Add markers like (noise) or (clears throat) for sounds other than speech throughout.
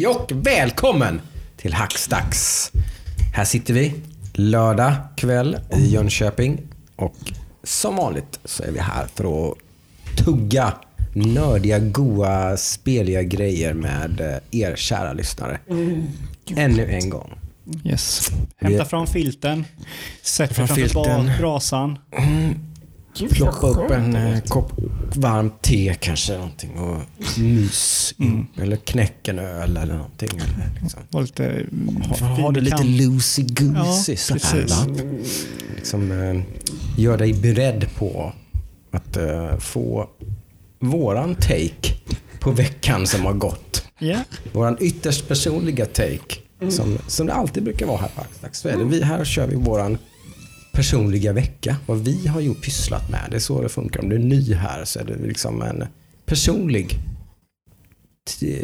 Hej och välkommen till Hackstacks. Här sitter vi lördag kväll i Jönköping och som vanligt så är vi här för att tugga nördiga, goa, speliga grejer med eh, er kära lyssnare. Ännu en gång. Yes. Hämta fram filten. Sätt framför filten. brasan. Plocka upp en eh, kopp varmt te kanske någonting och mys. Eller knäck en öl eller någonting. Eller liksom. Var lite mm, Ha, ha det lite kant. loosey-goosey Ja, så här. precis. va? Liksom, eh, gör dig beredd på att eh, få våran take på veckan som har gått. Ja. Våran ytterst personliga take. Som, som det alltid brukar vara här på Axdags. Så är det. Vi, här kör vi våran personliga vecka. Vad vi har gjort pysslat med. Det är så det funkar. Om du är ny här så är det liksom en personlig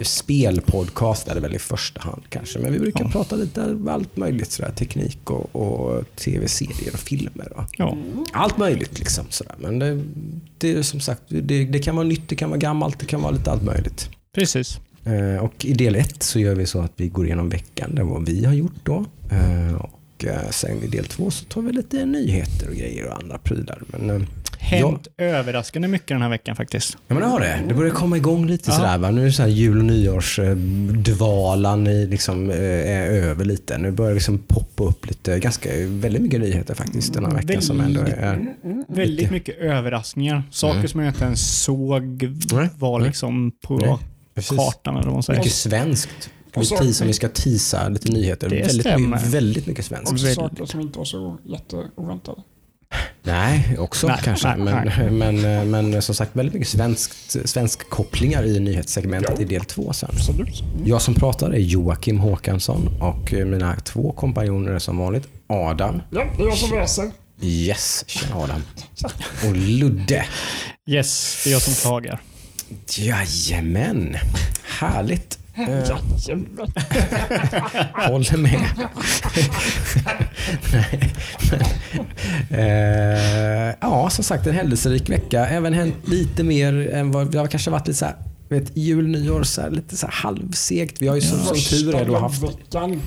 spelpodcast är det väl i första hand kanske. Men vi brukar Ja. prata lite allt möjligt sådär. Teknik och, och tv-serier och filmer. Va? ja. Allt möjligt liksom. Sådär. Men det, det är som sagt, det, det kan vara nytt, det kan vara gammalt, det kan vara lite allt möjligt. Precis. Eh, Och i del ett så gör vi så att vi går igenom veckan, det vad vi har gjort då. Eh, Och eh, sen i del två så tar vi lite nyheter och grejer och andra prylar. Men, eh, Hänt överraskande mycket den här veckan faktiskt. ja men det har det. Det börjar komma igång lite Ja. sådär va. Nu är det så här jul och nyårsdvalan i liksom, eh, är över lite. Nu börjar det liksom poppa upp lite, ganska, väldigt mycket nyheter faktiskt den här veckan som ändå är... Väldigt mycket överraskningar. Saker som jag inte ens såg var liksom på Nej, precis. kartan eller vad man säger. Mycket svenskt. Vi, Och så- vi ska teasa lite nyheter. Det väldigt, stämmer. mycket, väldigt mycket svenskt. Väldigt. saker som inte var så jätteoväntade. Nej, också Nej, kanske. nej, men, nej. Men, men, eh, som sagt, väldigt mycket svenskt, svensk kopplingar i nyhetssegmentet i del två sen. Absolut. Jag som pratar är Joakim Håkansson och eh, mina två kompanjoner är som vanligt Adam. Ja, det är jag som läser. Yes, tjena Adam. Och Ludde. Yes, det är jag som klagar. Jajamän. Härligt. Eh. (laughs) Håller med. Nej, men, eh, ja, som sagt en händelserik vecka. Även hänt lite mer än vad har kanske varit lite så här, vet, jul, nyår, så här, lite så här halvsegt. Vi har ju som, som tur är då haft veckan.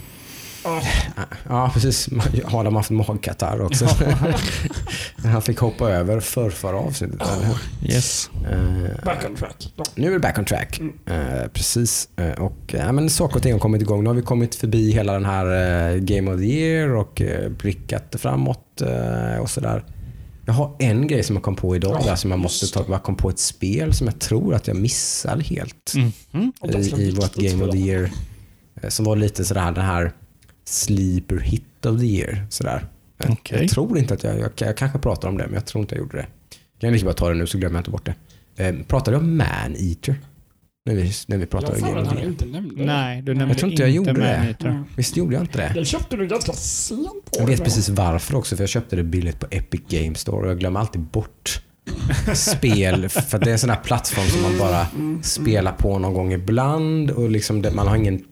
Ah, Ja, precis. Adam har haft magkatarr också. (laughs) Han fick hoppa över för förra avsnittet. hur? Yes. Eh, back on track. Nu är det back on track. Eh, precis. Eh, och, eh, men saker och ting har kommit igång. Nu har vi kommit förbi hela den här Game of the Year och blickat framåt och sådär. Jag har en grej som jag kom på idag där som jag måste ta. Jag kom på ett spel som jag tror att jag missade helt. Och ganska i, i vårt Game of the. Year. Som var lite sådär den här sleeper hit of the year. Sådär. Jag, Okej. jag tror inte att jag, jag, jag kanske pratar om det, men jag tror inte jag gjorde det. Jag kan lika bara ta det nu så glömmer jag inte bort det. Eh, pratade jag om Man-Eater? När vi, när vi pratade Jag om Game Year. inte nämnde det. Nej, du nämnde tror inte jag gjorde det. Mm. Visst gjorde jag inte det? Jag köpte det ganska sent Jag det, vet precis varför också, för jag köpte det billigt på Epic Games Store och jag glömmer alltid bort spel. För det är en sån här plattform som man bara spelar på någon gång ibland och liksom det, man har ingen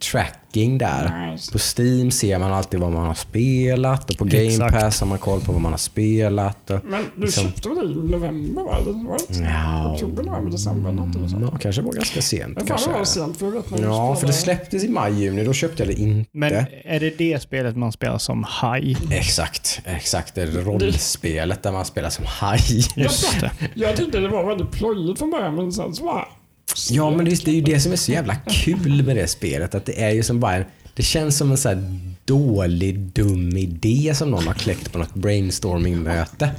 tracking där. Just På Steam ser man alltid vad man har spelat och på Game Exakt. Pass har man koll på vad man har spelat. Och, Men du Liksom- köpte det i november va? Eller var det inte? Oktober, november, december någonting sånt. kanske var ganska sent. Men fan Kanske. det var sent för jag vet när du Ja, för det släpptes i maj, juni. Då köpte jag det inte. Men är det det spelet man spelar som haj? Exakt, exakt. Det är rollspelet där man spelar som haj. Just det. Jag tyckte det var väldigt plojigt från början men sen så bara... Ja, men visst, det är ju det som är så jävla kul med det spelet. Att det är ju som bara en, Det känns som en så här dålig, dum idé som någon har kläckt på något brainstorming-möte.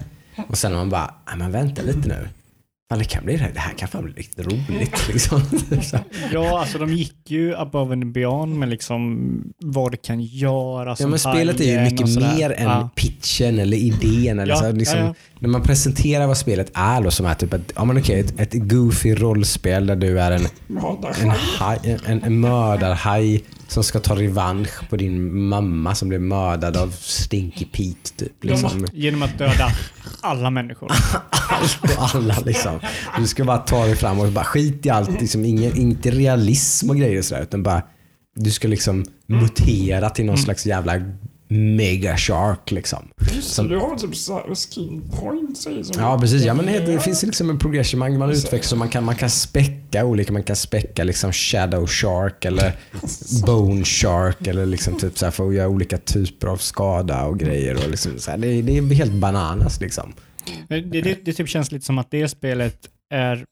Och sen har man bara, "Nej, men vänta lite nu. Fan, det, kan bli, det här- det här kan fan bli riktigt roligt. (laughs) Liksom. Så, (laughs) Ja, alltså de gick ju above and beyond med liksom vad det kan göra Ja, men spelet är ju mycket mer än Ja. pitchen eller idén. Eller Ja, så liksom, ja, ja. När man presenterar vad spelet är, då, som är typ ett, ja, men okej, ett, ett goofy rollspel där du är en, en, haj, en, en mördarhaj som ska ta revansch på din mamma som blev mördad av Stinky Pete. Typ, liksom. Genom att döda alla människor. (laughs) Allt och alla liksom. Du ska bara ta dig fram och bara skit i allt. Liksom, ingen, inte realism och grejer och sådär. Utan bara, du ska liksom mutera till någon slags jävla Mega Shark liksom. Just Som- det, du har typ så skin points i som Ja precis, ja, men det, det finns liksom en progression, man, man utvecklas och man kan, man kan späcka olika, man kan späcka liksom Shadow Shark eller Bone Shark eller liksom typ så här för att göra olika typer av skada och grejer. Och liksom så här, det, det är helt bananas liksom. Det, det, det, det typ känns lite som att det spelet är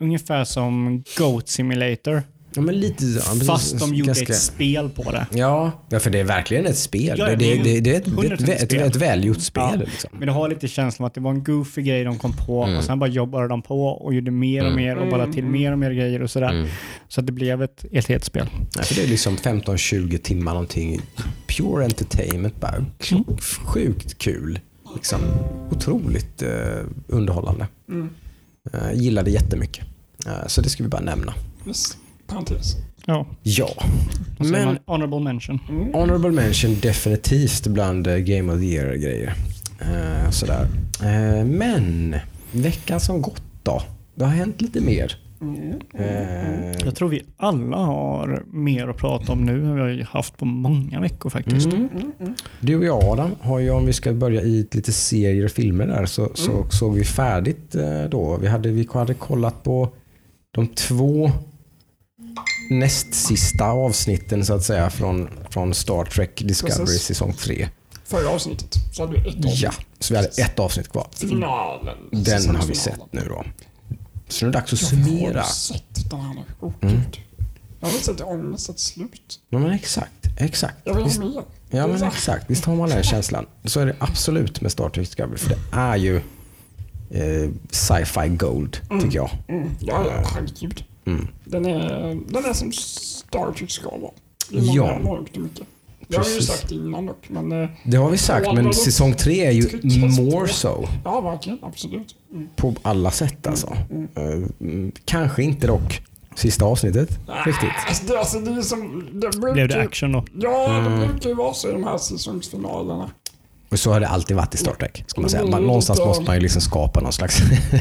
ungefär som Goat Simulator. Ja, men lite, ja, precis. Fast de gjorde Ganska- ett spel på det. Ja, ja, för det är verkligen ett spel. Ja, det, det är det, det, det är ett, det är ett, 100% ett, ett, välgjort spel. Ja. Liksom. Men det har lite känslan av att det var en goofy grej de kom på Mm. och sen bara jobbade de på och gjorde mer och Mm. mer och bara till mer och mer grejer och sådär. Mm. Så att det blev ett, ett helt spel. Ja, för det är liksom 15-20 timmar någonting. Pure entertainment bara. Sjukt kul. Liksom, otroligt eh, underhållande. Mm. Eh, gillade jättemycket. Eh, så det ska vi bara nämna. Yes. Parentes. Ja, Ja, Men- honorable mention. Mm. honorable mention definitivt bland eh, Game of the Year-grejer. Eh, sådär. Eh, men veckan som gått då? Det har hänt lite mer. Mm. Eh, Jag tror vi alla har mer att prata om nu än vi har haft på många veckor faktiskt. Mm. Mm. Mm. Du och jag Adam, har ju, om vi ska börja i lite serier och filmer där, så, så såg vi färdigt då. Vi hade, vi hade kollat på de två näst sista avsnitten så att säga från, från Star Trek Discovery Precis. säsong 3. Förra avsnittet så hade vi ett avsnitt. Ja, så vi hade ett avsnitt kvar. Finalen. Den har vi sett nu då. Så nu är det dags att Jag har summera. sett den här nu. Oh, Mm. gud. Jag har inte sett ångest ett slut. Ja, men exakt, exakt. Jag vill ha mer. ja men exakt, visst har man den känslan. Så är det absolut med Star Trek Discovery. För det är ju eh, sci-fi gold, tycker jag. Mm. Ja, ja, herregud. Mm. Den är, den är som Star Trek ska vara. I Ja. mångt och mycket. Det har vi ju sagt innan dock, men eh, Det har vi sagt, men säsong tre är ju more so ja, verkligen. Absolut. Mm. på alla sätt alltså. Eh, mm, kanske inte dock sista avsnittet riktigt. Alltså, det, alltså, det är som... Det brukar, Blev det action då? Ja, Mm. det brukar ju vara så i de här säsongsfinalerna. Och så har det alltid varit i Star Trek. Ska man, säga. Mm, man, någonstans lite- måste man ju liksom skapa någon slags... (laughs)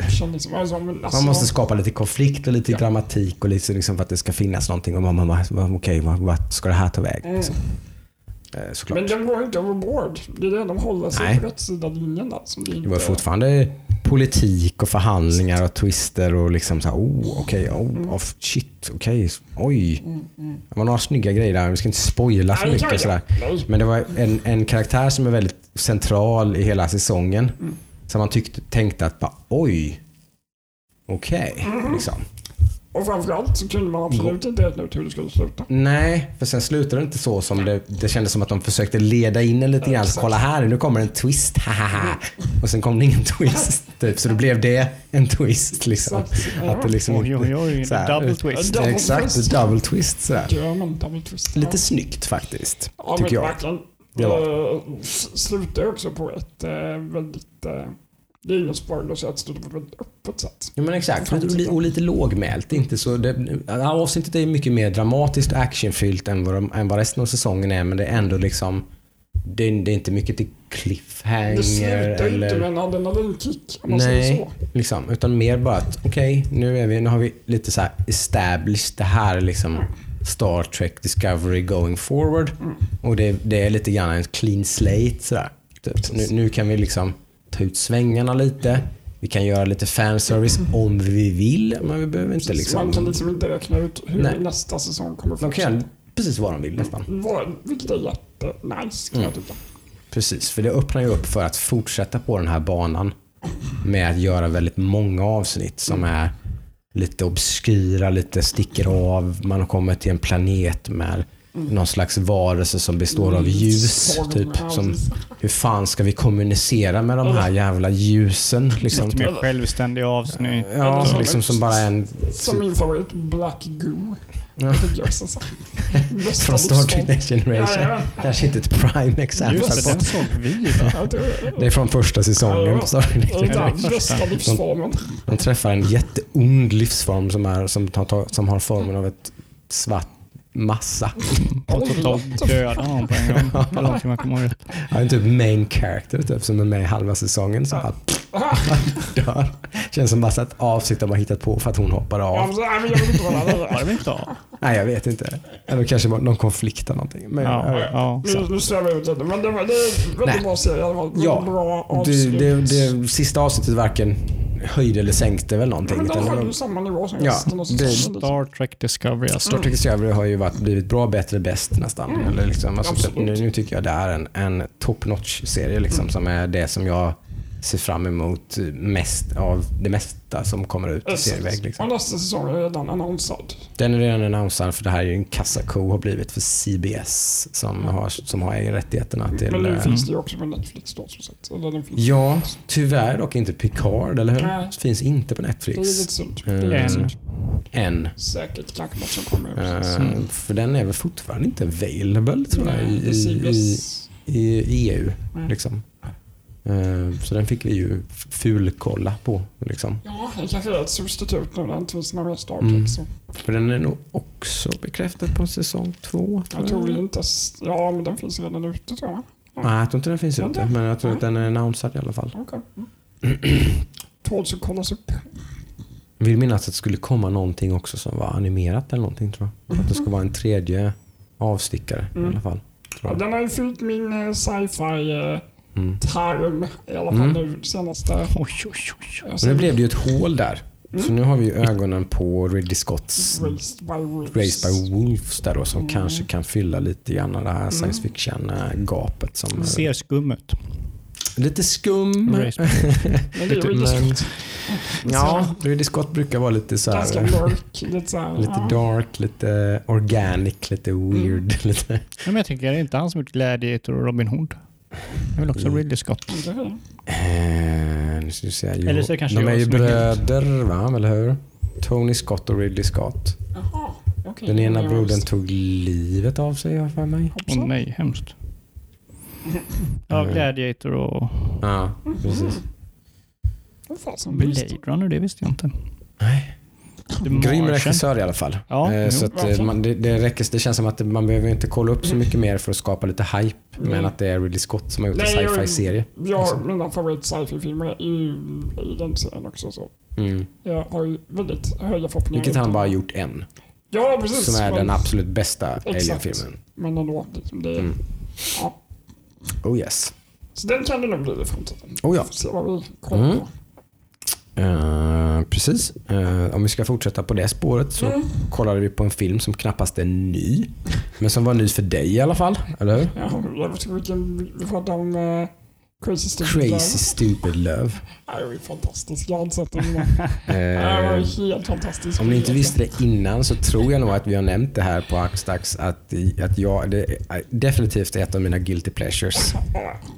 Action. Liksom. Men, alltså, Man måste skapa lite konflikt och lite dramatik och lite liksom för att det ska finnas någonting. Och man, man, man, okej, vad, vad ska det här ta väg? Mm. Liksom. Eh, Såklart. Men de går inte overboard. Det är det de håller sig Nej. på rätt sida linjen. Som det, Det inte, var fortfarande politik och förhandlingar och twister och liksom så här, oh, okej, oh, oh, shit, okej, oj. Mm, mm. Det var några snygga grejer där, vi ska inte spoila för Nej, det mycket. Sådär. Nej. Men det var en, en karaktär som är väldigt central i hela säsongen. Mm. Som man tyckte, tänkte att, bara, oj, okej. Mm. Liksom. Och framförallt så kunde man absolut inte räkna ut hur det skulle sluta. Nej, för sen slutade det inte så som det, det kändes som att de försökte leda in en lite grann. Exakt. kolla här, nu kommer en twist, hahaha. Och sen kom det ingen twist. (laughs) Typ. Så då blev det en twist. Liksom. Exakt. Att det liksom Oj, oj, oj. så här, Double twist. Double Exakt, twist. double twist. Sådär. German double twist. Lite Ja. snyggt faktiskt, Ja, tycker jag. verkligen. Det var. Eh, s- slutar också på ett eh, väldigt... Eh, det är ingen spoiler så att det slutar på ett väldigt öppet sätt. Ja men exakt, och, och lite lågmält. Inte så, det, avsnittet är mycket mer dramatiskt och actionfyllt än vad, de, än vad resten av säsongen är. Men det är ändå liksom... Det är, det är inte mycket till Det cliffhanger slutar inte med eller... en adrenalinkick om man säger Nej, så. liksom, utan mer bara att okej, nu, är vi, nu har vi lite så här established det här är liksom Star Trek Discovery going forward. Mm. Och det, det är lite grann en clean slate sådär. Typ. Nu, nu kan vi liksom ta ut svängarna lite. Vi kan göra lite fanservice om vi vill, men vi behöver inte Precis, Man kan liksom... liksom inte räkna ut hur Nej. nästa säsong kommer De kan göra precis vad de vill nästan. Vilket är jättenice kan Mm. jag tycka. Precis, för det öppnar ju upp för att fortsätta på den här banan med att göra väldigt många avsnitt som är lite obskyra, lite sticker av. Man kommer till en planet med någon slags varelse som består av ljus. Typ, ja, som, hur fan ska vi kommunicera med de här jävla ljusen? Liksom, Lite mer självständiga avsnitt. ja, Eller- liksom som bara en... Som min favorit, Black Goo. Ja. (laughs) Från Star Trek. Next Generation. Ja, Kanske inte ett prime exempel. Just det, den såg vi ja. Det är från första säsongen på Star Trek Next är Generation. livsformen. De träffar en jätteond livsform som, är, som, tar, som har formen av ett svart massa. (laughs) Och totalt döda honom på en gång. Eller någonting kommer ihåg. Ja, en typ main character typ, som är med i halva säsongen. Så att, (laughs) dör. Känns som bara ett avsikt de har hittat på för att hon hoppar av. så- jag vill inte det av? Nej, jag vet inte. Eller kanske var någon konflikt eller någonting. Men, Ja, ja, ja. Nu, nu svävar jag ut lite, men det, det är en väldigt Nej. bra serie. Det var Ja, bra det, avslut. det, det sista avsnittet varken höjde eller sänkte väl någonting. men utan de det har var- ju samma nivå som Ja, resten liksom. Star Trek Discovery alltså. Star Trek Discovery har ju varit, blivit bra, bättre, bäst nästan. Mm. Eller liksom, alltså, nu, nu tycker jag det är en, en top notch serie liksom, Mm. som är det som jag ser fram emot mest av det mesta som kommer ut i serieväg. Liksom. Och nästa säsong är redan annonsad. Den är redan annonsad för det här är ju en kassako har blivit för CBS som har, som har rättigheterna till... Men nu eh, finns det ju också på Netflix då som sagt. Eller den finns. Ja, tyvärr dock inte Picard, eller hur? Nej. Finns inte på Det är Netflix. lite synd. Det är lite En. synd. Än. Säkert kanske något som kommer. Mm. För den är väl fortfarande inte available tror jag Nej, är i, i, i EU. Liksom. Eh, Så den fick vi ju fulkolla på. Liksom. Ja, det kanske är ett substitut nu när finns några Star Trek. Mm. Så. För den är nog också bekräftad på säsong två. Jag tror inte... Ja, men den finns redan ute tror jag. Nej, jag tror inte den finns Ja, ute. Men jag tror att den är annonsad i alla fall. Okej. Mm. (clears throat) Att kollas upp. Jag vill minnas att det skulle komma någonting också som var animerat eller någonting tror jag. Att det ska vara en tredje avstickare i Mm. alla fall. Ja, Tror jag. den har ju fyllt min eh, sci-fi eh, Mm. tarm i alla fall Mm. nu senaste... Oj, oj, oj. Men nu blev det ju ett hål där. Mm. Så nu har vi ju ögonen på Ridley Scotts Raised by Wolves. Raised by Wolves där då, som Mm. kanske kan fylla lite grann det här science fiction-gapet. Som Det ser skum ut. Lite skum. Raised Men det är ju Men- Ridley Scott. Ja, Ridley Scott brukar vara lite så Ganska här, mörk. Lite såhär... lite ja. dark, lite organic, lite weird. (laughs) Lite. Ja, men jag tänker, är det inte han som gjort Gladiator och Robin Hood? Det är väl också. Ridley Scott? Eh, nu ska vi se. Jo, Eller så är det kanske de är jag ju som är helt- bröder, va? Eller hur? Tony Scott och Ridley Scott. Jaha, okej. Den ena Ja, brodern just. tog livet av sig, har jag för mig. Åh Hoppsan. nej, hemskt. Ja, Mm. Gladiator och Ja, precis. Vad fasen, visst. Blade Runner, det visste jag inte. Nej. Grym regissör i alla fall. Ja, Eh, jo, så att, eh, man, det, det, räcker, det känns som att man behöver inte kolla upp så mycket mer för att skapa lite hype. Men Mm. att det är Ridley Scott som har gjort en Nej, jag- sci-fi-serie. Har Alltså. mina favorit sci-fi-filmer är i, i den serien också. Så. Mm. Jag har ju väldigt höga förhoppningar. Vilket han bara har gjort en. Ja, precis. Som är men, den absolut bästa. Alien-filmen. Men ändå. Liksom, det, Mm. ja. Oh yes. Så den kan det nog bli i framtiden. Oh ja. Får se vad vi kollar Mm. på. Eh, precis. Eh, om vi ska fortsätta på det spåret så Mm. kollade vi på en film som knappast är ny. Men som var ny för dig i alla fall. Eller hur? Ja, jag vet inte vilken... Vi pratade om uh, Crazy Stupid Crazy Love. Stupid Love. Det var ju fantastiskt. Jag inte sett den innan. Ja, Det var Eh, helt fantastiskt. Om ni inte visste det innan så tror jag nog att vi har nämnt det här på Axdax att, att jag, det är definitivt ett av mina guilty pleasures.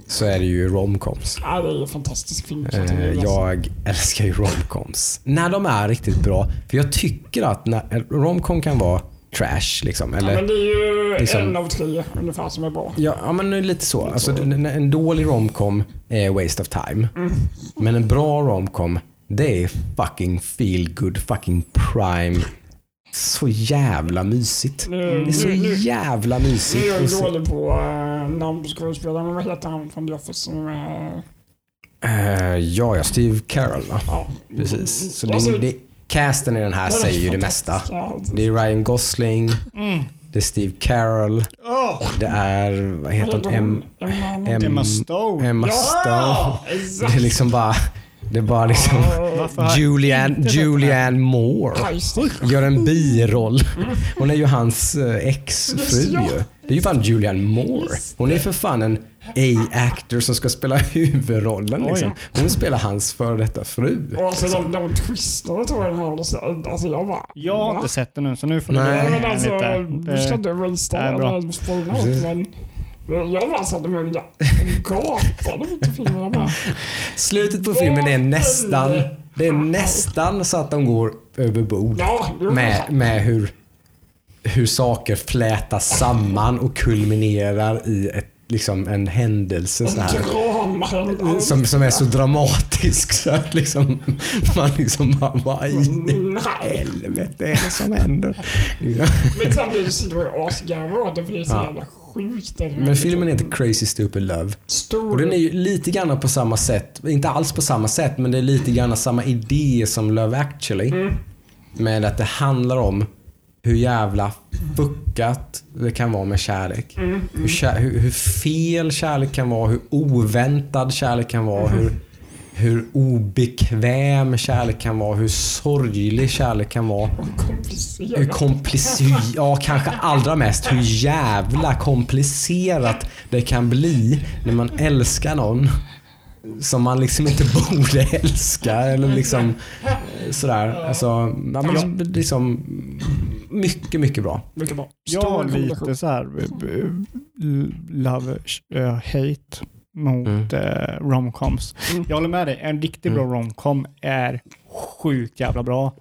Så är det ju romcoms. Ja, det är ju en fantastisk film. Eh, Jag älskar ju romcoms. När de är riktigt bra. För jag tycker att när, romcom kan vara trash. Liksom, Ja, eller, men det är ju liksom- en av tre ungefär som är bra. Ja, ja men lite så. Alltså, en, en dålig romcom är waste of time. Men en bra romcom, det är fucking feel good, fucking prime. Så jävla mysigt. Nu, Det är så nu, jävla nu är mysigt. jag dålig på uh, namn på skådespelare, men vad heter han från The Office som är... Eh, ja, ja, Steve Carell? Ja. Precis. Så Alltså, det, det, casten i den här säger ju det mesta. Det är Ryan Gosling, Mm. det är Steve Carell, Åh, det är, vad heter hon, Em, Emma... Em, Emma Stone. Emma Stone. Ja, Det är liksom bara, det är bara liksom jag (laughs) Julianne, här? Julianne Moore. Det. Gör en biroll. Hon är ju hans eh, exfru ju. Det är ju fan Julianne Moore. Hon är för fan en A-actor som ska spela huvudrollen. Liksom. Hon spelar hans före detta fru. Och alltså de, tror jag den har. Alltså, jag bara... Jag har inte sett den nu, så nu får du Nej. Men den alltså, lite. du ska Det- inte rasta jag bara satte mig och gapade. Jag bara, Slutet på filmen är nästan, det är nästan så att de går över bord. Med, med hur, hur saker flätas samman och kulminerar i ett, liksom en händelse så här. Som, som är så dramatisk så att liksom, man liksom bara, vad i helvete är det som händer? Men samtidigt asgarvar åt det för det är så jävla sjukt. Men filmen heter Crazy Stupid Love. Stor. Och den är ju lite grann på samma sätt, inte alls på samma sätt, men det är lite grann samma idé som Love actually. Mm. Med att det handlar om hur jävla fuckat det kan vara med kärlek. Mm. Hur, kär, hur, hur fel kärlek kan vara, hur oväntad kärlek kan vara, Mm. hur, hur obekväm kärlek kan vara, hur sorglig kärlek kan vara. Hur komplicerat. komplicerat, ja kanske allra mest hur jävla komplicerat det kan bli när man älskar någon som man liksom inte (laughs) borde älska eller liksom eh, sådär. Alltså, ja, men liksom mycket, mycket bra. Mycket bra. Jag har lite så här eh, love, eh, hate mot Mm. eh, romcoms. Mm. Jag håller med dig, en riktigt bra romcom är sjukt jävla bra.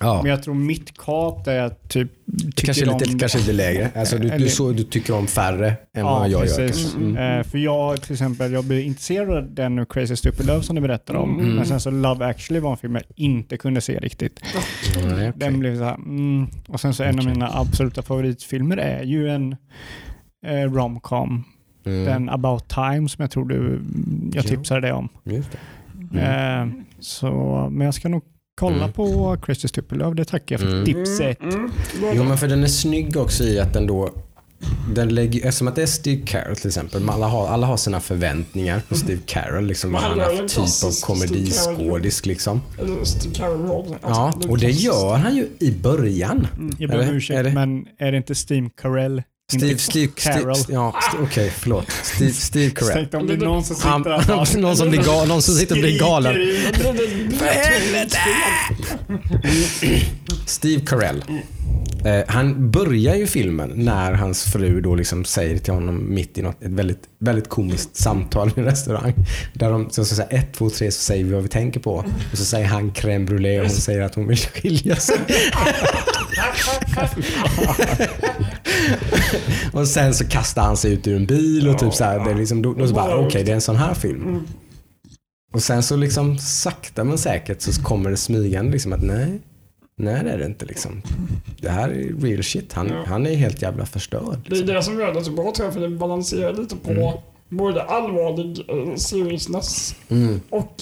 Ja. Men jag tror mitt kap är att typ tycker Kanske lite, om kanske lite lägre. Alltså, du, du, så, du tycker om färre än Ja, vad jag gör. precis. kanske. Mm. Eh, för jag till exempel, jag blev intresserad av den nu Crazy Stupid Love som du berättade om. Mm. Men sen så Love actually var en film jag inte kunde se riktigt. Nej, okej. Den blev så här, mm. Och sen så en av mina absoluta favoritfilmer är ju en eh, romcom. Mm. Den About Time som jag tror du, jag Ja. tipsade dig om. Just det. Eh, så, men jag ska nog kolla Mm. på Stupid Love. Det tackar jag för Mm. tipset. Mm, mm. Jo men för den är snygg också i att den då den lägger, eftersom att det är Steve Carell till exempel. Alla har, alla har sina förväntningar på Steve Carell. Liksom, vad han är för typ av klassisk Steve komediskådis. Liksom. Alltså, Ja, och det gör han ju i början. Jag ber om ursäkt, det- men är det inte Steve Carell? Steve, Steve, Carell. Steve, ja, St- okej (laughs) förlåt. Steve, Steve Carell. Tänk om det är någon som Han, sitter där och (laughs) bara- någon, som blir gal, någon som sitter och blir galen. För helvete! Steve Carell. Eh, han börjar ju filmen när hans fru då liksom säger till honom mitt i något, ett väldigt, väldigt komiskt samtal i en restaurang. Där de så, så säger ett, två, tre så säger vi vad vi tänker på. Och så säger han crème brûlée och hon säger att hon vill skilja sig. (laughs) (laughs) och sen så kastar han sig ut ur en bil och typ så här, det är liksom, då, då så bara okej det är en sån här film. Och sen så liksom sakta men säkert så kommer det smygande liksom att nej, nej det är det inte liksom. Det här är real shit. Han, Ja. han är helt jävla förstörd. Det är Liksom. det som gör det så bra tror jag, för det balanserar lite på Mm. Både allvarlig eh, seriousness Mm. och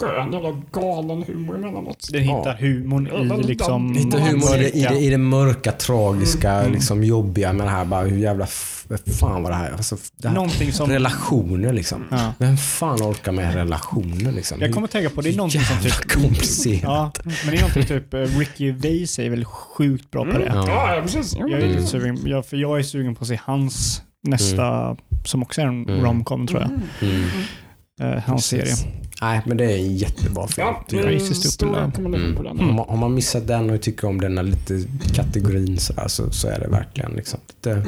skön eller galen humor emellanåt. Den hittar humorn Ja, i liksom... Lite humor i det, i det, i det mörka, tragiska, Mm. liksom jobbiga med det här. Bara hur jävla f- fan var det här? Alltså, det här Någonting som... relationer liksom. Ja. Vem fan orkar med relationer liksom? Jag kommer att tänka på det är någonting som Jävla typ... komplicerat. Ja, men det är någonting typ eh, Ricky Vase är väl sjukt bra på det. Ja. Ja, ja precis. Jag är men- lite sugen, jag, för jag är sugen på att se hans nästa, som också är en Mm. romcom tror jag. Mm. Eh, hans Precis. serie. Nej, men det är en jättebra film. Ja, den. Om, man, om man missat den och tycker om den här lite kategorin sådär, så, så är det verkligen liksom lite,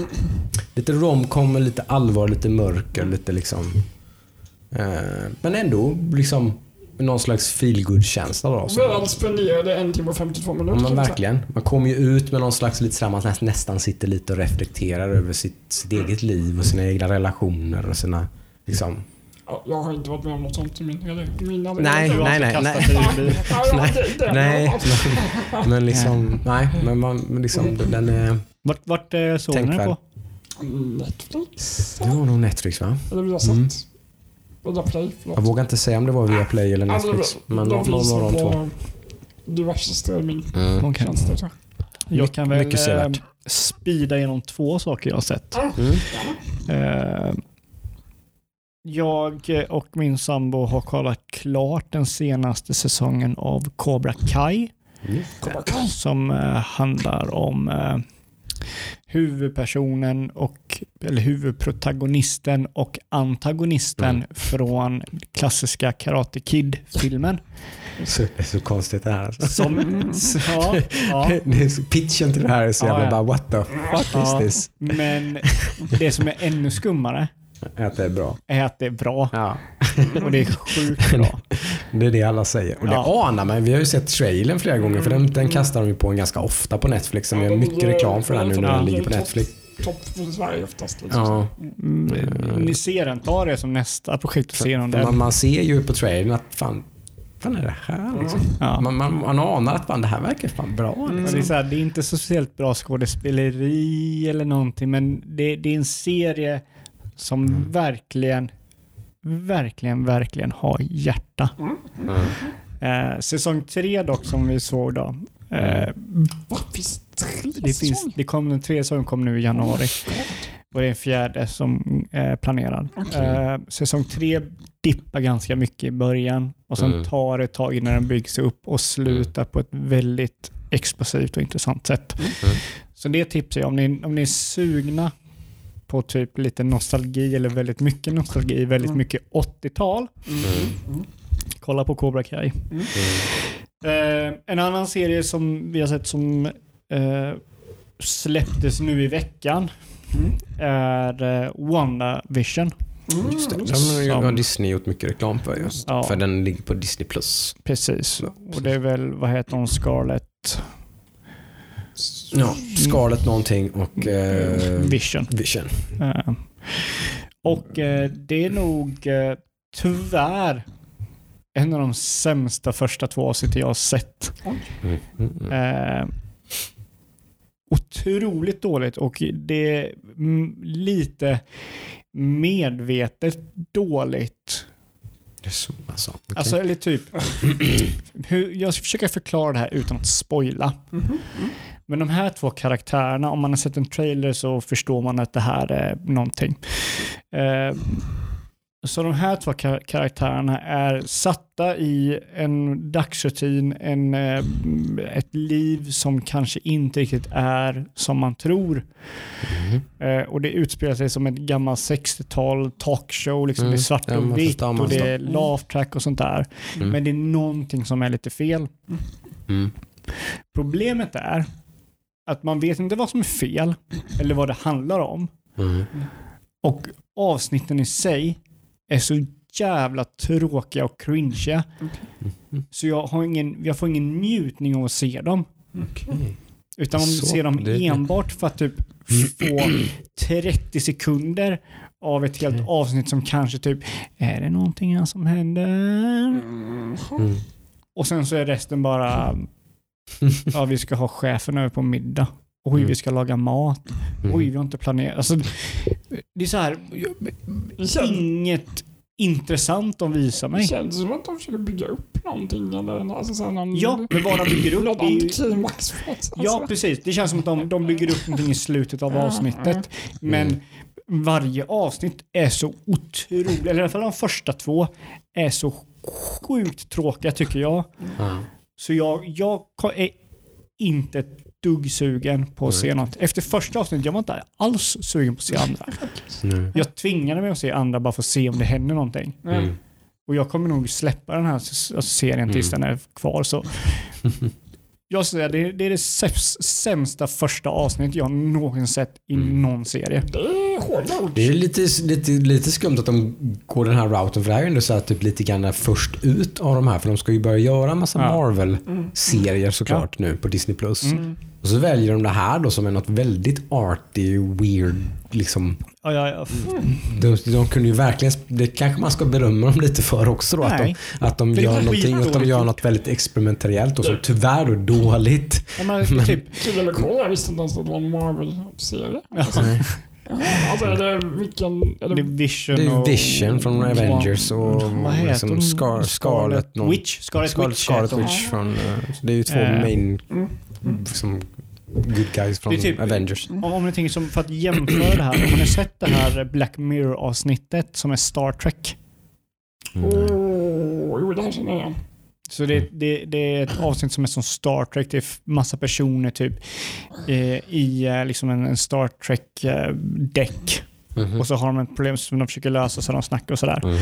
lite romcom, lite allvar, lite mörker, lite liksom... Eh, men ändå liksom någon slags feelgood-känsla då. Så, Väl spenderade en timme och 52 minuter. ja, men verkligen. Man kommer ju ut med någon slags lite sådär, man näst- nästan sitter lite och reflekterar över sitt, sitt eget liv och sina egna relationer och sina liksom... Ja, jag har inte varit med om något sånt i min hela mina Nej, nej, nej, nej. (laughs) Nej, men, liksom, nej, men man, men liksom, den är... Vart, vart eh, såg ni den Tänkvärd. Netflix? på? Det var nog Netflix va? Eller vi har sett. Mm. Eller Play, förlåt. Jag vågar inte säga om det var via Play eller Alltså, Netflix. Men de någon av de två. diverse streamingtjänster Mm. Tror jag. Jag kan väl Mycket eh, speeda igenom två saker jag har sett. Mm. Eh, jag och min sambo har kollat klart den senaste säsongen av Cobra Kai. som eh, handlar om eh, huvudpersonen och eller huvudprotagonisten och antagonisten Mm. från klassiska Karate Kid-filmen. Så, det är så konstigt det här. Alltså. Som, (laughs) ja, ja, pitchen till det här är så Ja, jävla ja. bara what the fuck Ja. is this? men det som är ännu skummare Att det är bra. att det är bra Ja. (laughs) och det är sjukt bra. Det är det alla säger. Och det Ja. anar man. Vi har ju sett trailern flera gånger för den, den kastar de ju på en ganska ofta på Netflix. De gör mycket reklam för den nu när den ligger på Netflix. topp för Sverige oftast. Liksom. Ja, Mm, Ni ser den, ta det som nästa projekt och se man, man ser ju på trailern att fan, fan är det här liksom? Ja. Man, man, man anar att fan, det här verkar fan bra. Men Liksom. Det, är så här, det är inte så speciellt bra skådespeleri eller någonting, men det, det är en serie som verkligen, verkligen, verkligen har hjärta. Eh, säsong tre dock, som vi såg då. Eh, Va, finns tre det, finns, säsonger? det kom en tredje säsong kom nu i januari. Och det är en fjärde som är planerad. Eh, säsong tre dippar ganska mycket i början och sen Mm. tar det ett tag innan den byggs upp och slutar på ett väldigt explosivt och intressant sätt. Så det tipsar jag om. Ni, om ni är sugna på typ lite nostalgi eller väldigt mycket nostalgi, väldigt mycket 80-tal. Kolla på Cobra Kai. Eh, en annan serie som vi har sett som eh, släpptes nu i veckan är eh, WandaVision. Just det. Mm. Den har Som- Disney gjort mycket reklam för just. Ja. För den ligger på Disney+. Plus. Precis. Och det är väl, vad heter hon, Scarlett Ja, Scarlett någonting och eh, Vision. Vision. Eh, och eh, det är nog eh, tyvärr en av de sämsta första två avsnitten jag har sett. Mm, mm, mm. Eh, otroligt dåligt och det är mm, lite medvetet dåligt. Det är så alltså. Okej. Alltså, eller typ, (clears throat) hur, jag ska försöka förklara det här utan att spoila. Men de här två karaktärerna, om man har sett en trailer så förstår man att det här är någonting. Eh, så de här två kar- karaktärerna är satta i en dagsrutin, en, eh, ett liv som kanske inte riktigt är som man tror. Mhm. Eh, och det utspelar sig som ett gammalt 60-tal talkshow, liksom Mm, det är svart ja, och vitt och det är laugh track och sånt där. Mm. Men det är någonting som är lite fel. Mm. Problemet är att man vet inte vad som är fel eller vad det handlar om. Mm. Och avsnitten i sig är så jävla tråkiga och cringeiga. Så jag, har ingen, jag får ingen njutning av att se dem. Okej. Utan man Så, ser dem det- enbart för att typ få 30 sekunder av ett helt avsnitt som kanske typ, är det någonting som händer? Mm. Och sen så är resten bara, (laughs) ja vi ska ha chefen över på middag. Oj, Mm. vi ska laga mat. Mm. Oj, vi har inte planerat. Alltså, det är så här, Det inget intressant de visar det mig. känns som att de försöker bygga upp någonting. Eller, alltså, så här, någon, Ja, men vad de bygger upp det är ju, antiklimax. Alltså. Ja, precis. Det känns som att de, de bygger upp någonting i slutet av avsnittet. Men Mm. varje avsnitt är så otroligt, eller i alla fall de första två, är så sjukt tråkiga tycker jag. Ja. Så jag, jag är inte ett dugg sugen på att se något. Efter första avsnittet, jag var inte alls sugen på att se andra. Jag tvingade mig att se andra bara för att se om det händer någonting. Mm. Och jag kommer nog släppa den här serien tills Mm. den är kvar. Så. (laughs) Jag säger det, det är det säms- sämsta första avsnittet jag någonsin sett i Mm. någon serie. Det är lite, lite, lite skumt att de går den här routen för det här är ju ändå så här typ lite grann först ut av de här för de ska ju börja göra en massa Ja. Marvel-serier såklart nu på Disney+. Plus. Mm. Och så väljer de det här då som är något väldigt arty, weird liksom. Ja, ja, ja. De, de kunde ju verkligen, det kanske man ska berömma dem lite för också då. Att de, att de gör någonting, att de gör något väldigt experimentellt och som tyvärr då dåligt. Ja, men, (laughs) typ, cool, jag visste inte ens att det var en Marvel-serie. Alltså, alltså är det vilken... Är det det, är Vision Det är och... Vision från Avengers och heter liksom? Scar, Scarlet. någon- Witch. Scarlet, Scarlet, Witch. Scarlet. Witch från... eh, så det är ju två Eh, main Mm. som good guys från Det är typ- Avengers. Om, om ni tänker som, för att jämföra det här, har ni sett det här Black Mirror-avsnittet som är Star Trek? Mm. Åh, jo det känner jag igen. Så det, det, det är ett avsnitt som är som Star Trek. Det är massa personer typ eh, i eh, liksom en, en Star Trek-däck. Mhm. Och så har de ett problem som de försöker lösa så de snackar och sådär. Mm.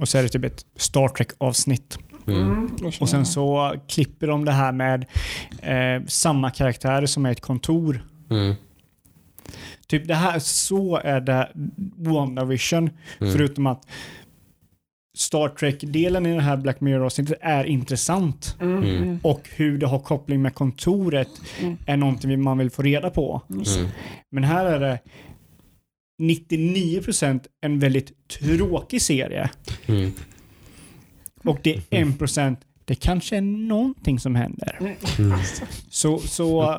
Och så är det typ ett Star Trek-avsnitt. Mm. Mm, Och sen så klipper de det här med eh, samma karaktär som är ett kontor. Mm. Typ det här, så är det WandaVision. Mm. Förutom att Star Trek-delen i det här Black Mirror-avsnittet är intressant. Mm. Och hur det har koppling med kontoret Mm. är någonting man vill få reda på. Mm. Men här är det 99% en väldigt tråkig serie. Och det är 1% det kanske är någonting som händer. Mm. Så, så,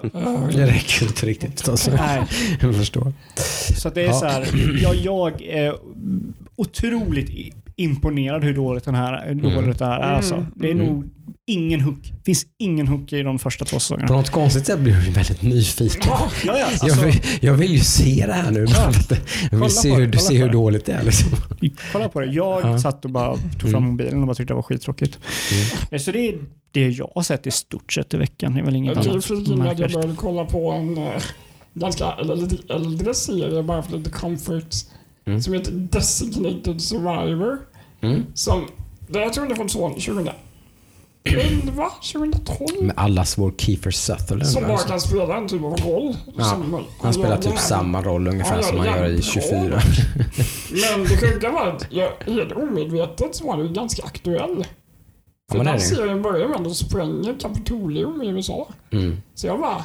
Det räcker inte riktigt. Alltså. nej, Jag förstår. så det är Ja. så här, jag, jag är otroligt imponerad hur dåligt den här hur dåligt det här är. Alltså. Det är Mm. nog ingen hook. finns ingen hook i de första två På säsongerna. något konstigt sätt blir jag väldigt nyfiken. Ja, ja, jag, alltså, vill, jag vill ju se det här nu. att Jag vill se på det, hur, se på hur det. dåligt det är. Liksom. kolla på det. Jag Ja. satt och bara tog fram Mm. mobilen och bara tyckte det var skittråkigt. Eh, Så det är det jag har sett i stort sett i veckan. Det är väl inget Jag annat flika in att jag började kolla på en eh, ganska äldre serie bara för lite comfort. Mm. Som heter Designated Survivor. Mm. Som, det jag tror det från son 2011, 2012. Med allas vår Kiefer Sutherland. Som bara alltså. kan spela en typ av roll. Ja, Som, Han spelar typ samma roll ungefär Ja, som han gör i ja. 24. Men det sjuka var att jag, helt omedvetet så var det ju ganska aktuell. Ja, det den det. serien börjar med att de spränger Kapitolium i USA. Mm. Så jag bara,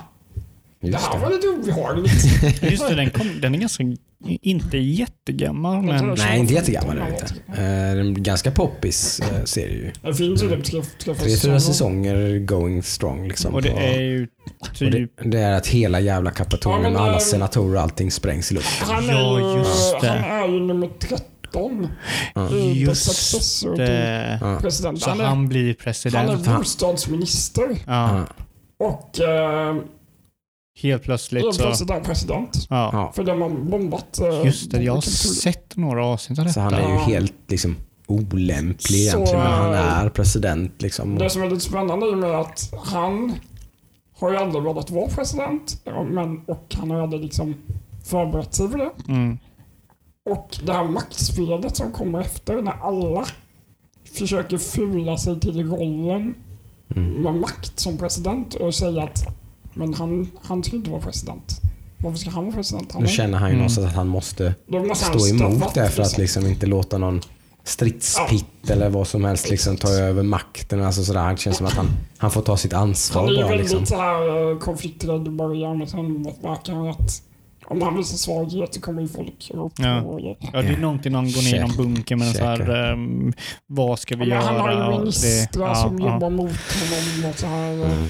det Just här var det. lite obehagligt. (laughs) Just det, den, kom, den är ganska, inte jättegammal men... Nej, inte jättegammal är det inte. Eh, Det är en ganska poppis eh, serie ju. Det finns ju typ tre, fyra säsonger going strong liksom. Och det på- är ju och typ... det, det är att hela jävla Ja, men, med alla senatorer och allting sprängs i luften. Han är, Ja, ju, just det. han är ju nummer 13 Ja. i The Just det. Ja. president. Så Han är, han blir han är president. bostadsminister Ja, Ja. och eh, helt plötsligt helt så... plötsligt är president. Ja. Ja. För de har bombat eh, Just det, jag har sett några avsnitt av Så han detta. är ju helt liksom olämplig Så, egentligen, men han eh, är president liksom. Det som är lite spännande är med att han har ju aldrig velat vara president men, och han har aldrig liksom förberett sig för det. Mm. Och det här maktspelet som kommer efter när alla försöker fula sig till rollen Mm. med makt som president och säga att men han, han ska inte vara president. Varför ska han vara president? Han Nu känner han ju Mm. någonstans att han måste måste han stå emot straffa, det för att liksom inte låta någon stridspitt eller vad som helst liksom ta över makten. Alltså sådär. Det känns som att han, han får ta sitt ansvar Han är ju bara. väldigt Liksom. så här eh, konflikträdd i början men sen verkar han att om han visar svaghet så kommer ju folk ropa Ja. och Ja, det är någonting han går ner i någon bunker med en så här, Checkar. ehm, vad ska vi Ja, göra? han har ju Och ministrar ja, som ja. jobbar mot honom och så här. eh. Mm.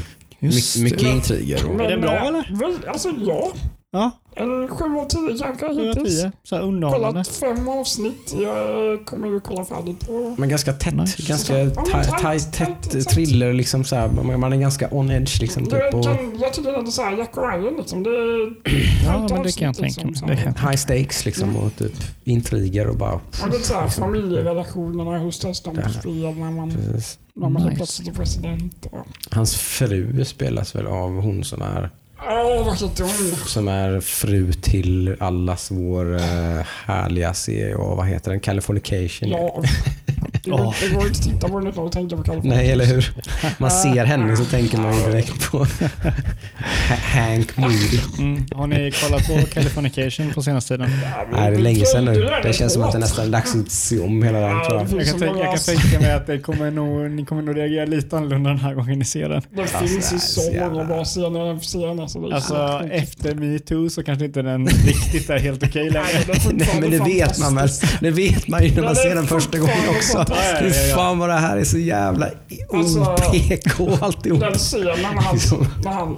Just My, mycket det. intriger. Och, Men, det bra, eh, eller? Alltså ja, Ja, en sju av tio kanske 7 hittills. 10. Så här underhållande. Kollat fem avsnitt. Jag kommer ju kolla färdigt på... men ganska tätt. Nice. Ganska Ja, tajt, tajt, tätt thriller. Liksom så här. Man är ganska on edge. Liksom, Det typ, och kan, jag tycker det är såhär Jack Ryan liksom. Det är (clears throat) Ja, men det kan jag tänka mig. liksom, Det så här. kan- high stakes liksom, och typ intriger och bara... Och det är såhär familjerelationerna, hur ställs de på spel när man, Precis. när man Nice. plötsligt är president. Och, Hans fru spelas väl av hon som är, Åh, vad heter hon? som är fru till allas vår uh, härliga serie. Och vad heter den? Californication. Ja. (laughs) Det går, det går inte att titta på den utan att tänka på California. Nej, eller hur? Man ser henne så tänker man direkt på Ha- Hank Moody. Mm. Har ni kollat på Californication på senaste tiden? Nej, det är länge sedan nu. Det känns som att det nästan är dags att se om hela den jag. Jag kan, så tänka, jag kan tänka mig att det kommer nog, ni kommer nog reagera lite annorlunda den här gången ni ser den. Det Alltså, finns ju det är så många bra scener i den serien. Är Alltså så sjukt. efter metoo så kanske inte den riktigt är helt okej längre. Nej, är men det vet man väl. Det vet man ju när man är ser den första gången också. Fantastiskt. Ja, ja, Fy ja. fan vad det här är så jävla Alltså, OPK alltihop. Den scenen när han... Liksom. När han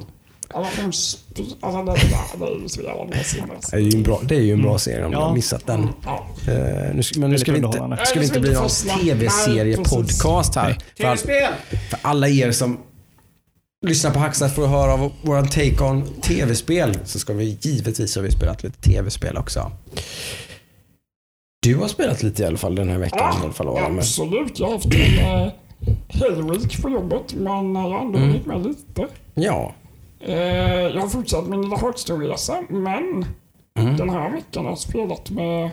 Alltså. Alltså det, är ju så jävla bra scen. alltså. Det är ju en bra, det är ju en bra serie om Ja. du har missat den. Ja. Eh, nu, ska- men nu ska vi inte, ska vi inte bli någon tv-serie-podcast här. För, all- Tv-spel! för alla er som lyssnar på Hackstart för att höra av vår take on tv-spel så ska vi givetvis ha spelat lite tv-spel också. Du har spelat lite i alla fall den här veckan. i alla fall, Adam. absolut. Jag har haft en eh, hel week på jobbet men jag har ändå Mm. hunnit med lite. Ja. Eh, jag har fortsatt min lilla Hearthstone-resa men Mm. den här veckan har jag spelat med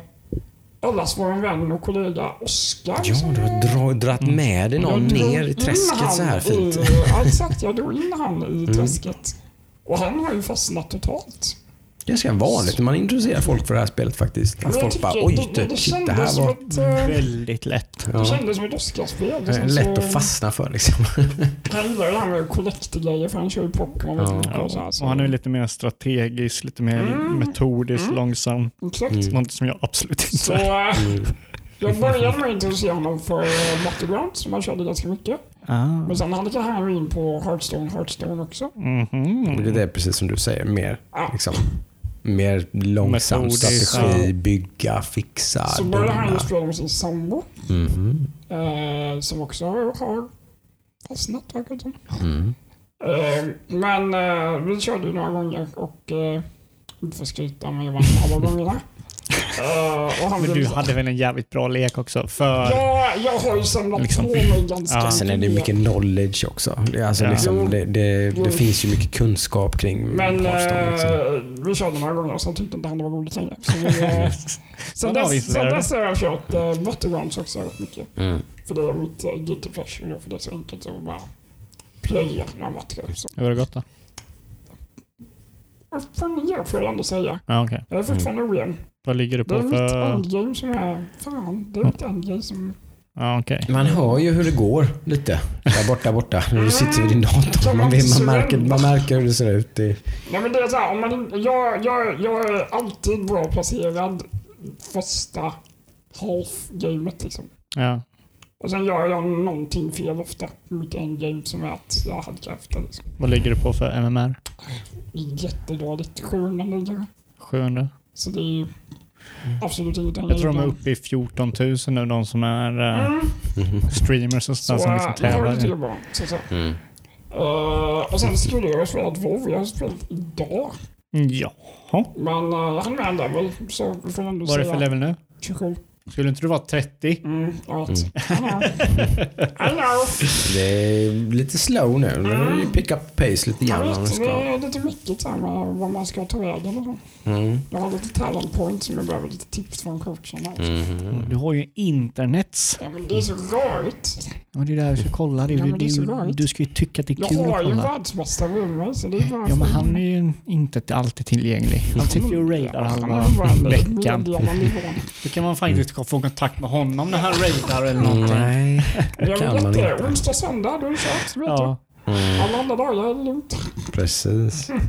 allas vår vän och kollega Oskar. Ja, du har dra, dratt med dig någon Jag drog ner i in träsket så här fint. I, ja, exakt, jag drog in han i Mm. träsket. Och han har ju fastnat totalt. Ganska vanligt när man introducerar folk för det här spelet faktiskt. Att folk bara oj, det, det, det, shit, det här som var ett, eh, Väldigt lätt. det ja, kändes som ett Oscarsspel. det är Sen lätt så- att fastna för liksom. (laughs) Han gillar det här med collect-grejer för han kör ju Pokémon Ja. mycket och så så- han är lite mer strategisk, lite mer Mm. metodisk, Mm. långsam. Exakt. Mm. Något som jag absolut inte Så är. eh, Mm. jag började med att introducera honom för eh, Battlegrounds som han körde ganska mycket. Ah. Men sen halkade han in på Hearthstone, Hearthstone också. Mhm. Det är precis som du säger, mer, Ja. liksom, mer långsam Metodisk, strategi, ja. bygga, fixa, Så började han ju spela med sin sambo Mhm. eh, som också har fastnat verkar som. Mm. Eh, Men eh, vi körde ju några gånger och eh, inte för att skryta men jag vann alla gångerna. Eh, han Men du hade väl en jävligt bra lek också? För... Ja, jag har ju samlat Liksom. på mig ganska Ja. Sen är det mycket knowledge också. Det, alltså Ja. liksom, det, det, det finns ju mycket kunskap kring Men Hearthstone. Liksom. eh, vi körde några gånger och sen tyckte inte han det var roligt längre. Så vi, eh, (laughs) sen, dess, sen har jag kört uh, Battlegrounds också rätt mycket. Mm. För det är mitt uh, guilty pleasure för det är så enkelt att bara plöja några. Så. Hur har det gått då? Och För nio får jag ändå säga. Ja, okej. Jag är fortfarande ojämn. Vad ligger du Det är på mitt för... endgame som är... Fan, det är mitt endgame som... Ja, okej. Man hör ju hur det går lite. Där borta, borta. När du sitter vid din dator. Man, vet, man, märker, man märker hur det ser ut. Det, Nej men det är så här, om man, jag, jag, jag är alltid bra placerad första half-gamet liksom. Ja. Och sen gör jag någonting fel ofta i mitt endgame som är att jag halkar efter. Liksom. Vad ligger du på för MMR? Det jättedåligt. 700 ligger 700? Så det är ju absolut inget Jag tror de är uppe i 14 000 nu, de som är äh, Mm. Mhm. streamers och Så sådär som liksom äh, jag har det till tävlar. bra. Så, så. Mm. Uh, och sen skulle jag ha spelat WoW. Jag har spelat idag. Jaha. Men uh, jag hann med en level. Så vi får ändå Vad är det för level nu? 27. Skulle inte du vara 30? Mm, jag. I know. Det är lite slow nu. Nu är det pick up pace lite Jag grann. om vet, det det ska. är lite mycket så här med vad man ska ta vägen så. Mm. Jag har lite talent points som jag behöver lite tips från coachen. Mhm. Du har ju internets. Ja, men det är så rörigt. Och det är där du ska kolla. Det. Ja, det är så du, du ska ju tycka att det är Jag kul har att ju en kolla. världsmästare med mig så det är bara Ja, men han är ju inte alltid tillgänglig. Han sitter ju och raidar Ja, halva veckan. Då kan man faktiskt få kontakt med honom när han raidar eller någonting. Nej, (laughs) det Jag kan man vet det. inte. Onsdag, söndag, då är det kört. Vet Ja. Mm. du. Alla andra dagar är det lugnt. Precis. (laughs)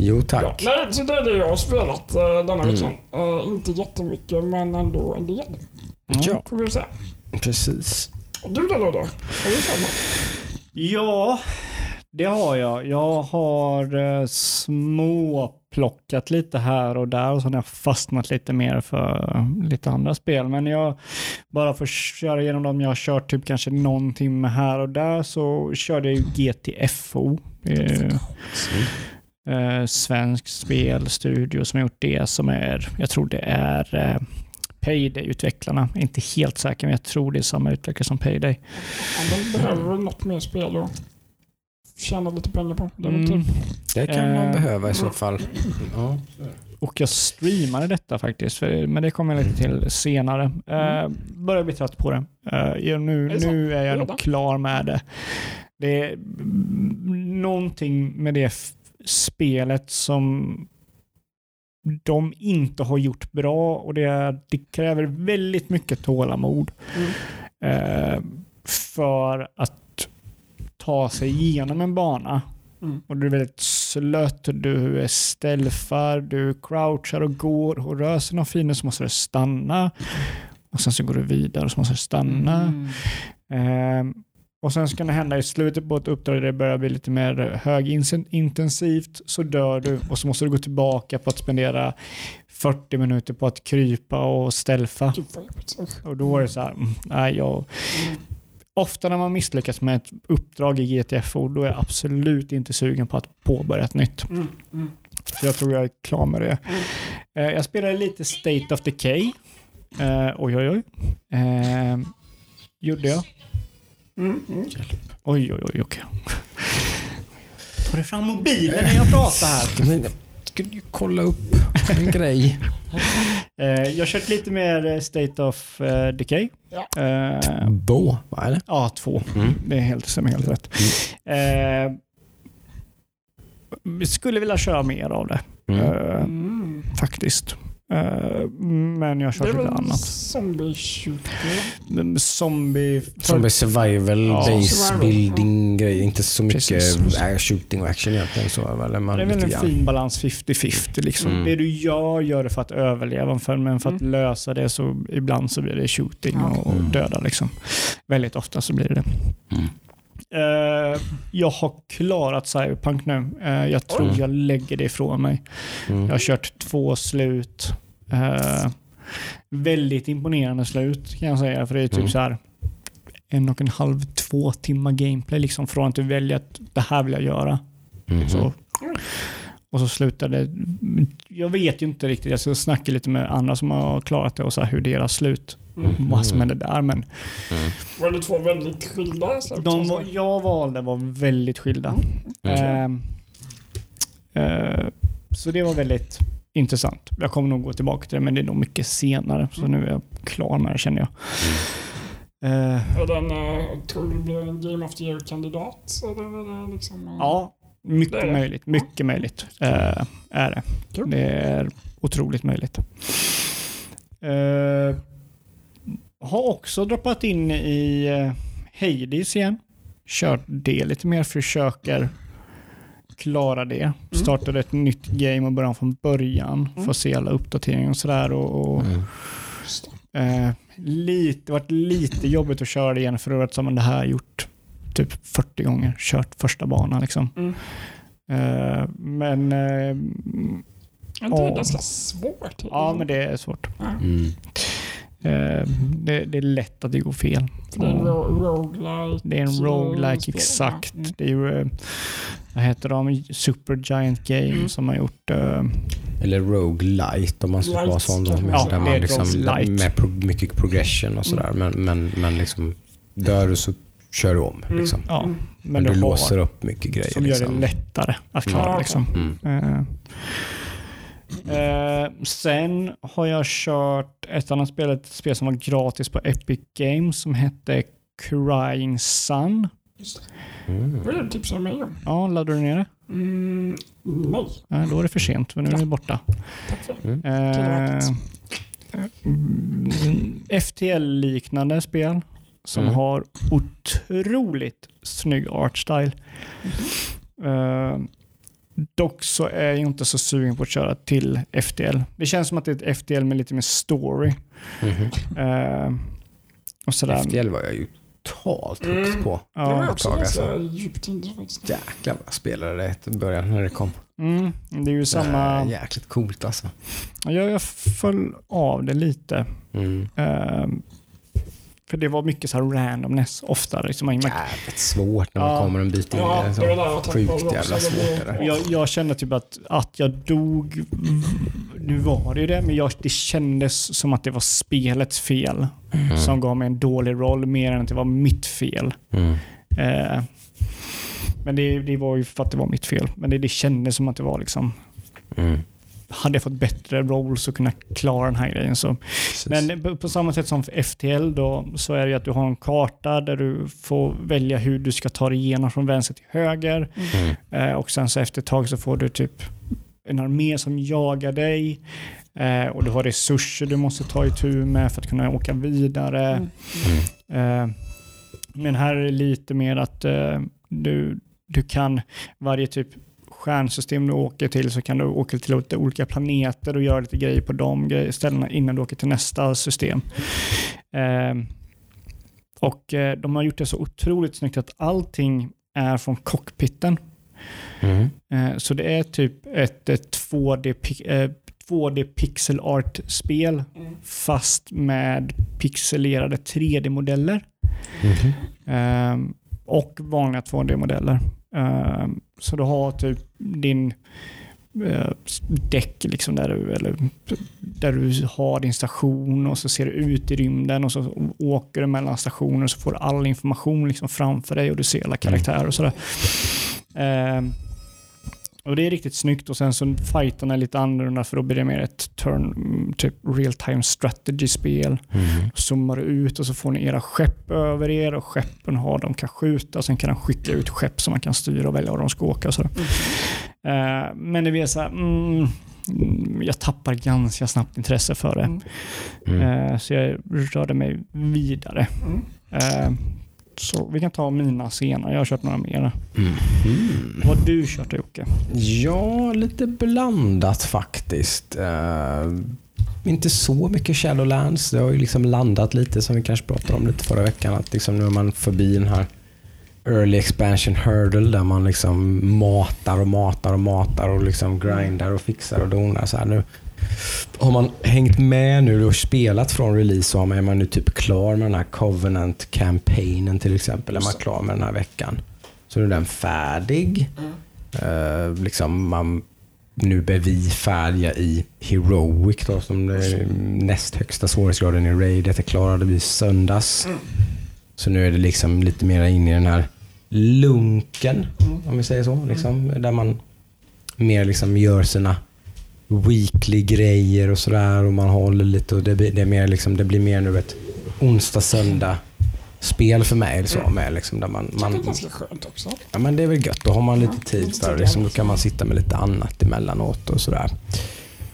Jo Ja, tack. nej, så det är det jag har spelat uh, denna Mm. veckan. Uh, inte jättemycket, men ändå en del. Ja, Får vi se. precis. Och du då, Ludde? Har du något? Ja, det har jag. Jag har eh, småplockat lite här och där och så har jag fastnat lite mer för lite andra spel. Men jag, bara för att köra igenom dem jag har kört typ kanske någon timme här och där så körde jag ju GTFO. Eh, eh, svensk spelstudio som har gjort det som är, jag tror det är eh, Payday-utvecklarna. Inte helt säker men jag tror det är samma utvecklare som Payday. Ja, de behöver väl något mer spel då? Tjäna lite pengar på. Mm. typ. Det kan man Eh. behöva i så fall. Ja. Och jag streamade detta faktiskt, för, men det kommer jag lite till senare. Uh, börjar bli trött på det. Ja, nu, Mm. Är det nu är jag Redan? nog klar med det. Det är mm, någonting med det spelet som de inte har gjort bra och det, är, det kräver väldigt mycket tålamod Mm. eh, för att ta sig igenom en bana. Mm. Och du är väldigt slött, du är stealthar, du crouchar och går och rör sig någon fiende så måste du stanna. Och sen så går du vidare och så måste du stanna. Mm. Ehm, och sen så kan det hända i slutet på ett uppdrag där det börjar bli lite mer högintensivt så dör du och så måste du gå tillbaka på att spendera 40 minuter på att krypa och. Usch. Och då är det så här, mm, nej jag, Mm. Ofta när man misslyckas med ett uppdrag i GTFO då är jag absolut inte sugen på att påbörja ett nytt. Mm. Mm. Så jag tror jag är klar med det. Mm. Eh, jag spelade lite State of Decay. Eh, oj, oj, oj. Eh, gjorde jag. Mm. Mm. Oj, oj, oj, okej. Tar du fram mobilen när jag pratar här? Skulle ju kolla upp en (laughs) grej. Eh, jag har kört lite mer eh, State of eh, Decay. Ja. Eh, Bo, vad är det? ja, två. Mm. Det är helt, stämmer helt rätt. Eh, vi skulle vilja köra mer av det. Mm. Eh, Mm. faktiskt. Eh, men jag är lite annat. zombie shooter? Zombie... Zombie survival, Ja, base survival, building grejer. Inte så mycket Precis. shooting och action egentligen. Så, eller man Det är väl en grann. fin balans 50-50. Liksom. Mm. Det du gör, gör det för att överleva. För, men för att lösa det så ibland så blir det shooting Ja. och, och Mm. döda. Liksom. Väldigt ofta så blir det det. Mm. Eh, jag har klarat Cyberpunk nu. Eh, jag tror Oj. jag lägger det ifrån mig. Mm. Jag har kört två slut. Eh, väldigt imponerande slut kan jag säga. För det är typ Mm. så här en och en halv, två timmar gameplay. Liksom, från att du väljer att det här vill jag göra. Mhm. Så, och så slutade Jag vet ju inte riktigt. Jag ska snacka lite med andra som har klarat det och så här hur deras slut, Mm. Vad som hände där. Men Mm. Var det två väldigt skilda slut? de var- jag valde var väldigt skilda. Mm. Ehm, eh, så det var väldigt intressant. Jag kommer nog gå tillbaka till det, men det är nog mycket senare. Så nu är jag klar med det känner jag. Eh, Är den, uh, tror du det blir en Game of the Year-kandidat? Liksom... eh, ja, mycket Det är det. möjligt. Mycket möjligt eh, är det. Kul. Det är otroligt möjligt. Eh, har också droppat in i uh, Hades igen. Kört det lite mer, försöker klara det. Startade ett nytt game och början från början. Mm. Får se alla uppdateringar och sådär. Och, och, Mm. eh, lite, det varit lite jobbigt att köra det igen för att som det här gjort typ 40 gånger. Kört första banan liksom. Mm. Eh, men eh, Är inte det Ja. ganska svårt? ja, men det är svårt. Mm. Eh, det, det är lätt att det går fel. Det är en ro- roguelike. Det är en roguelike, exakt. ja. Mm. Det är ju, eh, vad heter de, Super Giant Game Mm. som har gjort, eh, Eller roguelite om man ska vara sån. Då, med, där Ja, det man är liksom, med pro, mycket progression och sådär. Men, men, men liksom, dör du så kör du om. Mm. Liksom. ja, Mm. men, Men, du, låser upp mycket grejer. som gör liksom. det lättare att klara. Ja, liksom. Mm. Eh, eh, sen har jag kört ett annat spel, ett spel som var gratis på Epic Games som hette Crying Sun. Mm. Vad är det tipsar mig om? Ja, laddade du ner det? Mm, nej, Ja, då är det för sent, för nu är det borta. tack för det. Eh, Tillräckligt. mm, FTL-liknande spel som Mm. har otroligt snygg artstyle. Eh, dock så är jag inte så sugen på att köra till FTL. Det känns som att det är ett FTL med lite mer story. Mhm. Eh, och sådär. FTL var jag ju totalt Mm. på. Det var Ja, också ganska alltså. djupt inne faktiskt. Jäklar vad jag spelade det i början när det kom. mm, det är ju samma... Äh, jäkligt coolt alltså. Jag, jag föll av det lite. Mm. Ehm, för det var mycket så här randomness ofta. Liksom. Jävligt svårt när man Ja. kommer en bit in Ja, i det. tänkte Sjukt jävla också. svårt är det. jag, jag kände typ att, att jag dog. Nu var det ju det, men jag, det kändes som att det var spelets fel som gav mig en dålig roll mer än att det var mitt fel. Mm. Eh, men det, det var ju för att det var mitt fel. Men det, det kändes som att det var liksom Mm. Hade jag fått bättre rolls och kunna klara den här grejen så Precis. Men på- samma sätt som för FTL då, så är det ju att du har en karta där du får välja hur du ska ta dig igenom från vänster till höger. Mm. Eh, och sen så efter ett tag så får du typ en armé som jagar dig. Eh, och du har resurser du måste ta itu med för att kunna åka vidare. Mm. Eh, men här är det lite mer att eh, du, du kan varje typ stjärnsystem du åker till så kan du åka till lite olika planeter och göra lite grejer på de ställena innan du åker till nästa system. Eh, och eh, de har gjort det så otroligt snyggt att allting är från cockpiten. Mm. Eh, så det är typ ett, ett 2D, pi- eh, 2D pixel art-spel Mm. fast med pixelerade 3D-modeller. Mhm. Ehm, och vanliga 2D-modeller. Ehm, så du har typ din eh, däck liksom där, du, eller, där du har din station och så ser du ut i rymden och så åker du mellan stationer och så får du all information liksom framför dig och du ser alla karaktärer och sådär. Eh, och det är riktigt snyggt och sen så fighterna är lite annorlunda för då blir det mer ett turn, mm, typ real time strategy-spel Mm. zoomar ut och så får ni era skepp över er och skeppen har de kan skjuta och sen kan de skicka ut skepp som man kan styra och välja var de ska åka. Och sådär. Eh, men det blir så här, mm, mm, jag tappar ganska snabbt intresse för det. Mm. Mm. Eh, så jag rörde mig vidare. Mm. Så vi kan ta mina senare. Jag har kört några mer. Mm. Vad har du kört Jocke? Ja, lite blandat faktiskt. Eh, inte så mycket Shadowlands. Det har ju liksom landat lite som vi kanske pratade om lite förra veckan. Att liksom nu är man förbi den här early expansion hurdle där man liksom matar och matar och matar och liksom grindar och fixar och donar. Så här nu har man hängt med nu och spelat från release så är man nu typ klar med den här Covenant-campaignen till exempel. Är man klar med den här veckan. Så nu är den färdig. Eh, liksom man, nu är vi färdiga i Heroic då, som det är näst högsta svårighetsgraden i Raid. Det klarade vi söndags. Så nu är det liksom lite mer in i den här lunken, om vi säger så. Liksom, där man mer liksom gör sina weekly grejer och sådär och man håller lite och det, blir- det, är mer liksom, det blir mer nu ett onsdag, söndag spel för mig. Så, med, liksom, där man, Det är man, ganska skönt också. Ja, men det är väl gött. Då har man lite tid. lite Där, liksom, ja. då kan man sitta med lite annat emellanåt och sådär.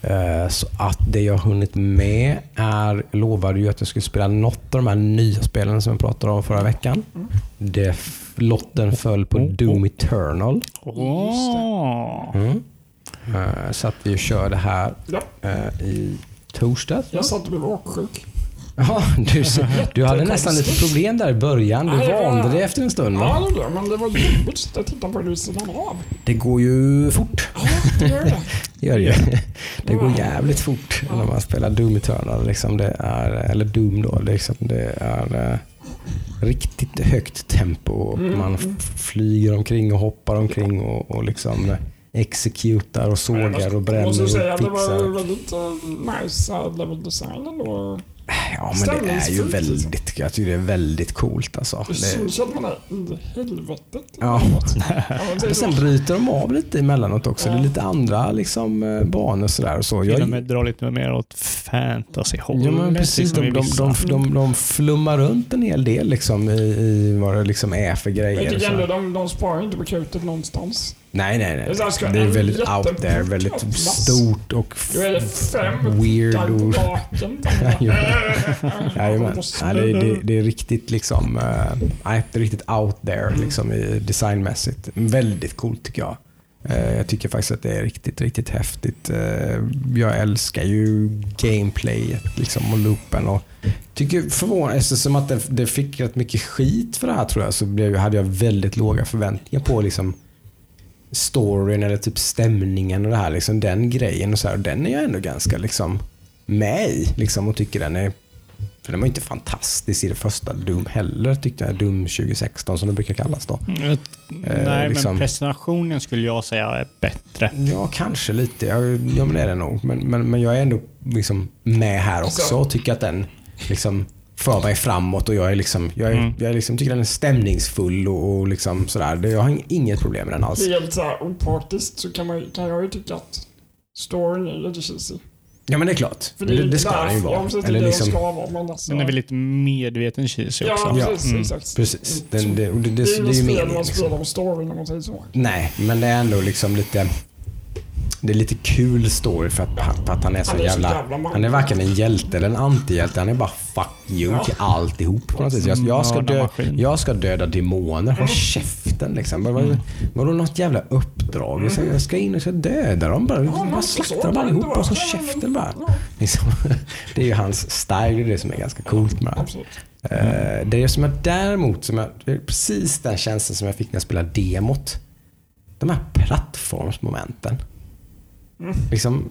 Eh, Så att det jag har hunnit med är, jag lovade ju att jag skulle spela något av de här nya spelen som jag pratade om förra veckan. Det, f- lotten föll på Doom Eternal. Åh. Mm. Eh, Så att vi kör det här Ja, eh, i torsdags. jag satt och blev åksjuk. (laughs) Ja, du, du hade nästan lite problem där i början. Du var- vande dig efter en stund. Va? Ja, det blev men det var jobbigt att sitta och titta på det vid sidan av. Det går ju fort. Ja, det gör det. (laughs) Det gör det. (laughs) Det går jävligt fort när man spelar Doom Eternal. Liksom det är, eller Doom då. Liksom det är eh, riktigt högt tempo. Och man f- flyger omkring och hoppar omkring och, och liksom exekutar och sågar och bränner måste och säga, det var fixar. väldigt uh, nice uh, level design ändå. Ja, men det är ju liksom. väldigt, jag tycker det är väldigt coolt alltså. Syns att man är i helvetet. Ja. (laughs) Men sen så. bryter de av lite emellanåt också. Det är lite andra liksom, eh, banor sådär. Och så. Till och Jag, med dra lite mer åt fantasy-hållet. Ja men precis, liksom de, de, de, de, de flummar runt en hel del liksom, i, i vad det liksom är för Jag grejer. tycker Så. ändå de, de sparar inte på krutet någonstans. Nej, nej, nej. Det Det är väldigt out there, väldigt stort och weird. Och, (laughs) jajamän. Nej, det, det, det är riktigt liksom, eh, nej, det är riktigt out there liksom, i designmässigt. Väldigt coolt tycker jag. Eh, Jag tycker faktiskt att det är riktigt, riktigt häftigt. Eh, Jag älskar ju gameplayet liksom, och loopen. Och tycker förvånande, eftersom att det, det fick rätt mycket skit för det här tror jag, så blev, hade jag väldigt låga förväntningar på liksom, storyn eller typ stämningen och det här. Liksom, den grejen. Och så här, och den är jag ändå ganska liksom, med i liksom, och tycker den är för den var inte fantastisk i det första Doom heller, tyckte jag. Doom 2016 som det brukar kallas då. Mm, Nej, liksom- men presentationen skulle jag säga är bättre. Ja, kanske lite. Ja, ja men det är det nog. Men, men, men jag är ändå liksom med här också Alltså- och tycker att den liksom för mig framåt och jag är liksom, jag, är, Mm. jag liksom, tycker den är stämningsfull och, och liksom sådär. Det- Jag har inget problem med den alls. Helt så här opartiskt så kan, man, kan jag ju tycka att storyn är lite cheesy. Ja men det är klart. För det, det ska där- den ju vara. Eller det liksom, ska vara. Men alltså, Den är väl lite medveten cheesy också. Ja, precis. Mm. Exakt. precis. Den, det, det, det, Det är det, ju är ju spel meningen. man Liksom. spelar om storyn om man säger så. Nej, men det är ändå liksom lite... Det är lite kul story för att, för att han är så Han är så jävla... jävla man. Han är varken en hjälte eller en antihjälte. Han är bara fuck you till alltihop på något sätt. Jag, jag, ska dö, jag ska döda demoner. Håll käften liksom. Vad- Vadå något jävla uppdrag? Jag ska, jag ska in och ska döda dem bara. Bara slakta så dem allihopa och så vara. käften bara. Ja, Liksom. (laughs) Det är ju hans style. Det är det som är ganska coolt med det. Eh, Det är som jag däremot, som jag, det är precis den känslan som jag fick när jag spelade demot. De här plattformsmomenten. Liksom,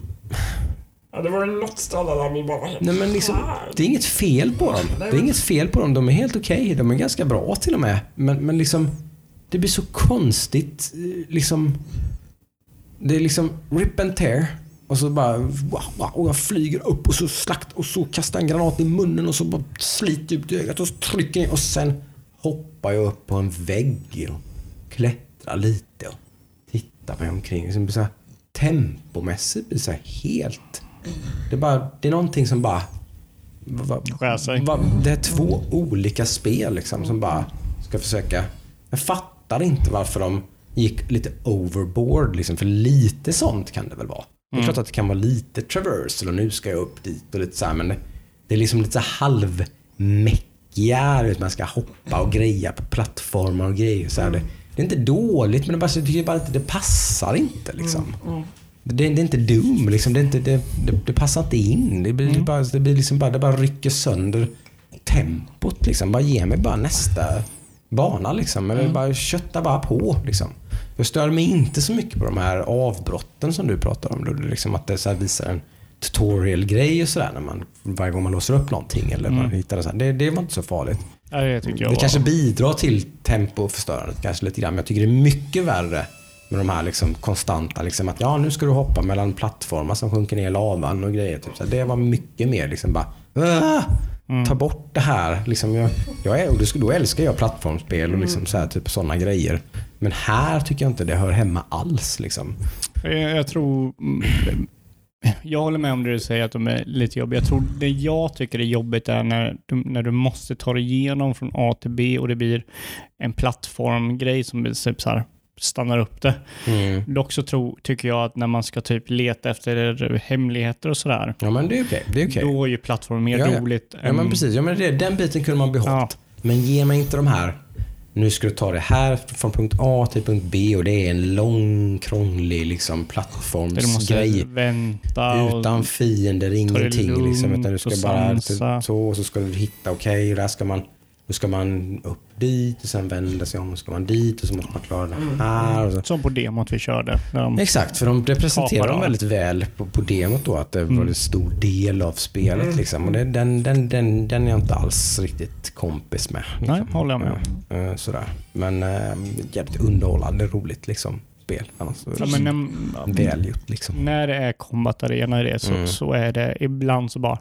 Ja, det var ju något ställe där vi bara nej men liksom, det är inget fel på dem. Det är inget fel på dem. De är helt okej. De är ganska bra till och med. Men, men liksom, det blir så konstigt. eh, Liksom, det är liksom rip and tear. Och så bara, wow, wow, och jag flyger upp och så slakt och så kastar en granat i munnen och så bara sliter ut ögat och så trycker jag och sen hoppar jag upp på en vägg och klättrar lite och tittar mig omkring. Det blir så tempomässigt blir så här helt... Det är, bara, det är någonting som bara... Va, va, det är två olika spel liksom som bara ska försöka... Jag fattar inte varför de gick lite overboard. Liksom, för lite sånt kan det väl vara. Det är Mm. klart att det kan vara lite traversal och nu ska jag upp dit och lite så här, men det, är liksom lite så halvmäckiga. Man ska hoppa och greja på plattformar och grejer. Så här, det, det är inte dåligt men det, bara, inte det passar inte. Liksom. Det, det är inte Doom. Liksom. Det, är inte, det, det, det passar inte in. Det, blir, det, bara, det, blir liksom bara, det bara rycker sönder tempot. Liksom. Bara ge mig bara nästa bana. Liksom. Eller bara kötta bara på. Liksom. Jag stör mig inte så mycket på de här avbrotten som du pratar om. Liksom att det så visar en tutorial-grej och sådär varje gång man låser upp någonting. Eller man hittar det, så här. Det, det var inte så farligt. Ja, det tycker jag Det var- kanske bidrar till tempoförstörandet kanske lite grann. Men jag tycker det är mycket värre med de här liksom konstanta, liksom att ja nu ska du hoppa mellan plattformar som sjunker ner i lavan och grejer. Typ. Så det var mycket mer liksom bara "Ah, Ta bort det här. Liksom jag, jag är, och då, då älskar jag plattformsspel och liksom så här, typ sådana grejer. Men här tycker jag inte det hör hemma alls. Liksom. Jag, jag tror... Jag håller med om det du säger att de är lite jobbiga. Jag tror det jag tycker är jobbigt är när du, när du måste ta dig igenom från A till B och det blir en plattformgrej som blir typ så här, stannar upp det. Mm. Dock så tror, tycker jag att när man ska typ leta efter hemligheter och sådär, Ja men det är okej. Det är okej. då är ju plattform mer Ja, ja. roligt. Ja men än- precis. Ja, men det, den biten kunde man behållit. Ja. Men ge mig inte de här. Nu ska du ta det här från punkt A till punkt B och det är en lång, krånglig liksom, plattformsgrej. och... Utan fiender, ingenting. Liksom, utan du ska bara sansa. så och så ska du hitta, okej, okay, där ska man nu ska man upp dit och sen vända sig om och ska man dit och så måste man klara det här. Och så. Som på demot vi körde. Exakt, för de representerar dem väldigt väl på, på demot då. Att det var en stor del av spelet. Mm. Liksom. Och det, den, den, den, den är jag inte alls riktigt kompis med. Liksom. Nej, håller jag med om. Eh, eh, Sådär. Men äh, jävligt underhållande, roligt liksom, spel. Annars, så- ja, men när, Välgjort liksom. när det är combat arena i det så, Mm. så är det ibland så bara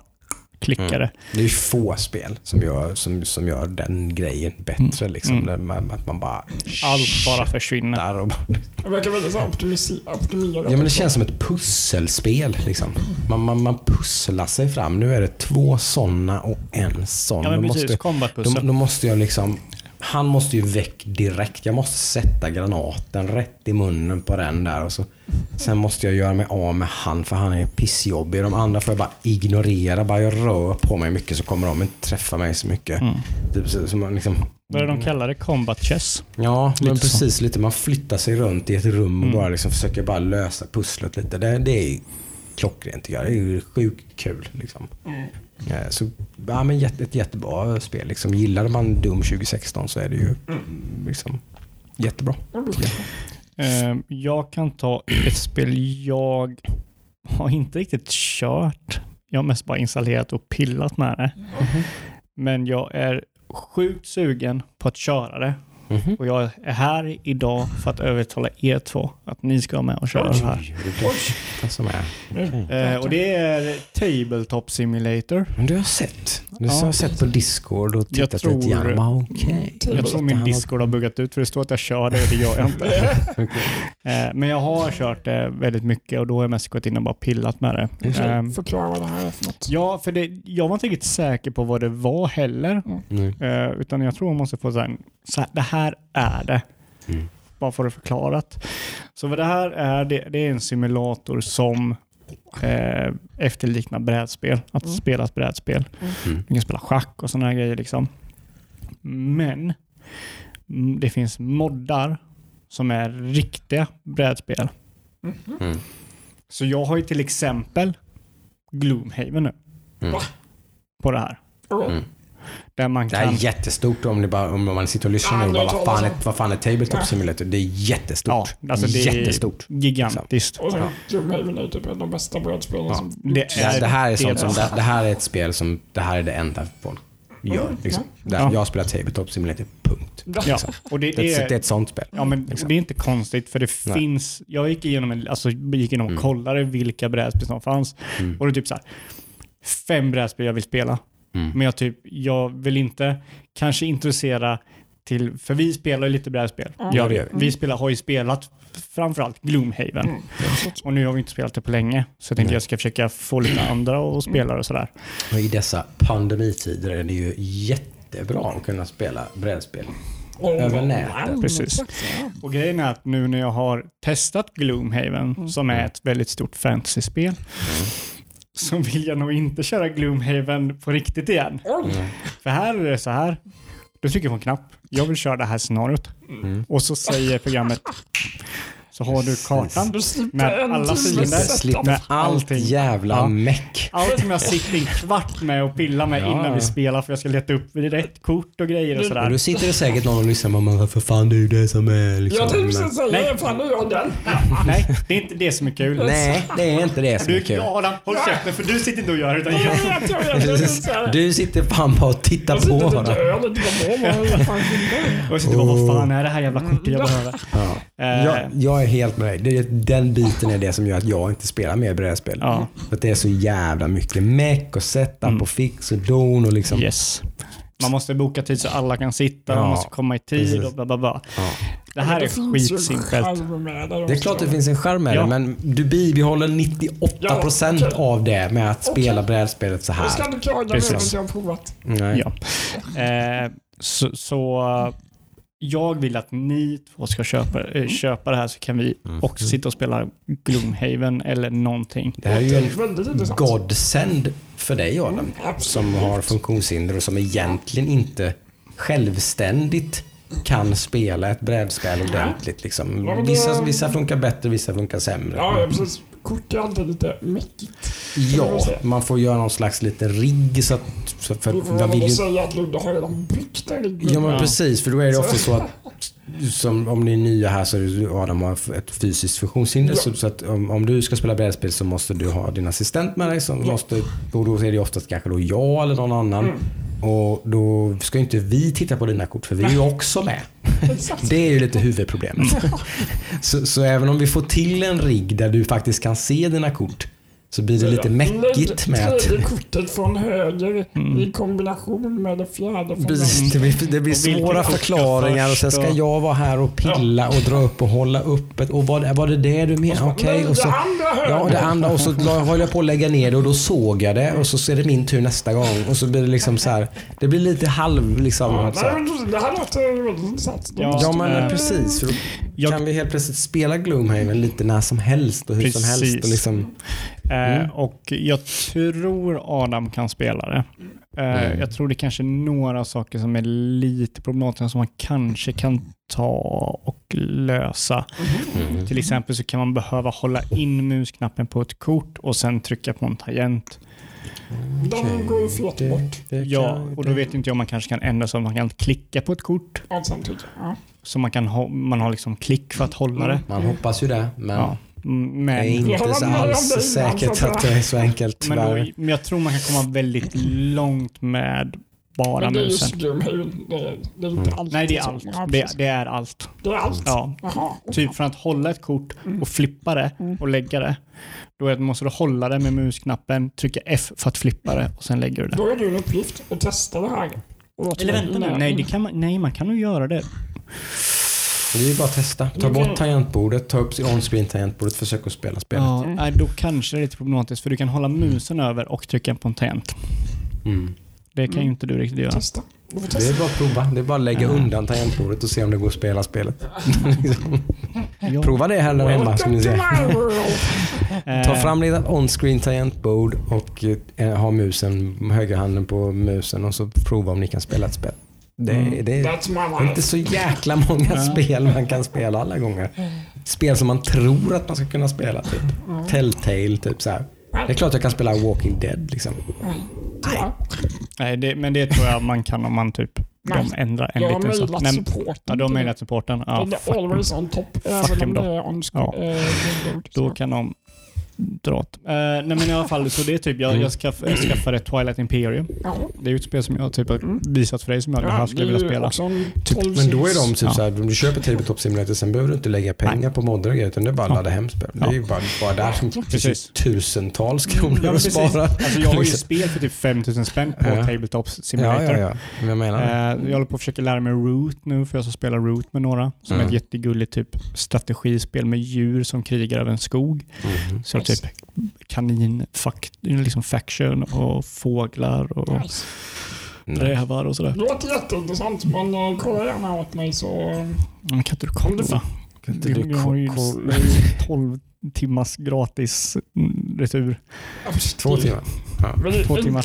klickar det. Det är ju få spel som gör, som, som gör den grejen bättre. Liksom. Mm. Man, att man bara Allt bara försvinner. och bara Det verkar väldigt optimerat. Ja men det känns som ett pusselspel. Liksom. Man, man, man pusslar sig fram. Nu är det två sådana och en sån. Ja men Då precis, måste, då, då måste jag liksom... Han måste ju väck direkt. Jag måste sätta granaten rätt i munnen på den där. Och så, sen måste jag göra mig av med han för han är pissjobbig. De andra får jag bara ignorera. Bara jag rör på mig mycket så kommer de inte träffa mig så mycket. Mm. Typ, så, så man liksom, Vad är det de kallar det? Combat chess? Ja, men Lite så. precis. Lite. Man flyttar sig runt i ett rum och Mm. bara liksom försöker bara lösa pusslet lite. Det, det är klockrent tycker jag. Det är ju sjukt kul. Liksom. Eh, Så, ja, men jätte, ett jättebra spel. Liksom. Gillade man Doom 2016 så är det ju liksom, jättebra. Eh, jag kan ta ett spel jag har inte riktigt kört. Jag har mest bara installerat och pillat med det. Men jag är sjukt sugen på att köra det. Mhm. Och jag är här idag för att övertala er två att ni ska vara med och köra det här. Oj, det är det som är. Eh, och det är Tabletop Simulator. Men du har sett. Du Ja. har sett på Discord och Jag tittat tror- lite grann. Okej. Jag tror min Discord har buggat ut för det står att jag kör det och det gör jag inte. (laughs) Eh, Men jag har kört det väldigt mycket och då har jag mest gått in och bara pillat med det. Eh, Förklara vad det här är för något. Ja, för det, jag var inte riktigt säker på vad det var heller. Mm. Eh, utan jag tror man måste få så här, så här, det här är det. Mm. Bara få det förklarat. Så vad det här är, det, det är en simulator som eh, efterliknar brädspel. Att Mm. spela ett brädspel. Mm. Du kan spela schack och sådana här grejer. Liksom. Men mm, det finns moddar som är riktiga brädspel. Mm. Så jag har ju till exempel Gloomhaven nu. Mm. På det här. Där man Det här kan... är jättestort om, ni bara, om man sitter och lyssnar Ja, nu. Bara, vad, fan är, vad fan är Tabletop. Simulator? Det är jättestort. Ja, alltså det är Jättestort. gigantiskt. Och sen Gloomhaven är typ ett av de bästa brädspelen Ja, som det är- här är det sånt är som, bra. det, det här är ett spel som, det här är det enda folk gör. Mm, Liksom. Det, Ja. Jag spelar Tabletop Simulator, punkt. Ja, och det, Det, är, är... det är ett sånt spel. Ja, men Liksom. det är inte konstigt för det Nej. finns... Jag gick igenom, en, alltså, gick igenom och Mm. kollade vilka brädspel som fanns. Mm. Och det är typ så här, fem brädspel jag vill spela. Mm. Men jag, typ, jag vill inte kanske introducera till, för vi spelar ju lite brädspel. Mm. Gör vi. vi spelar, har ju spelat framförallt Gloomhaven. Mm. Och nu har vi inte spelat det på länge. Så jag tänkte Nej. jag ska försöka få lite andra att spela och sådär. Och I dessa pandemitider är det ju jättebra att kunna spela brädspel över nätet. Precis. Och grejen är att nu när jag har testat Gloomhaven, som är ett väldigt stort fantasyspel, (laughs) så vill jag nog inte köra Gloomhaven på riktigt igen. För här är det så här. Du trycker på en knapp. Jag vill köra det här scenariot. Och så säger programmet så har du kartan Du med alla fiender. Slipper Med allt allting. jävla Ja. meck. Allt som jag sitter en kvart med och pillar med Ja, innan vi spelar för jag ska leta upp rätt kort och grejer och Och sådär. då sitter det säkert någon och lyssnar och man för fan det är ju det som är liksom. Jag tänkte precis säga det, fan nu gör den. Nej, det är inte det som är kul. Nej, det är inte det som är Du, kul. Adam, håll käften för du sitter inte och gör det utan Jag jag. vet, jag vet. Jag vet. Du sitter fan bara och tittar Jag på sitter och dör lite på vad jag. Och sitter bara, vad fan är det här jävla kortet jag behöver? Ja. Eh, Jag, jag är helt med dig. Det, den biten är det som gör att jag inte spelar mer brädspel. Ja. För att det är så jävla mycket meck och setup Mm. och fix och don och liksom. Yes. Man måste boka tid så alla kan sitta, Ja, man måste komma i tid precis. och bla bla bla. Ja. Det här är Det finns ju skitsimpelt. det är klart det finns en charm med Ja. det, men du bibehåller 98% Ja, okej. av det med att spela Okej. brädspelet så Jag ska här. inte klaga än jag har provat. Nej. Ja. Eh, så, så jag vill att ni två ska köpa, eh, köpa det här så kan vi också sitta och spela Gloomhaven eller någonting. Det här är ju en godsend för dig Adam. Som har funktionshinder och som egentligen inte självständigt kan spela ett brädspel ordentligt. Liksom. Vissa, vissa funkar bättre, vissa funkar sämre. Ja, precis. Kort är alltid lite mäckigt. Ja, man får göra någon slags liten rigg så att... Så för, får jag vill ju, säga att Ludde har redan byggt en rigg. ja men Ja. precis, för då är det ofta så att som, om ni är nya här så är det Adam har ett fysiskt funktionshinder. Ja. Så, så att om, om du ska spela brädspel så måste du ha din assistent med dig. Som Ja. måste, och då är det oftast kanske då jag eller någon annan. Mm. Och då ska inte vi titta på dina kort för vi är ju också med. (laughs) Det är ju lite huvudproblemet. (laughs) så, så även om vi får till en rigg där du faktiskt kan se dina kort så blir det lite mäckigt med att tredje kortet från höger Mm. i kombination med det fjärde från Precis, vänster. det blir, det blir svåra förklaringar och sen ska jag vara här och pilla och dra upp och hålla upp ett, Och var, var det det du menade? Okej. Och så, det andra höger. ja, det andra. Och så (laughs) höll jag på att lägga ner det och då såg jag det och så är det min tur nästa gång. Och så blir det liksom så här. Det blir lite halv liksom. Ja, så nej, här. men det här låter väldigt intressant. Då Ja, men eh, precis. För då jag- kan vi helt plötsligt spela Gloomhaven lite när som helst och hur som helst. Och liksom, Mm. och jag tror Adam kan spela det. Eh, Mm. Jag tror det kanske är några saker som är lite problematiska som man kanske kan ta och lösa. mm. Till exempel så kan man behöva hålla in musknappen på ett kort och sen trycka på en tangent. Den går ju det, bort. Ja, och då vet inte jag om man kanske kan ändra så att man kan klicka på ett kort. Allt samtidigt. Ja. Så man, kan ha, man har liksom klick för att hålla det. Man hoppas ju det. Men Ja. Mm, det är Men, inte så alls säkert så att det är så enkelt men, då, men jag tror man kan komma väldigt långt med bara Men det är musen. just Gloomhaven. Det är, det är inte allt. Mm. Nej, det är allt. Det, det är allt. det är allt? Ja. Typ från att hålla ett kort Mm. och flippa det och lägga det. Då är måste du hålla det med musknappen, trycka F för att flippa det och sen lägger du det. Då är det en uppgift att testa det här. Eller vänta nu, innan- nej, det kan man, nej man kan nog göra det. Det är ju bara att testa. Ta Okej. bort tangentbordet, ta upp on-screen tangentbordet, försök att spela spelet. Ja, då kanske det är lite problematiskt för du kan hålla musen över och trycka på en tangent. Mm. Det kan ju inte du riktigt göra. Testa. Det är bara att prova. Det är bara att lägga Ja. undan tangentbordet och se om det går att spela spelet. (laughs) Ja. Prova det här där hemma ska ni Welcome to se. my world. (laughs) Eh, Ta fram ditt on-screen tangentbord och eh, ha musen, högerhanden på musen och så prova om ni kan spela ett spel. Det, Mm. det är inte så jäkla många spel man kan spela alla gånger. Spel som man tror att man ska kunna spela. Typ. Telltale, typ så här. Det är klart jag kan spela Walking Dead liksom. Ja. Nej, det, men det tror jag man kan om man typ Nej. de ändrar en Jag har liten sak. mejlat Nej, supporten. Ja, de har mejlat supporten. Ja, Den fuck always on top. Fuck Även them om då. det är on Ja. eh. Då kan de dra åt. Eh, nej men i alla fall, så det är typ, jag, Mm. jag, skaff, jag skaffade Twilight Imperium. Ja. Det är ju ett spel som jag typ har Mm. visat för dig som jag det här skulle det är vilja spela. Typ, 12 men då är de typ Ja. såhär, om du köper Tabletop Simulator sen behöver du inte lägga pengar på moddar utan det är bara att Ja. ladda hem spel. Det Ja. är ju bara, bara där som Precis. tusentals kronor Ja, att spara. Alltså jag har ju (laughs) Liksom. spel för typ 5000 spänn på Ja. Tabletop Ja, Simulator. ja, ja. Men jag menar det. Eh, jag håller på att försöka lära mig Root nu för jag ska spela Root med några. Som är Mm. ett jättegulligt typ strategispel med djur som krigar över en skog. Mhm. Så typ kanin, liksom faction och fåglar och Nice. rävar och sådär. Det låter jätteintressant, men uh, kolla gärna åt mig så... Men kan inte du kolla? Kan inte du Jag har ju ko- ko- 12 timmars gratis mm, retur. Två timmar? Ja. Två timmar.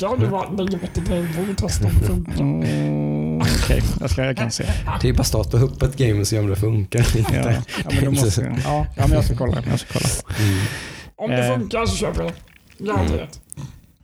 det funkar. Mm, Okej, jag, ska, jag kan se. Det är bara starta upp ett game och se om det funkar. Ja, ja, men då måste, jag- ja, ja, men jag ska kolla. Jag ska kolla. Mm. Om det Eh. funkar så köper jag det. Garanterat.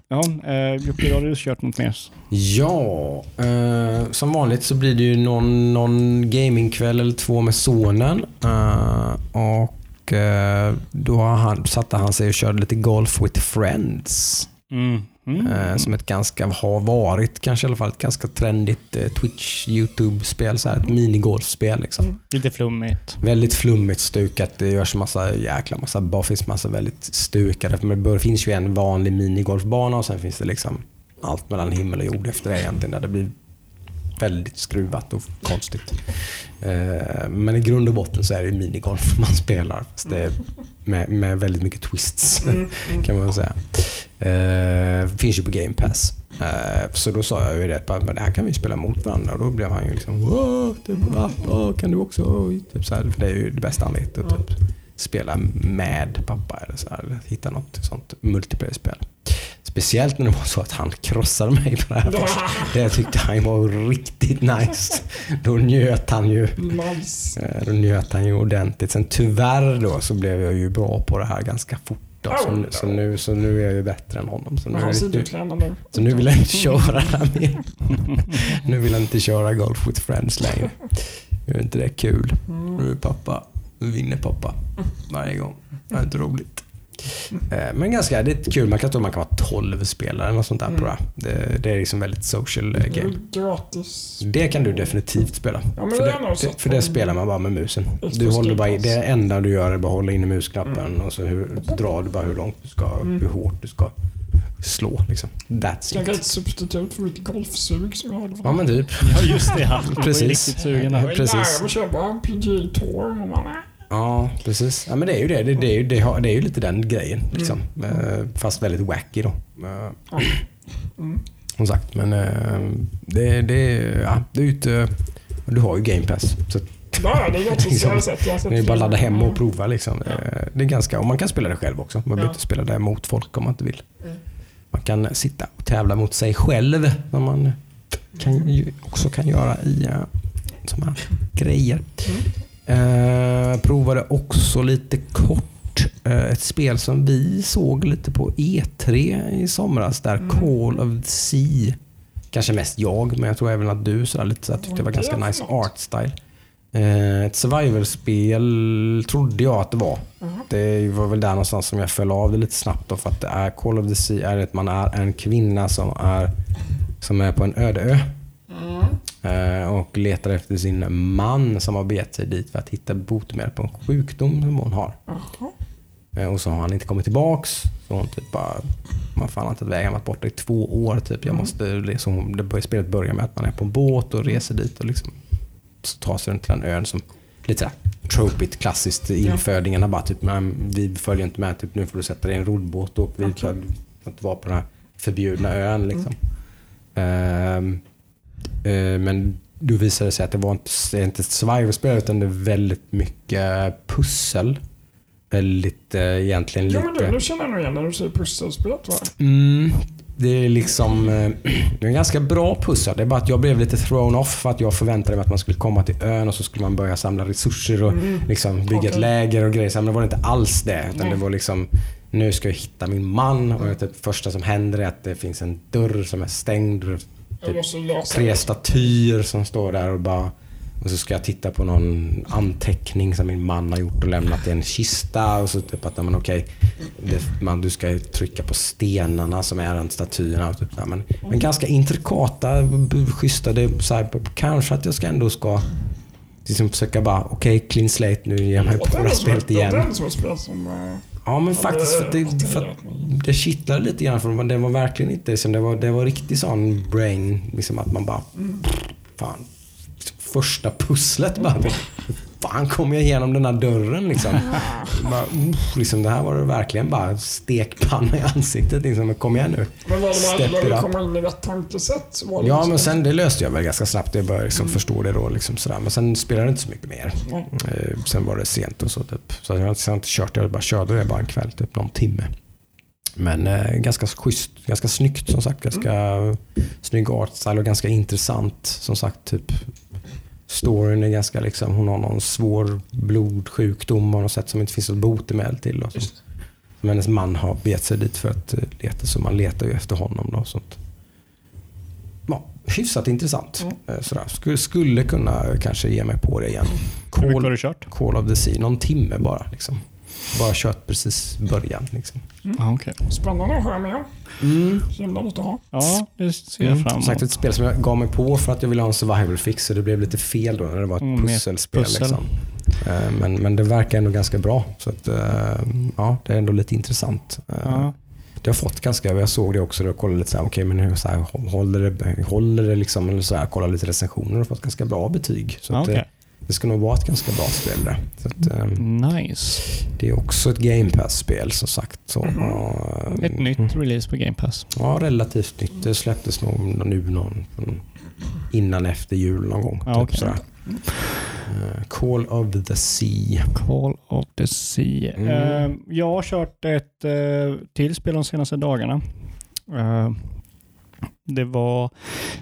Ja, eh, Jocke, har du kört något mer? Ja, eh, som vanligt så blir det ju någon, någon gamingkväll eller två med sonen. Eh, och eh, då har han, satte han sig och körde lite Golf with Friends. Mm. Mm. Eh, som ett ganska, har varit kanske i alla fall, ett ganska trendigt eh, Twitch, YouTube-spel. Så här, ett minigolfspel liksom. Lite flummigt. Väldigt flummigt stukat. Det görs massa jäkla massa, finns massa väldigt stukade. Men det finns ju en vanlig minigolfbana och sen finns det liksom allt mellan himmel och jord efter det egentligen. Där det blir väldigt skruvat och konstigt. Eh, Men i grund och botten så är det minigolf (laughs) man spelar. Fast det är med, med väldigt mycket twists kan man säga. Eh, finns ju på Game Pass. Eh, så då sa jag ju det, men det här kan vi spela mot varandra. Och då blev han ju liksom Wow, typ, va? Åh, kan du också? Typ så här, för det är ju det bästa han vet. Att typ, spela med pappa eller så här, hitta något sånt multiplayer-spel. Speciellt när det var så att han krossade mig på det här. först. Det tyckte han var riktigt nice. Då njöt han ju. Nice. Eh, Då njöt han ju ordentligt. Sen tyvärr då så blev jag ju bra på det här ganska fort. Då. Så, så, nu, så nu är jag ju bättre än honom. Så nu, nu, så nu vill jag inte köra det mer. (laughs) Nu vill jag inte köra Golf with Friends längre. Nu är inte det kul. Nu är pappa, vinner pappa varje gång. Det är inte roligt. Eh, Men ganska, det är kul. Man kan tro man kan vara 12 spelare eller sånt där på det. Det, det är liksom väldigt social eh, Det game. är gratis. Det kan du definitivt spela. Ja, men för, det det, det, för det spelar man bara med musen. Du håller bara, det enda du gör är bara hålla inne musknappen och så hur, drar du bara hur långt du ska, hur hårt du ska slå. Liksom. That's Kanske it. ett substitut för mitt golfsug som jag hade. Ja men typ. Ja, just det. Var (laughs) Precis. riktigt sugen Jag där. precis. nära att köpa PGA Tour. Ja, precis. Ja, men det är ju det. Det, det, är, ju, det, har, det är ju lite den grejen. Liksom. Eh, Fast väldigt wacky då. Eh, Ja. Mm. Som sagt, men eh, det, det, ja, det är ju inte... Du har ju Game Pass. Så Ja, det är. (laughs) Liksom, Jag har sett. Jag har sett det är bara att ladda hem och Mm. prova. Liksom. Eh, Det är ganska, och man kan spela det själv också. Man behöver Ja. inte spela det mot folk om man inte vill. Mm. Man kan sitta och tävla mot sig själv. Som man kan, också kan göra i sådana här grejer. Eh, provade också lite kort eh, ett spel som vi såg lite på E3 i somras. Där Call of the Sea. Kanske mest jag, men jag tror även att du sådär, lite sådär, tyckte det var ganska nice art style. Eh, ett survival-spel trodde jag att det var. Det var väl där någonstans som jag föll av det lite snabbt. Då, för att det är Call of the Sea är att man är en kvinna som är, som är på en öde ö. Eh, och letar efter sin man som har begett sig dit för att hitta botemedel på en sjukdom som hon har. Eh, och så har han inte kommit tillbaks. Så hon typ bara, man fan inte vägen varit borta i två år. Typ. Jag måste, liksom, det börjar, spelet börjar med att man är på en båt och reser dit och liksom, så tar sig runt till den ön som lite såhär tropigt, klassiskt infödingarna bara typ, vi följer inte med, typ, nu får du sätta dig i en roddbåt och vi får får inte vara på den här förbjudna ön. Liksom. Ehm, eh, men då visade det sig att det var inte, det inte ett survival-spel utan det är väldigt mycket pussel. Väldigt, eh, egentligen lite... men du, nu känner jag nog igen när du säger pusselspelet. Va? Mm, det är liksom eh, (clears throat) det är en ganska bra pussel. Det är bara att jag blev lite thrown off för att jag förväntade mig att man skulle komma till ön och så skulle man börja samla resurser och liksom bygga ett Mm. Okej. läger och grejer. Men det var inte alls det. Utan Nej. det var liksom nu ska jag hitta min man och det typ första som händer är att det finns en dörr som är stängd. Jag Typ tre det. statyer som står där och bara och så ska jag titta på någon anteckning som min man har gjort och lämnat i en kista. Och så typ att, men okej, det, man, du ska trycka på stenarna som är runt statyerna. Och typ, men, men ganska intrikata, schyssta. Det, så här, kanske att jag ska ändå ska liksom försöka bara, okej, clean slate, nu ger jag mig på det här spelet Det är igen. den som är spel som... Ja men faktiskt för att det- för att det kittlade lite grann för det var verkligen inte det var, det var riktigt sån brain, liksom att man bara, fan, första pusslet bara. Fan kom jag igenom den här dörren liksom? bara, uff, liksom det här var det verkligen bara stekpanna i ansiktet. Liksom. Kom igen nu. Men var det när du kommer in i rätt tankesätt var det Ja, liksom- men sen det löste jag väl ganska snabbt. Jag började liksom förstå det då. Liksom sådär. Men sen spelade det inte så mycket mer. Eh, sen var det sent och så. Typ. Så jag har inte- kört. Jag bara körde det bara en kväll, typ någon timme. Men eh, ganska schysst, ganska snyggt som sagt. Ganska snygg artstyle och ganska intressant. Som sagt, typ storyn är ganska liksom, hon har någon svår blodsjukdom och något sätt som inte finns något botemedel till. Och så. Som hennes man har begett sig dit för att eh, leta, så man letar ju efter honom. Då, sånt. Ja, hyfsat intressant. Eh, Sådär. Skulle, skulle kunna kanske ge mig på det igen. Hur mycket har Call, du kört? Call of the Sea, någon timme bara. Liksom. Bara kört precis början. Liksom. Ah, okay. Spännande att höra mer om. Mm. Himla något att ha. Ja, det ser jag Mm. fram emot. sagt ett spel som jag gav mig på för att jag ville ha en survival fix så det blev lite fel då när det var ett Mm, pusselspel. pussel. Liksom. Eh, Men, men det verkar ändå ganska bra. Så att, eh, ja, det är ändå lite intressant. Eh, Ja. Det har fått ganska, jag såg det också, och kollade lite så här, okej men hur, så här, håller det, håller det liksom, eller så här, kollade lite recensioner och fått ganska bra betyg. Så Ja, att, okej. Det ska nog vara ett ganska bra spel det. Att, eh, Nice. det är också ett Game Pass-spel som sagt. Så, Mhm. Ett nytt release på Game Pass. Ja, relativt nytt. Det släpptes nog nu någon, innan efter jul någon gång. Ja, typ okej. sådär. Eh, Call of the Sea. Call of the Sea. Mm. Eh, jag har kört ett uh, till spel de senaste dagarna. Eh, det var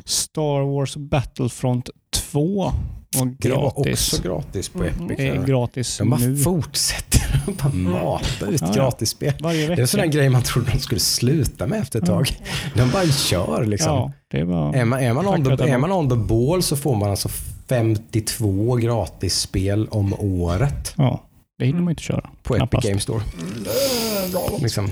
Star Wars Battlefront 2. Var Det var gratis. också gratis på Mm. Epic. Det är gratis De bara nu. fortsätter att bara mata ut Ja, ja. gratisspel. Varje Det är en sån där grej man trodde de skulle sluta med efter ett Ja. tag. De bara kör liksom. Ja, det var... Är man, är, man on the, är man on the ball så får man alltså 52 gratisspel om året Ja, det hinner man inte köra. på Knappast. Epic Games Store. Är galet. Liksom.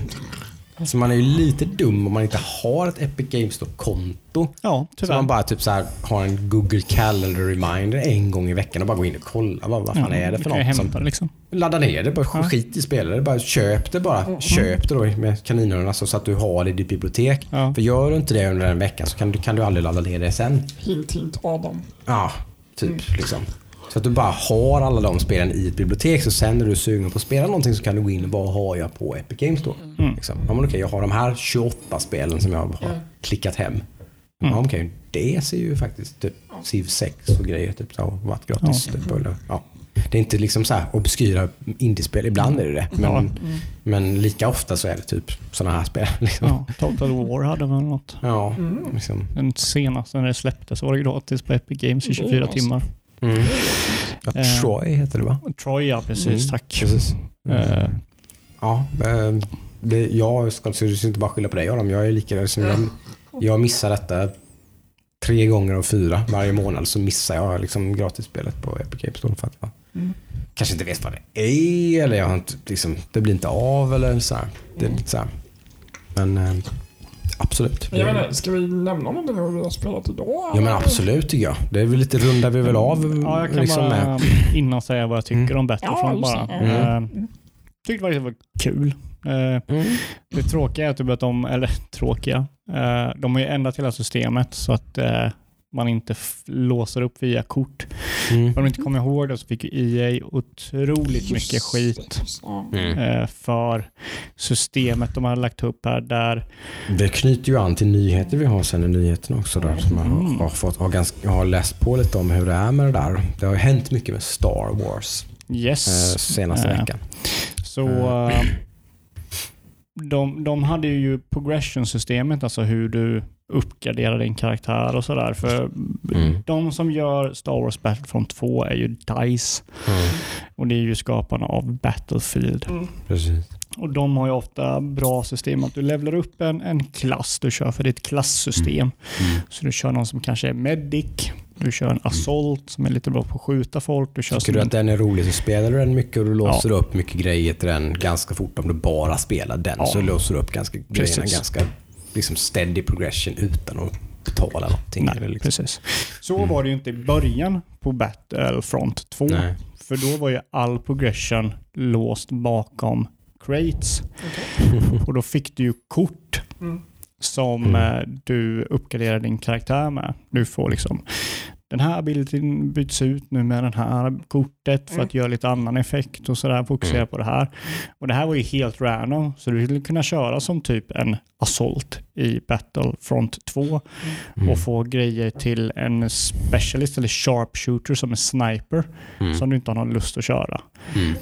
Så man är ju lite dum om man inte har ett Epic Games Store-konto. Ja, Så tyvärr. man bara typ så här, har en Google Calendar reminder en gång i veckan och bara går in och kollar. Vad, vad fan Ja, är det för något? hämta Som, det liksom. ladda ner det, bara Ja. skit i spelet. Det Bara köp det bara. Köp det då med kaninöronen så att du har det i ditt bibliotek. Ja. För gör du inte det under den veckan så kan du, kan du aldrig ladda ner det sen. Hint, hint, Adam. Ja, typ. Liksom. Så att du bara har alla de spelen i ett bibliotek. Så sen när du är sugen på att spela någonting så kan du gå in och vad har jag på Epic Games då? Mm. Liksom. Ja, men okej, jag har de här 28 spelen som jag har klickat hem. Mm. Ja, okej, det ser ju faktiskt typ Civ 6 och grejer typ, så, varit gratis. Typ, eller, ja. Det är inte liksom så här obskyra indiespel. Ibland är det det. Men, Ja. men lika ofta så är det typ sådana här spel. (laughs) Liksom. Ja, Total War hade väl något. Ja, liksom. Den senaste när det släpptes var det gratis på Epic Games i 24 Mm. timmar. Mm. Ja. Troy heter det va? Troy, ja precis. Mm, Tack. Precis. Eh, Ja, eh, det, jag ska inte bara skylla på dig Adam. Jag är lika som jag, jag missar detta tre gånger av fyra varje månad så missar jag liksom gratisspelet på Epic Games Store för att jag Mm. kanske inte vet vad det är eller jag har inte, liksom, det blir inte av eller så här. Det är lite så här. Men eh, absolut. Jag inte, ska vi nämna någonting om vi har spelat idag? Ja men absolut tycker jag. Det är väl lite rundar vi väl av. ja, jag kan liksom, bara med. (clears throat) innan säga vad jag tycker Mm. om Battlefront Ja, bara. det. Mm. Eh, tyckte faktiskt det var kul. Eh, Mm. det tråkiga är typ att de, eller tråkiga, eh, de har ju ändrat hela systemet så att man inte låser upp via kort. Mm. Om du inte kommer ihåg det så fick ju EA otroligt Just mycket skit. Mm. eh, för systemet de har lagt upp här där Det knyter ju an till nyheter vi har sen i nyheterna också. Där, som jag Mm. har, har, fått, har, ganska, jag har läst på lite om hur det är med det där. Det har ju hänt mycket med Star Wars Yes. eh, senaste Eh, veckan. Så eh, de, de hade ju progression-systemet, alltså hur du uppgraderar din karaktär och sådär. För Mm. de som gör Star Wars Battlefront 2 är ju DICE Mm. och det är ju skaparna av Battlefield. Precis. Och de har ju ofta bra system att du levlar upp en, en klass du kör för ditt klasssystem. Mm. Så du kör någon som kanske är medic, du kör en assault som är lite bra på att skjuta folk. Du kör Tycker du en, att den är rolig så spelar du den mycket och du låser upp mycket grejer till den ganska fort. Om du bara spelar den Ja. så låser du upp ganska, grejerna ganska liksom steady progression utan att betala någonting. Nej, eller liksom. precis. Så var det ju inte i början på Battlefront 2. Nej. För då var ju all progression låst bakom crates. (laughs) Och då fick du ju kort Mm. Som Mm. eh, du uppgraderar din karaktär med. Du får liksom den här abilityn byts ut nu med det här kortet för att göra lite annan effekt och sådär, fokusera Mm. på det här. Och det här var ju helt random, så du skulle kunna köra som typ en Assault i Battlefront 2 Mm. och få grejer till en specialist eller sharpshooter som en sniper Mm. som du inte har någon lust att köra. Mm.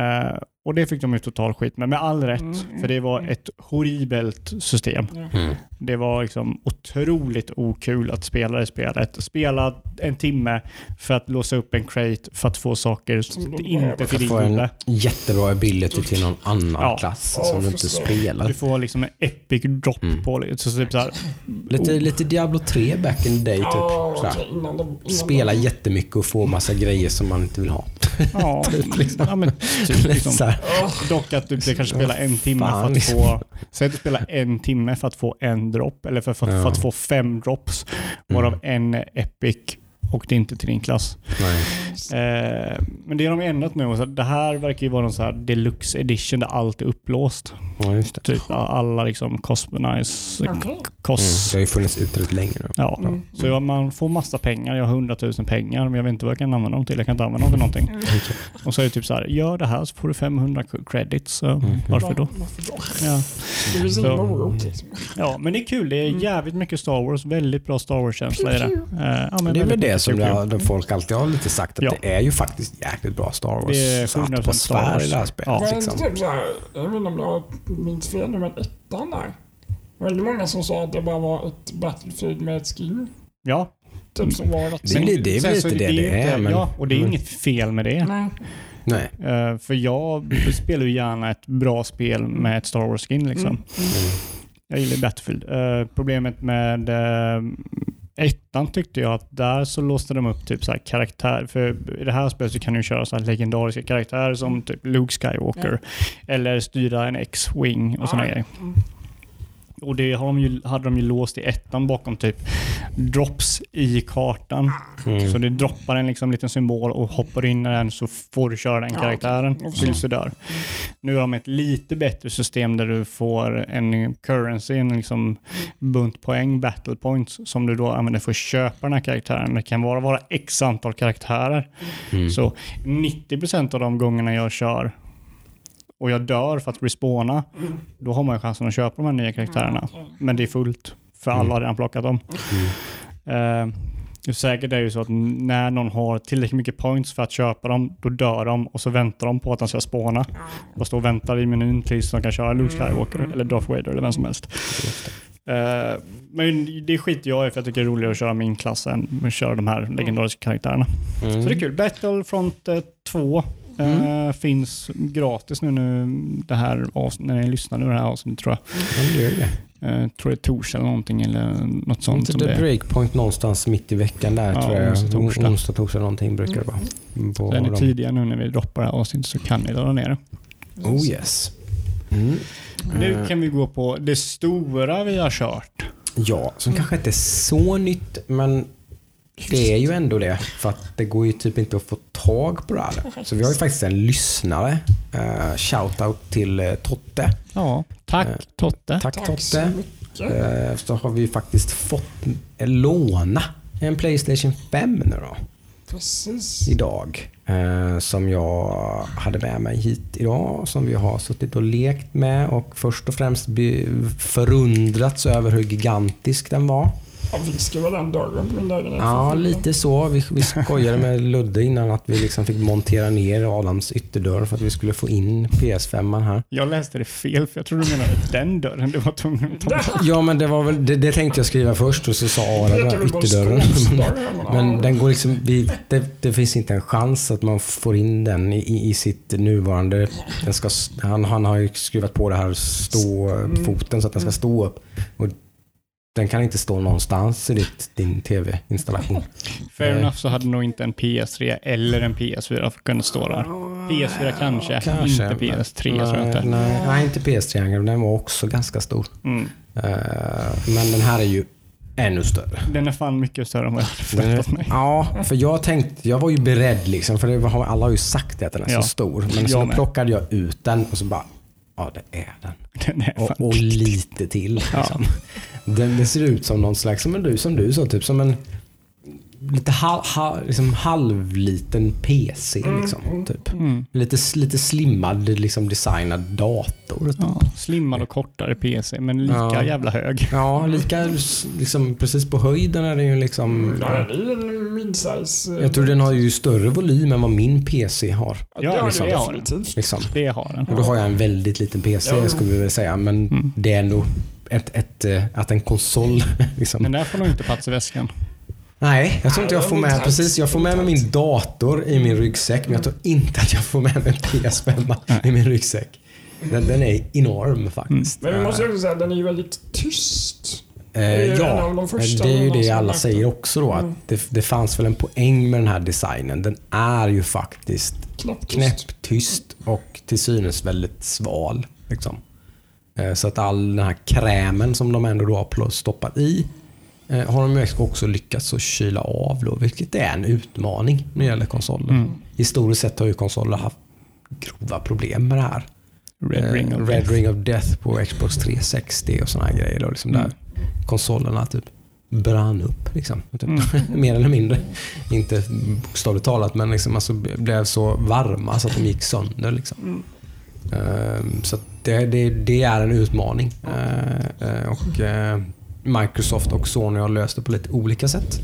Eh, och det fick de ju total skit med, med all rätt. Mm, För det var ett horribelt system. Mm. Det var liksom otroligt okul att spela det spelet. Spela en timme för att låsa upp en crate för att få saker som de inte din Få en jättebra ability till någon annan Ja. klass som du inte förstår. Du spelar. får liksom en epic drop Mm. på det. Så typ så här, Lite, lite Diablo 3 back in the day typ. Sådär. okej, innan de, innan Spela de, jättemycket och få massa grejer som man inte vill ha. ja, (laughs) liksom. ja, men typ Lite liksom. så här. Dock att du kanske spelar en timme Fan, för att liksom. få... Säg att du spelar en timme för att få en dropp, eller för, för, för Ja. att få fem drops, varav en epic och det är inte till din klass. Nej. Eh, men det har de ändrat nu. så Det här verkar ju vara någon så här deluxe edition där allt är upplåst. Ja, just det. Typ alla liksom Cosmonize, Okej. Mm. Det har ju funnits ute länge nu. Ja, Mm. så ja, man får massa pengar. Jag har 100 000 pengar, men jag vet inte vad jag kan använda dem till. Jag kan inte använda dem till någonting. Och så är det typ så här, gör det här så får du 500 credits. Så varför då? Varför då? Ja. Det finns Så- liksom. ja, men det är kul. Det är jävligt mycket Star Wars. Väldigt bra Star Wars-känsla i det. Eh, ja, men Det är väl det som det, har- folk alltid har lite sagt, att Ja. det är ju faktiskt jäkligt bra Star Wars. Det är 100% atmosfär Star Wars. i det här spelet. Ja. Liksom. typ så här, jag vet inte om jag minns fel nu, men ettan där. Väldigt många som sa att det bara var ett Battlefield med ett skin. Ja, Typ som var rätt Men det, det är väl så lite det det är. inte- Men, Ja, och det är men- inget fel med det. Nej. Nej. Eh, för jag spelar ju gärna ett bra spel med ett Star Wars-skin. Liksom. Mm. Jag gillar Battlefield. Eh, problemet med uh, ettan tyckte jag att där så låste de upp typ så karaktär. För i det här spelet så kan du köra så legendariska karaktärer som typ Luke Skywalker. Eller styra en X-Wing och sådana grejer. Mm. Och det har de ju, hade de ju låst i ettan bakom typ drops i kartan. Mm. Så det droppar en liksom liten symbol och hoppar in i den så får du köra den Ja, karaktären okej. tills du dör. Nu har de ett lite bättre system där du får en currency, en liksom bunt poäng, battle points, som du då använder för att köpa den här karaktären. Det kan bara vara x antal karaktärer. Mm. Så 90% av de gångerna jag kör och jag dör för att respawna, mm. då har man ju chansen att köpa de här nya karaktärerna. Men det är fullt, för alla mm. har redan plockat dem. Mm. Uh, säkert är det ju så att när någon har tillräckligt mycket points för att köpa dem, då dör de och så väntar de på att de ska spåna. Bara står och väntar i menyn tills de kan köra Luke mm. Skywalker mm. eller Darth Vader eller vem som helst. Uh, men det skiter jag i för jag tycker det är roligare att köra min klass än att köra de här legendariska karaktärerna. Mm. Så det är kul. Battlefront eh, 2 Eh, mm. Uh, finns gratis nu, nu det här när ni lyssnar nu det här avsnittet tror jag. Mm, gör det. Uh, tror det är torsdag eller någonting eller något sånt. Inte som det breakpoint någonstans mitt i veckan där ja, tror jag. Onsdag, torsdag. onsdag, torsdag någonting brukar det vara. Mm. På så är ni tidiga nu när vi droppar det här avsnittet så kan ni ladda ner det. Oh yes. Mm. Nu eh. kan vi gå på det stora vi har kört. Ja, som kanske inte är så nytt men det är ju ändå det. För att det går ju typ inte att få tag på det här. Så vi har ju faktiskt en lyssnare. Uh, Shoutout till uh, Totte. Ja, tack Eh, Totte. Tack, Tack så Totte. mycket. Eh, så har vi faktiskt fått låna en Playstation 5 nu då. Precis. idag. Som jag hade med mig hit idag. Som vi har suttit och lekt med och först och främst förundrats över hur gigantisk den var. Ja, viskade väl den dörren på min lägenhet. Ja, lite så. Vi, vi skojade med Ludde innan att vi liksom fick montera ner Adams ytterdörr för att vi skulle få in PS5 här. Jag läste det fel för jag trodde du menade den dörren du var tvungen att ta bort. Ja, men det, var väl, det, det tänkte jag skriva först och så sa Det Adam ytterdörren. Men den går liksom, vi, det, det finns inte en chans att man får in den i, i sitt nuvarande... Den ska, han, han har ju skruvat på det här ståfoten så att den ska stå upp. Och den kan inte stå någonstans i ditt, din tv-installation. (laughs) Fair Nej. enough så hade nog inte en PS3 eller en PS4 kunnat stå där. PS4 kanske, inte PS3 tror jag nej, inte. Nej, nej, inte PS3. Den var också ganska stor. Mm. Eh, men den här är ju ännu större. Den är fan mycket större än vad jag hade förväntat mig. ja, för jag tänkte, jag var ju beredd liksom, för var, alla har ju sagt det att den är Ja. så stor. Men så plockade jag ut den och så bara, ja det är den. (laughs) Den är Och, och lite till. Liksom. Den, det ser ut som någon slags, som du, som du sa, typ som en lite hal, ha, liksom halvliten PC. Liksom, typ. Lite, lite slimmad, liksom designad dator. Ja, slimmad och kortare PC, men lika Ja. jävla hög. Ja, lika liksom, precis på höjden är den ju liksom... Ja, det är en midsize. eh, Jag tror den har ju större volym än vad min PC har. Ja, det liksom, det har den. Liksom. Det har den. Och då har jag en väldigt liten PC Ja. skulle vi väl säga. Men det är ändå ett, ett, eh, att en konsol... (laughs) Liksom. Men där får nog inte plats i väskan. Nej, jag tror inte jag får med... Precis, jag får med mig min dator i min ryggsäck. Men jag tror inte att jag får med mig en PS5 i min ryggsäck. Den, den är enorm faktiskt. Men vi måste ju också säga att den är ju väldigt tyst. Eh, ja, det är ju det alla säger också då. Att Mm. det, det fanns väl en poäng med den här designen. Den är ju faktiskt Knäpptyst. knäpptyst och till synes väldigt sval. Liksom. Eh, Så att all den här krämen som de ändå då har stoppat i eh, har de också lyckats att kyla av då, vilket är en utmaning när det gäller konsoler. Mm. Historiskt sett har ju konsoler haft grova problem med det här. Red Ring Eh, of Red Death. Ring of Death på Xbox 360 och här grejer. Då, liksom Mm. Där konsolerna typ brann upp. Liksom. Typ. Mm. (laughs) Mer eller mindre. Inte bokstavligt talat, men liksom, alltså, blev så varma så att de gick sönder. Liksom. Ehm, så det, det, det är en utmaning. Eh, eh, och eh, Microsoft och Sony har löst det på lite olika sätt.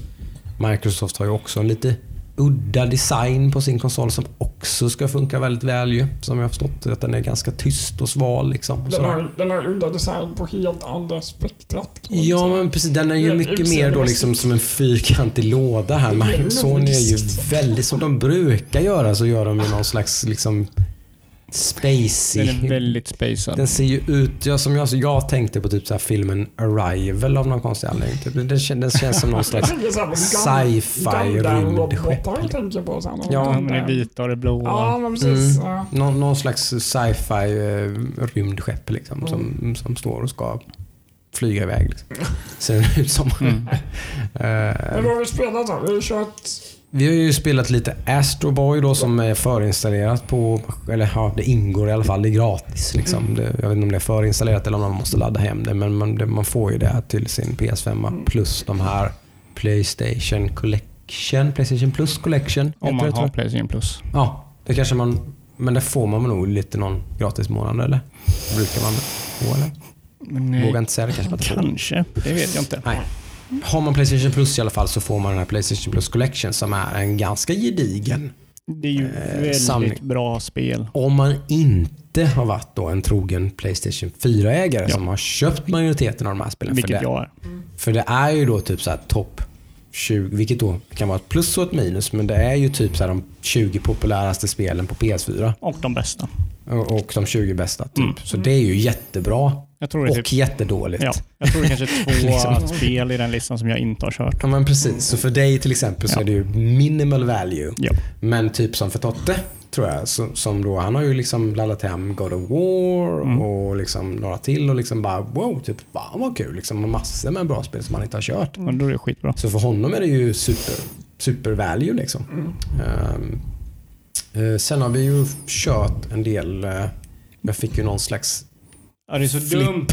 Microsoft har ju också en lite udda design på sin konsol som också ska funka väldigt väl ju. Som jag har förstått att den är ganska tyst och sval. Liksom. Den har, den har udda design på helt andra spektrat. Ja, men precis. Den är ju Rent mycket mer då liksom som en fyrkantig låda här. Men Sony är ju väldigt, som de brukar göra, så gör de ju någon slags liksom spacey. Den är väldigt spacad. Den ser ju ut, ja, som jag, jag tänkte på typ så här filmen Arrival av någon konstig anledning. Typ. Den, kän- den känns som någon slags (laughs) sci-fi rymdskepp. Ja, men det är vita och det blåa. Ja, men precis. Mm. Ja. Någon, någon slags sci-fi eh, rymdskepp liksom, som, som står och ska flyga iväg. Liksom. Ser den ut som. Mm. (laughs) Men Eh, vad har vi spelat då? Vi har kört... Vi har ju spelat lite Astro Boy då som är förinstallerat på, eller ja, det ingår i alla fall, det är gratis. Liksom. Det, jag vet inte om det är förinstallerat eller om man måste ladda hem det, men man, det, man får ju det till sin PS5 plus de här Playstation Collection, Playstation Plus Collection. Om man det, har. Playstation Plus. Ja, det kanske man, men det får man nog lite någon gratis månad eller? Brukar man få eller? Eh, Vågar inte säga det kanske. Kanske, det vet jag inte. Nej. Har man Playstation Plus i alla fall så får man den här Playstation Plus Collection som är en ganska gedigen Det är ju Eh, väldigt samling. bra spel. Om man inte har varit då en trogen Playstation 4-ägare Ja. som har köpt majoriteten av de här spelen. För Vilket det, jag är. för det är ju då typ så här topp 20, vilket då kan vara ett plus och ett minus, men det är ju typ så här de 20 populäraste spelen på PS4 Och de bästa. och, och de 20 bästa. Typ. Mm. Så det är ju jättebra Jag tror det är och typ, jättedåligt. ja, jag tror det kanske är (laughs) två Liksom. spel i den listan som jag inte har kört. Ja men precis. Så för dig till exempel så Ja. är det ju minimal value. Ja. Men typ som för Totte, tror jag, så, som då, han har ju liksom laddat hem God of War Mm. och liksom några till och liksom bara wow, typ fan vad kul. Liksom, och massor med bra spel som han inte har kört. Men då är det skitbra. Så för honom är det ju super, super value liksom. Ehm, eh, sen har vi ju kört en del, eh, jag fick ju någon slags Ja, det är så (laughs) dumt.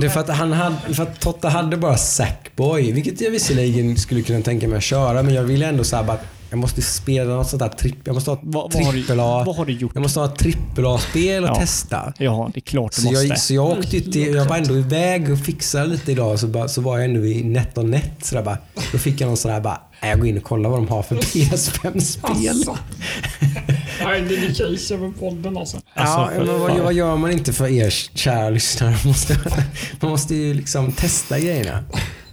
Det är för att, han hade, för att Totta hade bara Sackboy, vilket jag visserligen skulle kunna tänka mig att köra, men jag ville ändå säga bara jag måste spela något sånt där tripp, jag måste ha ett Vad, vad, har du, trippel A. vad har du gjort? Jag måste ha ett trippel A-spel och Ja. testa. Ja, det är klart du Så måste. jag, så jag åkte till, jag var ändå iväg och fixade lite idag, så, bara, så var jag ändå i NetOnNet. Så där bara, då fick jag någon sån där bara, "Nej, jag går in och kollar vad de har för (laughs) PS5-spel. Alltså. Nej, dedication med podden alltså. Ja, Alltså, men vad, vad gör man inte för er kära lyssnare? Man måste, man måste ju liksom testa grejerna.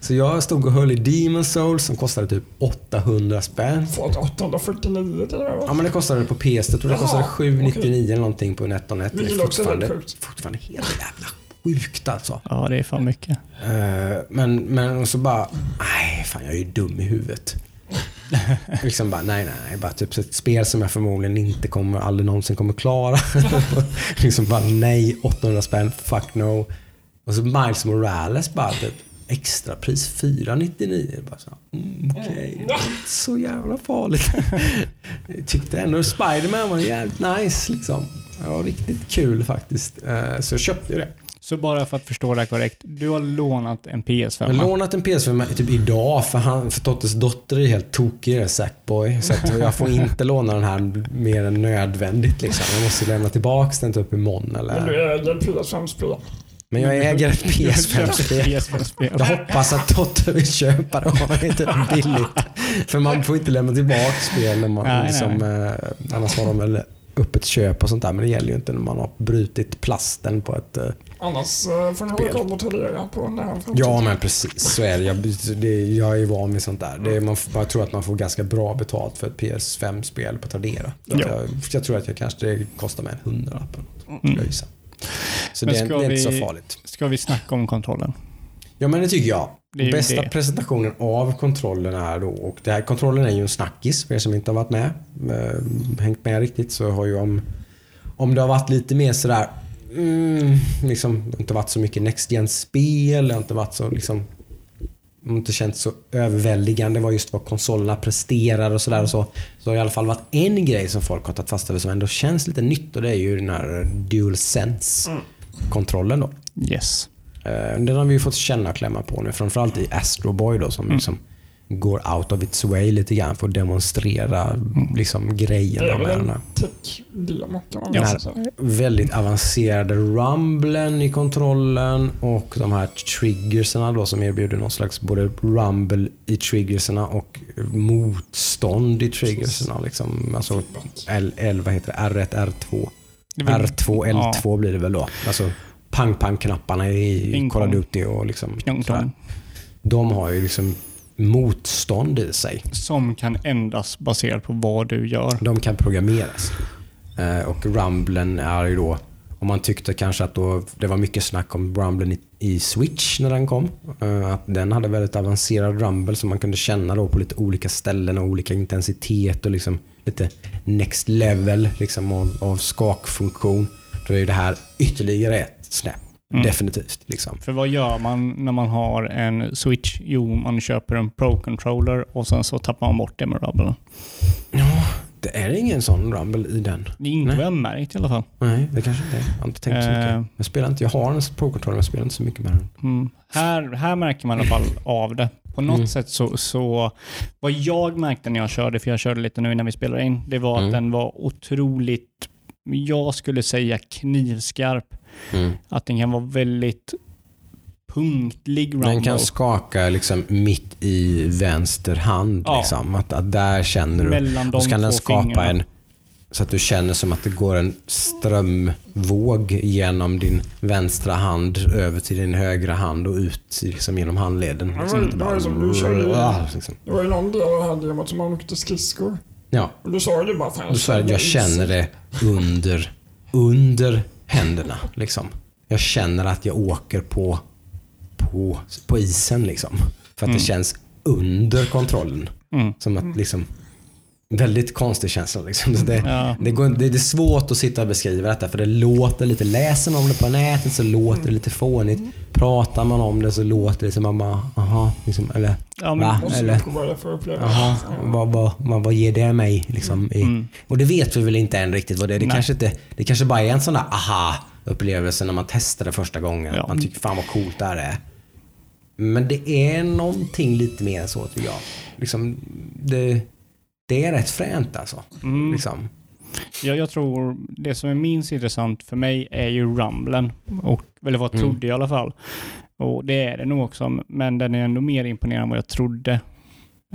Så jag stod och höll i Demon Souls som kostade typ 800 spänn. Fått 849 till det här, va? Ja men det kostade på PS. Jag tror det kostade 799 okej. eller någonting på NetOnNet. Det Vilket är också är fortfarande, fortfarande helt jävla sjukt alltså. Ja, det är fan mycket. Eh, men, men och så bara, nej fan jag är ju dum i huvudet. (laughs) liksom bara, nej nej, bara typ ett spel som jag förmodligen inte kommer, aldrig någonsin kommer klara. (laughs) liksom bara, nej, 800 spänn, fuck no. Och så Miles Morales bara typ extra pris 499. Bara så, mm, okej, är inte så jävla farligt. jag (laughs) tyckte ändå Spiderman var jävligt nice liksom. Det var riktigt kul faktiskt. Eh, så jag köpte det. Så bara för att förstå det här korrekt. Du har lånat en PS5. Jag har lånat en PS5 typ idag för, han, för Tottes dotter är helt tokig Sackboy. Så att jag får inte låna den här mer än nödvändigt. Liksom. Jag måste lämna tillbaka den typ imorgon. Men Eller... du äger PS5-spel. Men (laughs) jag äger ett PS5-spel. PS5-spel. Jag hoppas att Totte vill köpa det och det är inte billigt. För man får inte lämna tillbaka spel när man, Nej, liksom, eh, annars har de väl öppet köp och sånt där. Men det gäller ju inte när man har brutit plasten på ett... eh, Annars eh, får ni hålla koll på Tradera på framtid. Ja men precis, så är det. Jag, det, jag är van vid sånt där. Det är, man, jag tror att man får ganska bra betalt för ett PS5-spel på Tradera. Ja. jag, jag tror att jag kanske det kostar mig en hundralapp. Mm. Mm. Så det, är- det är inte så vi- farligt. Ska vi snacka om kontrollen? Ja men det tycker jag. Det Bästa det. presentationen av kontrollen är då, och det här, kontrollen är ju en snackis för er som inte har varit med, eh, hängt med riktigt så har ju om, om det har varit lite mer sådär, mm, liksom, det har inte varit så mycket Next gen spel det har inte varit så liksom, inte känts så överväldigande vad just vad konsolerna presterar och sådär så. Så har i alla fall varit en grej som folk har tagit fasta över som ändå känns lite nytt och det är ju den här DualSense-kontrollen då. Yes. Eh, Den har vi ju fått känna och klämma på nu. Framförallt i Astro Boy då som liksom går out of its way lite grann för att demonstrera liksom Det grejerna är väl en kan man Ja. säga. väldigt avancerade rumblen i kontrollen och de här triggerserna då som erbjuder någon slags både rumble i triggerserna och motstånd i triggerserna. Liksom. Alltså L, L, vad heter det? R1, R2. Det är väl- R2, L2 blir det väl då. Alltså pang-pang-knapparna i Ping Call of. Duty och liksom. De har ju liksom motstånd i sig. Som kan ändras baserat på vad du gör. De kan programmeras. Eh, och Rumblen är ju då, om man tyckte kanske att då, det var mycket snack om Rumblen i, i Switch när den kom. eh, att den hade väldigt avancerad Rumble som man kunde känna då på lite olika ställen och olika intensitet och liksom lite next level liksom av, av skakfunktion. Då är ju det här ytterligare ett snäpp. Mm. Definitivt. Liksom. För vad gör man när man har en switch? Jo, man köper en Pro-controller och sen så tappar man bort det med rubblen. Ja, det är ingen sån Rumble i den. Det är inte vad jag märkt i alla fall. Nej, det kanske inte är. Jag har inte tänkt så Eh. mycket. Jag, spelar inte, jag har en Pro-controller men jag spelar inte så mycket med den. Mm. Här, här märker man i alla fall av det. På något Mm. sätt så, så, vad jag märkte när jag körde, för jag körde lite nu innan vi spelade in, det var att Mm. den var otroligt, jag skulle säga knivskarp. Att den kan vara väldigt punktlig rumble. Den kan skaka liksom mitt i vänster hand. Ja. Liksom. Att, att där känner du. mellan de Och så kan två den skapa fingrarna. en så att du känner som att det går en strömvåg genom din vänstra hand över till din högra hand och ut liksom genom handleden. Liksom, det inte var ju som du körde ju. Ah, liksom. Det var ju någon del av det här demot som man åkte skridskor. Ja, Och du sa ju det bara fan. du sa att jag känner det under, under händerna. Liksom. Jag känner att jag åker på, på, på isen. Liksom. För att Mm. det känns under kontrollen. Mm. Som att liksom, väldigt konstig känsla. Liksom. Det, Ja. det, går, det är svårt att sitta och beskriva detta för det låter lite, läser man om det på nätet så låter det lite fånigt. Pratar man om det så låter det som man bara, aha, liksom, eller Ja, va? Eller, det. vad, vad, vad, vad ger det mig? Liksom, i, Mm. Och det vet vi väl inte än riktigt vad det är. Det Nej. kanske, inte, det kanske bara är en sån där aha-upplevelse när man testar det första gången. Ja. Man tycker fan vad coolt det här är. Men det är någonting lite mer än så tycker jag. Liksom, det, det är rätt fränt alltså. Mm. Liksom. Jag, jag tror det som är minst intressant för mig är ju rumblen. Och, eller vad jag Mm. trodde i alla fall. Och det är det nog också, men den är ändå mer imponerande än vad jag trodde.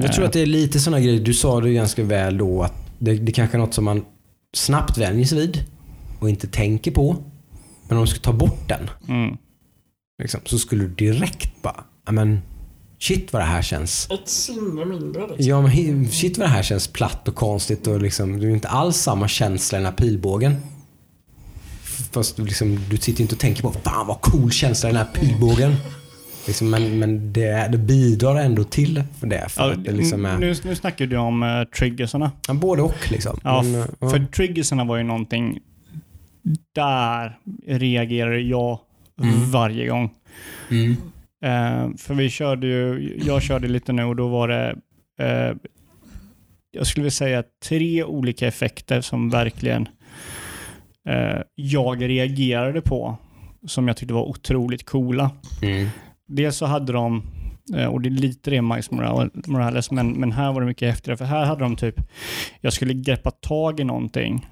Jag tror att det är lite sådana grejer, du sa det ganska väl då, att det, det kanske är något som man snabbt vänjer sig vid och inte tänker på. Men om du ska ta bort den, Mm. liksom, så skulle du direkt bara, "Ja, men shit vad det här känns. Ett sinne mindre liksom. Ja men shit vad det här känns platt och konstigt och liksom, det är inte alls samma känsla i den här pilbågen. Fast du liksom, du sitter inte och tänker på, fan vad cool känsla i den här pilbågen. Liksom, men men det, det bidrar ändå till för det. För Ja, att det liksom är, nu, nu snackar du om uh, triggersarna. ja, både och liksom. Ja, Men, ja. För triggersarna var ju någonting, där reagerar jag Mm. varje gång. Mm. Eh, för vi körde ju, jag körde lite nu och då var det, eh, jag skulle vilja säga tre olika effekter som verkligen eh, jag reagerade på. som jag tyckte var otroligt coola. Mm. Dels så hade de, eh, och det är lite det Miles Morales- Morales, men, men här var det mycket häftigare. För här hade de typ, jag skulle greppa tag i någonting.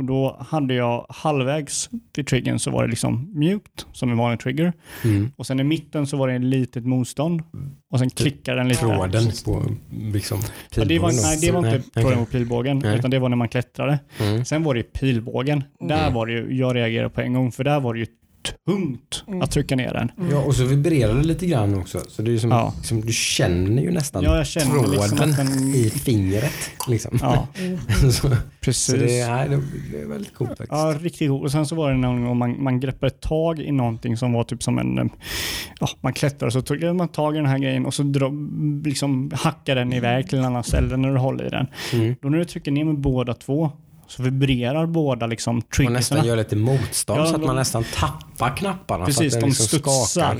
Och då hade jag halvvägs vid triggern så var det liksom mjukt, som en vanlig trigger. Mm. Och sen i mitten så var det ett litet motstånd. Och sen klickar den lite. Tråden på liksom, Ja, det var, pilbågen nej, det var inte Nej, tråden på pilbågen, Nej. utan det var när man klättrade. Mm. Sen var det pilbågen. Där var det ju, jag reagerade på en gång, för där var det ju tungt att trycka ner den. Ja, och så vibrerar det lite grann också. Så det är som, Ja. liksom, du känner ju nästan Ja, jag känner tråden liksom att den- i fingret. Liksom. Ja, (laughs) så, så precis. det, nej, det är väldigt coolt faktiskt. Ja, riktigt god. Och sen så var det någon gång man, man greppade tag i någonting som var typ som en... Ja, man klättrar och så tog man tag i den här grejen och så dra, liksom hackar den iväg till en annan ställe när du håller i den. Mm. Då när du trycker ner med båda två så vibrerar båda liksom Man nästan gör lite motstånd Ja, så att man nästan tappar knapparna. Precis, för att de liksom studsar. skakar.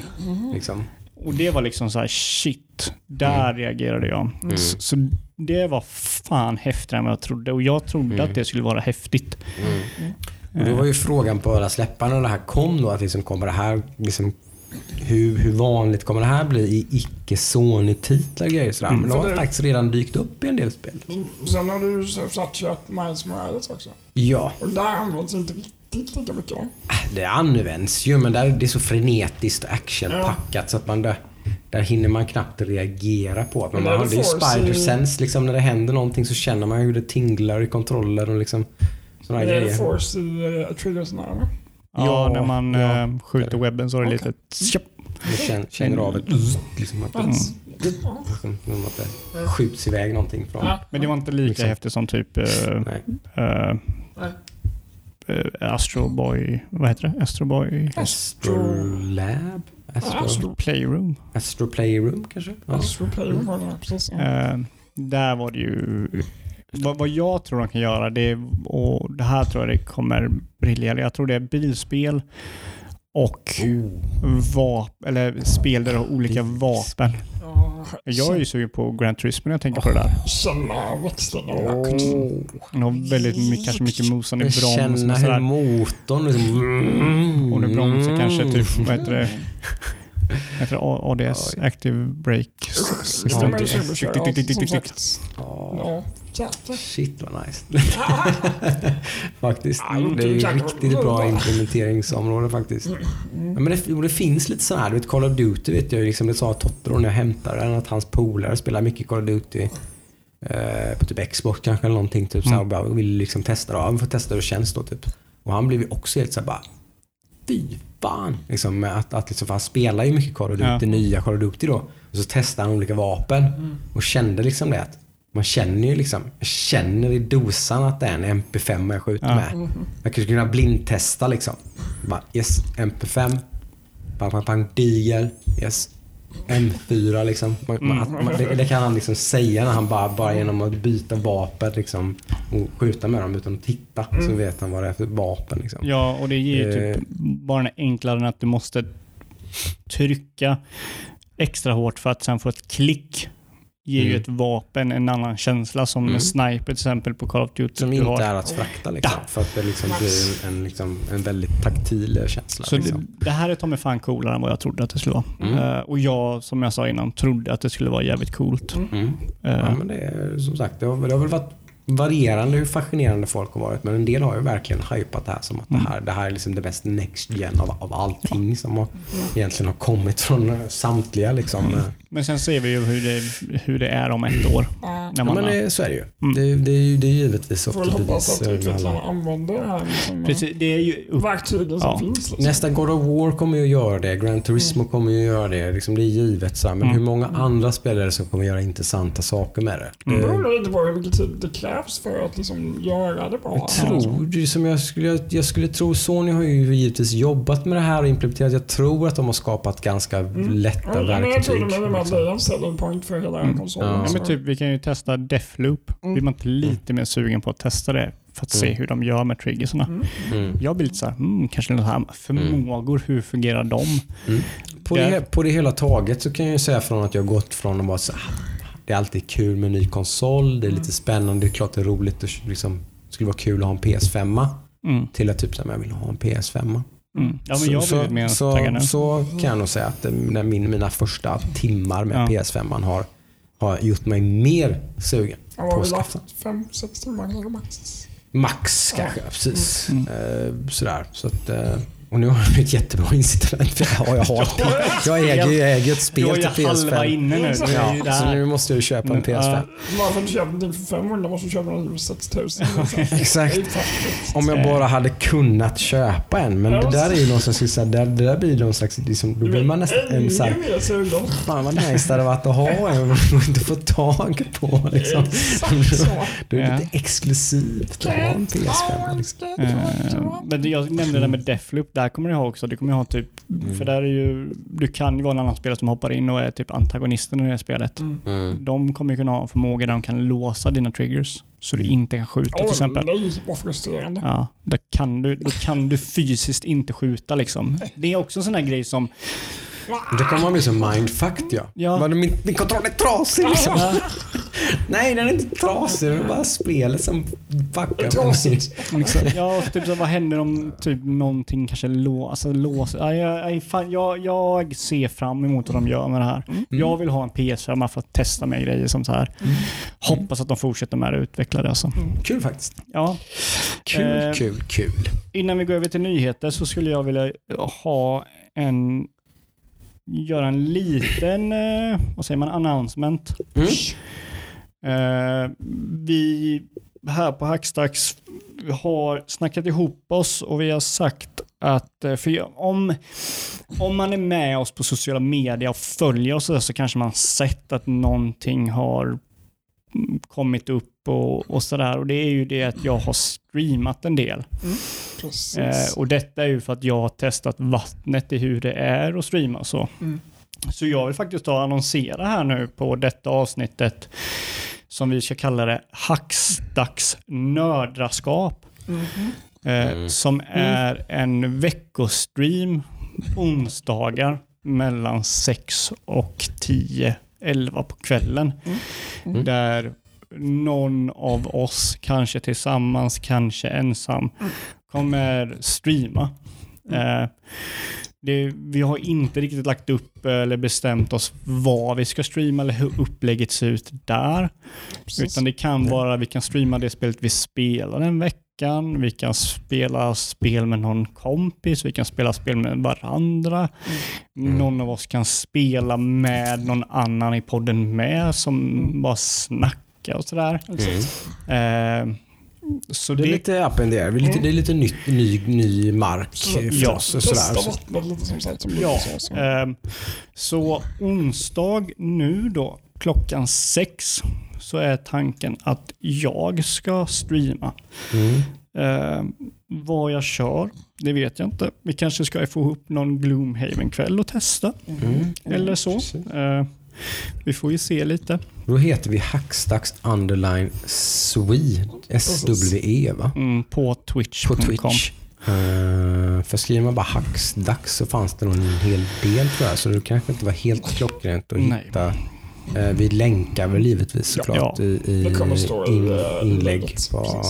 Liksom. Och det var liksom så här shit, där reagerade jag. Mm. Så, så det var fan häftigare än vad jag trodde och jag trodde Mm. att det skulle vara häftigt. Och då var ju frågan på alla släpparna när det här kom då, att liksom kommer det här liksom hur, hur vanligt kommer det här bli i icke Sony-titlar och grejer sådär. Men det har det- faktiskt redan dykt upp i en del spel. Sen har du satt kört Miles Morales också. Ja, Och där används inte riktigt lika mycket. va? det används ju men där, det är så frenetiskt actionpackat så att man där, där hinner man knappt reagera på. Men man har, det det är Force spider i- sense liksom när det händer någonting så känner man hur det tinglar i kontroller och liksom sådana Det är grejer. Force i uh, triggersen här va? Ja, Ja, när man ja. eh, skjuter webben så är det Okej. lite... Man känner, känner av ett liksom att det, Mm. liksom, som att det skjuts iväg någonting från. Men det var inte lika Liksom. häftigt som typ eh, eh, eh, Astro Boy, vad heter det? Astro Boy Astrolab? Astro, Astro, Playroom. Astro Playroom kanske? Ja. Astro Playroom var det, precis. Ja. Eh, där var det ju... Vad, vad jag tror de kan göra, det är, och det här tror jag det kommer briljera. Jag tror det är bilspel och vap, eller spel där du har olika vapen. Ja, Jag är ju sugen på Grand Turismo när jag tänker på det där. Känna växterna. Den har väldigt mycket, kanske mycket mosande broms Känna och hur sådär. motorn liksom... Och nu bromsar kanske typ, vad heter det? Heter det? A- ADS, Active Brake Ja, System. Ja, shit vad nice. (laughs) faktiskt. Det är ju riktigt bra implementeringsområde faktiskt. Ja, men det, det finns lite sådana här, du vet Call of Duty vet jag liksom, det sa Totoro när jag hämtade den, att hans polare spelar mycket Call of Duty. Eh, på typ Xbox kanske eller någonting. Typ, så här, och bara vill liksom testa det. Ja, vi får testa hur det känns då typ. Och han blev ju också helt såhär bara Fy fan! Liksom, med att, att liksom, för han spelar ju mycket Call of Duty, Ja. nya Call of Duty då. Och så testade han olika vapen och kände liksom det att man känner ju liksom, jag känner i dosan att det är en MP5 jag skjuter Ja. med. Jag skulle kunna blindtesta liksom. Bara, yes, MP5. Pang, pang, pang, digel. Yes. M4 liksom. Man, man, att man, det, det kan han liksom säga när han bara, bara genom att byta vapen liksom, och skjuta med dem utan att titta så vet han vad det är för vapen. Liksom. Ja, och det ger ju Eh. typ bara den enklare än att du måste trycka extra hårt för att sen få ett klick. Ger ju Mm. ett vapen en annan känsla som Mm. en sniper till exempel på Call of Duty. Som inte har. är att frakta liksom. För att det liksom blir en, en, liksom, en väldigt taktil känsla. Så liksom. det, det här är ta mig fan coolare än vad jag trodde att det skulle vara. Mm. Eh, och jag, som jag sa innan, trodde att det skulle vara jävligt coolt. Mm. Eh, Ja, men det är som sagt, det har, det har väl varit varierande hur fascinerande folk har varit. Men en del har ju verkligen hypat det här som att Mm. det, här, det här är liksom det mest next gen av, av allting som har, egentligen har kommit från samtliga. Liksom. Mm. Men sen ser vi ju hur det, hur det är om ett år. Ja. När Ja, man men har, det, så är det ju. Mm. Det, det, är ju det är givetvis upp till hoppas bevis. att eh, utvecklarna använder det här som precis, det är ju upp, verktygen som Ja. finns. Liksom. Nästa God of War kommer ju att göra det. Gran Turismo kommer ju att göra det. Liksom det är givet. Så här. Men Mm. hur många andra spelare som kommer göra intressanta saker med det? Mm. Det det beror lite på hur mycket tid det krävs för att liksom göra det bra. Jag tror, som jag skulle, jag, jag skulle tro, Sony har ju givetvis jobbat med det här och implementerat. Jag tror att de har skapat ganska lätta Ja, men jag tror verktyg. Liksom. det är en selling point för hela Mm. konsolen. Ja. ja, så- men typ, vi kan ju testa Deathloop. Mm. Blir man inte lite mer sugen på att testa det för att se Mm. hur de gör med triggersarna? Mm. Mm. Jag blir lite såhär, mm, kanske något här förmågor, hur fungerar de? På, det, på det hela taget så kan jag ju säga från att jag har gått från att vara så här, det är alltid kul med en ny konsol, det är lite spännande, det är klart det är roligt och liksom, det skulle vara kul att ha en PS5 Mm. till att typ så här, jag vill ha en PS5. Mm. Ja, men jag har så, så, nu. så kan jag nog säga att det, när min, mina första timmar med Ja. PS5 har, har gjort mig mer sugen Jag på att skaffa. fem, sex timmar kanske max. Max kanske, precis. Mm. Eh, sådär. Så att, eh, och nu har jag ett jättebra incitament (laughs) för jag, jag, har, jag, äger, jag äger ett Du spel har till ju halva PS5. inne nu. Du är ju Ja, så nu måste jag köpa en Men, PS5. ja. Varför du köper någonting för 500 måste du köpa någonting för 6000. Exakt. Är. Om jag bara hade kunnat köpa en. Men det där är ju någon som skulle säga, det, det där blir någon slags, liksom, då blir man nästan en sån här, Ännu mer sugen. Fan vad nice det hade varit att ha en och inte få tag på. Liksom. Så. Det är Ja. lite exklusivt att ha en PS5. Liksom. Eh, Men jag nämnde det där med Deathloop, där kommer du ha också, det kommer ha typ, Mm. för där är ju, du kan ju vara en annan spelare som hoppar in och är typ antagonisten i det spelet. Mm. De kommer ju kunna ha en förmåga där de kan låsa dina triggers, så du inte kan skjuta till Åh exempel. nej, vad frustrerande. Ja, då kan, du, då kan du fysiskt inte skjuta liksom. Det är också en sån här grej som, Det man bli så mindfucked ja. Ja. Men min, min kontroll är trasig liksom. ja, (laughs) Nej den är inte trasig, det är bara spelet som fuckar mig. liksom, ja typ så, vad händer om typ någonting kanske lå, alltså, låser? Ja, jag, jag, jag, jag ser fram emot vad de gör med det här. Jag vill ha en PS5 för att testa med grejer som så här. Hoppas att de fortsätter med det och utveckla det. Alltså. Kul faktiskt. Ja. Kul, Eh, kul, kul. Innan vi går över till nyheter så skulle jag vilja ha en göra en liten, eh, vad säger man, announcement. Mm. Eh, vi här på Hackstacks har snackat ihop oss och vi har sagt att eh, för om, om man är med oss på sociala medier och följer oss så kanske man sett att någonting har mm, kommit upp och, och sådär. Och det är ju det att jag har streamat en del. Precis. Eh, och detta är ju för att jag har testat vattnet i hur det är att streama och så. Mm. Så jag vill faktiskt ta och annonsera här nu på detta avsnittet som vi ska kalla det Hackstacks nördraskap. Mhm. Eh, Mm. Som är en veckostream onsdagar mellan 6 och 10, 11 på kvällen. Mm. Där någon av oss, kanske tillsammans, kanske ensam, kommer streama. Eh, det, vi har inte riktigt lagt upp eller bestämt oss vad vi ska streama eller hur upplägget ser ut där. Precis. Utan det kan vara, vi kan streama det spelet vi spelar den veckan, vi kan spela spel med någon kompis, vi kan spela spel med varandra. Mm. Någon av oss kan spela med någon annan i podden med som Mm. bara snackar och sådär. Mm. Eh, så Det är det, lite up in the air. Det är lite, det är lite nytt, ny, ny mark för Ja, oss. Och sådär. Ja, ja. så. Så onsdag nu då, klockan sex, så är tanken att jag ska streama. mm. Ehm, vad jag kör, det vet jag inte. Vi kanske ska få ihop någon Gloomhaven-kväll och testa. Mm. Eller så. precis. Vi får ju se lite. Då heter vi Hackstacks underline Swede. S-W-E va? Mm, på På twitch.com. Twitch. Uh, för skriver man bara Hacksdags så fanns det nog en hel del tror jag. Så det kanske inte var helt klockrent att Nej. hitta. Eh, vi länkar väl givetvis såklart Ja. i, i i, in, eh, inlägg på.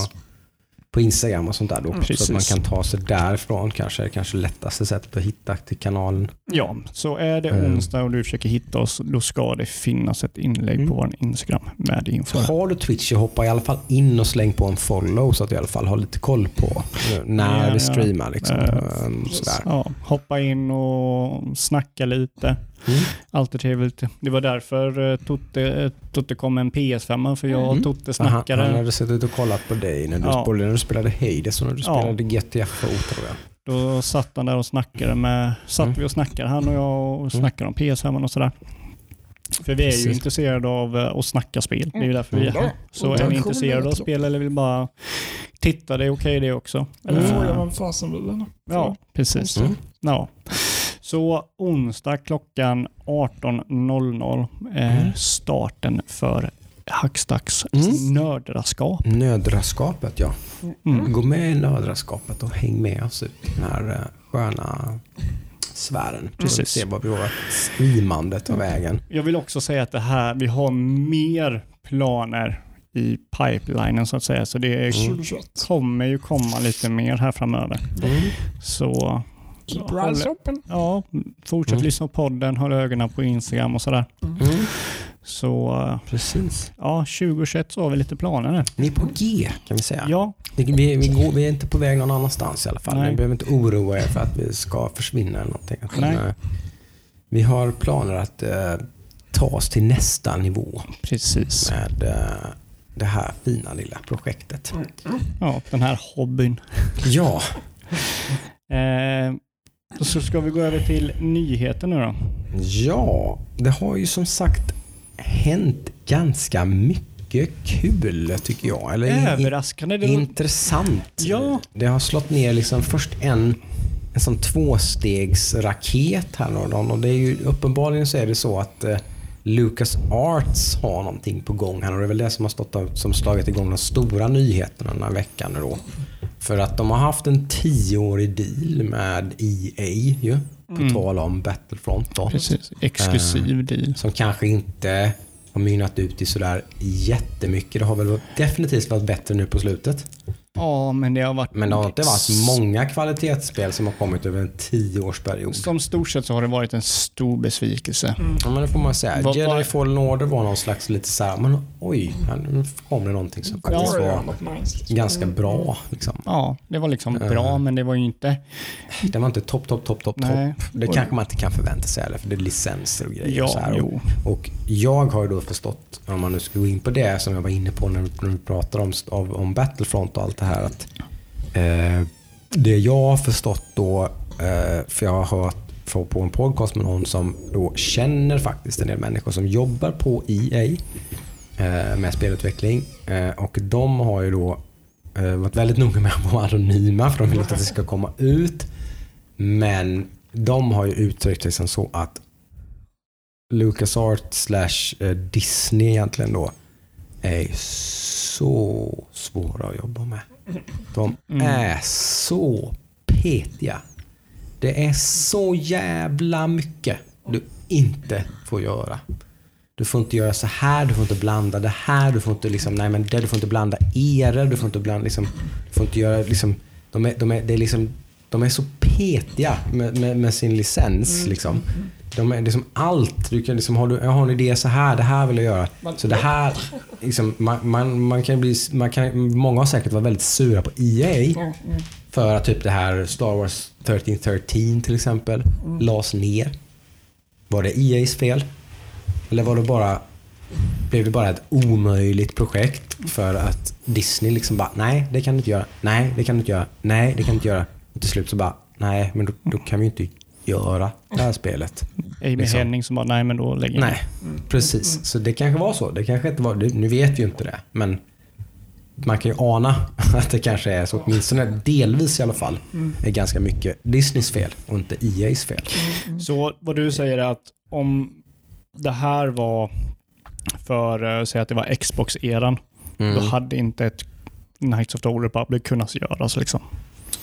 På Instagram och sånt där. Då, så att Precis. man kan ta sig därifrån kanske. Det är kanske lättaste sättet att hitta till kanalen. Ja, så är det Mm. onsdag och du försöker hitta oss, då ska det finnas ett inlägg Mm. på vår Instagram med info. Har du Twitch hoppa i alla fall in och släng på en follow så att du i alla fall har lite koll på eh, när Ja, vi streamar. Liksom. Eh, sådär. Ja, hoppa in och snacka lite. Mm. Alltid trevligt. Det var därför eh, Totte, eh, Totte kom med en PS5 för jag och Mm. Totte Han, snackade. han hade suttit och kollat på dig när du, Ja. både när du spelade Hades och när du Ja. spelade GTFO tror jag. Då satt han där och snackade med, satt Mm. vi och snackade han och jag och snackade om PS5 och sådär. För vi är ju Precis. intresserade av eh, att snacka spel. Det är ju därför vi är Mm. här. Så är ni intresserade av spel eller vill bara titta, det är okej det också. Eller Eh, fråga vem fasen vill. Ja, precis. Mm. Ja. Så onsdag klockan 18.00 är Mm. starten för Hackstacks Mm. nördraskap. Nödraskapet ja. Mm. Gå med i nödraskapet och häng med oss ut i den här eh, sköna sfären. Precis. Se vad vi har streamandet tar vägen. Jag vill också säga att det här, vi har mer planer i pipelinen så att säga. Så det Mm. 2021. kommer ju komma lite mer här framöver. Så Keep your eyes open. ja, fortsätt Mm. lyssna på podden, håll ögonen på Instagram och sådär. Mm. Så eh, Precis. ja, 2021 så har vi lite planer nu. Ni är på G kan vi säga. Ja, Vi, vi, vi, går, vi är inte på väg någon annanstans i alla fall. Nej. Ni behöver inte oroa er för att vi ska försvinna eller någonting. Nej. eh, Vi har planer att eh, ta oss till nästa nivå precis. med eh, det här fina lilla projektet. Ja, den här hobbyn. Ja, Eh, så ska vi gå över till nyheter nu då. ja, det har ju som sagt hänt ganska mycket kul tycker jag. Eller Överraskande. Var, intressant. Ja. Det har slått ner liksom först en, en sån tvåstegsraket här då. och det är ju uppenbarligen så är det så att eh, Lucas Arts har någonting på gång här och det är väl det som har stått som slagit igång de stora nyheterna den här veckan då. För att de har haft en tioårig deal med EA ju, på tal om Battlefront då. precis. Exklusiv deal. Som kanske inte har mynnat ut i sådär jättemycket. Det har väl definitivt varit bättre nu på slutet. Ja, men det har varit... Men det har inte varit många kvalitetsspel som har kommit över en tioårsperiod. Som stort sett så har det varit en stor besvikelse. Ja, men det får man säga. Vad- Jedi Fallen Order var någon slags lite såhär, men oj, här, nu kom det någonting som faktiskt var liksom. ganska bra. Liksom. Ja, det var liksom Eh. bra, men det var ju inte... Det var inte topp, topp, topp, topp, Nej. topp. Det kanske man inte kan förvänta sig heller, för det är licenser och grejer. Ja, och så här. jo. Och jag har ju då förstått, om man nu ska gå in på det som jag var inne på när, vi pratade om, om Battlefront och allt det här. Att, eh, det jag har förstått då, eh, för jag har hört på en podcast med någon som då känner faktiskt en del människor som jobbar på EA eh, med spelutveckling. Eh, och de har ju då eh, varit väldigt noga med att vara anonyma för de vill inte att det ska komma ut. Men de har ju uttryckt sig som så att LucasArts slash eh, Disney egentligen då är så svåra att jobba med. De Mm. är så petiga. Det är så jävla mycket du inte får göra. Du får inte göra så här, du får inte blanda det här, du får inte liksom, nej men det, du får inte blanda eror, du får inte blanda liksom, du får inte göra liksom, de är, de är, det är liksom, de är så petiga med, med, med sin licens liksom. De är liksom allt. Du kan liksom, har du, jag har en idé så här, det här vill jag göra. Så det här, liksom, man, man, man kan bli, man kan, många har säkert varit väldigt sura på EA. Ja, mm. För att typ det här Star Wars 1313 till exempel lades ner. Var det EA's fel? Eller var det bara blev det bara ett omöjligt projekt för att Disney liksom bara nej det kan du inte göra, nej det kan du inte göra, nej det kan du inte göra. Och till slut så bara nej men då, då kan vi inte göra det här spelet. Amy Liksom. Henning som bara, nej men då lägger jag Nej, precis. Så det kanske var så. Det kanske inte var, nu vet vi ju inte det. Men man kan ju ana (laughs) att det kanske är så, åtminstone delvis i alla fall, är ganska mycket Disneys fel och inte EA's fel. Så vad du säger är att om det här var för, eh, säg att det var Xbox-eran, Mm. då hade inte ett Knights of the Old Republic kunnat göras. Liksom.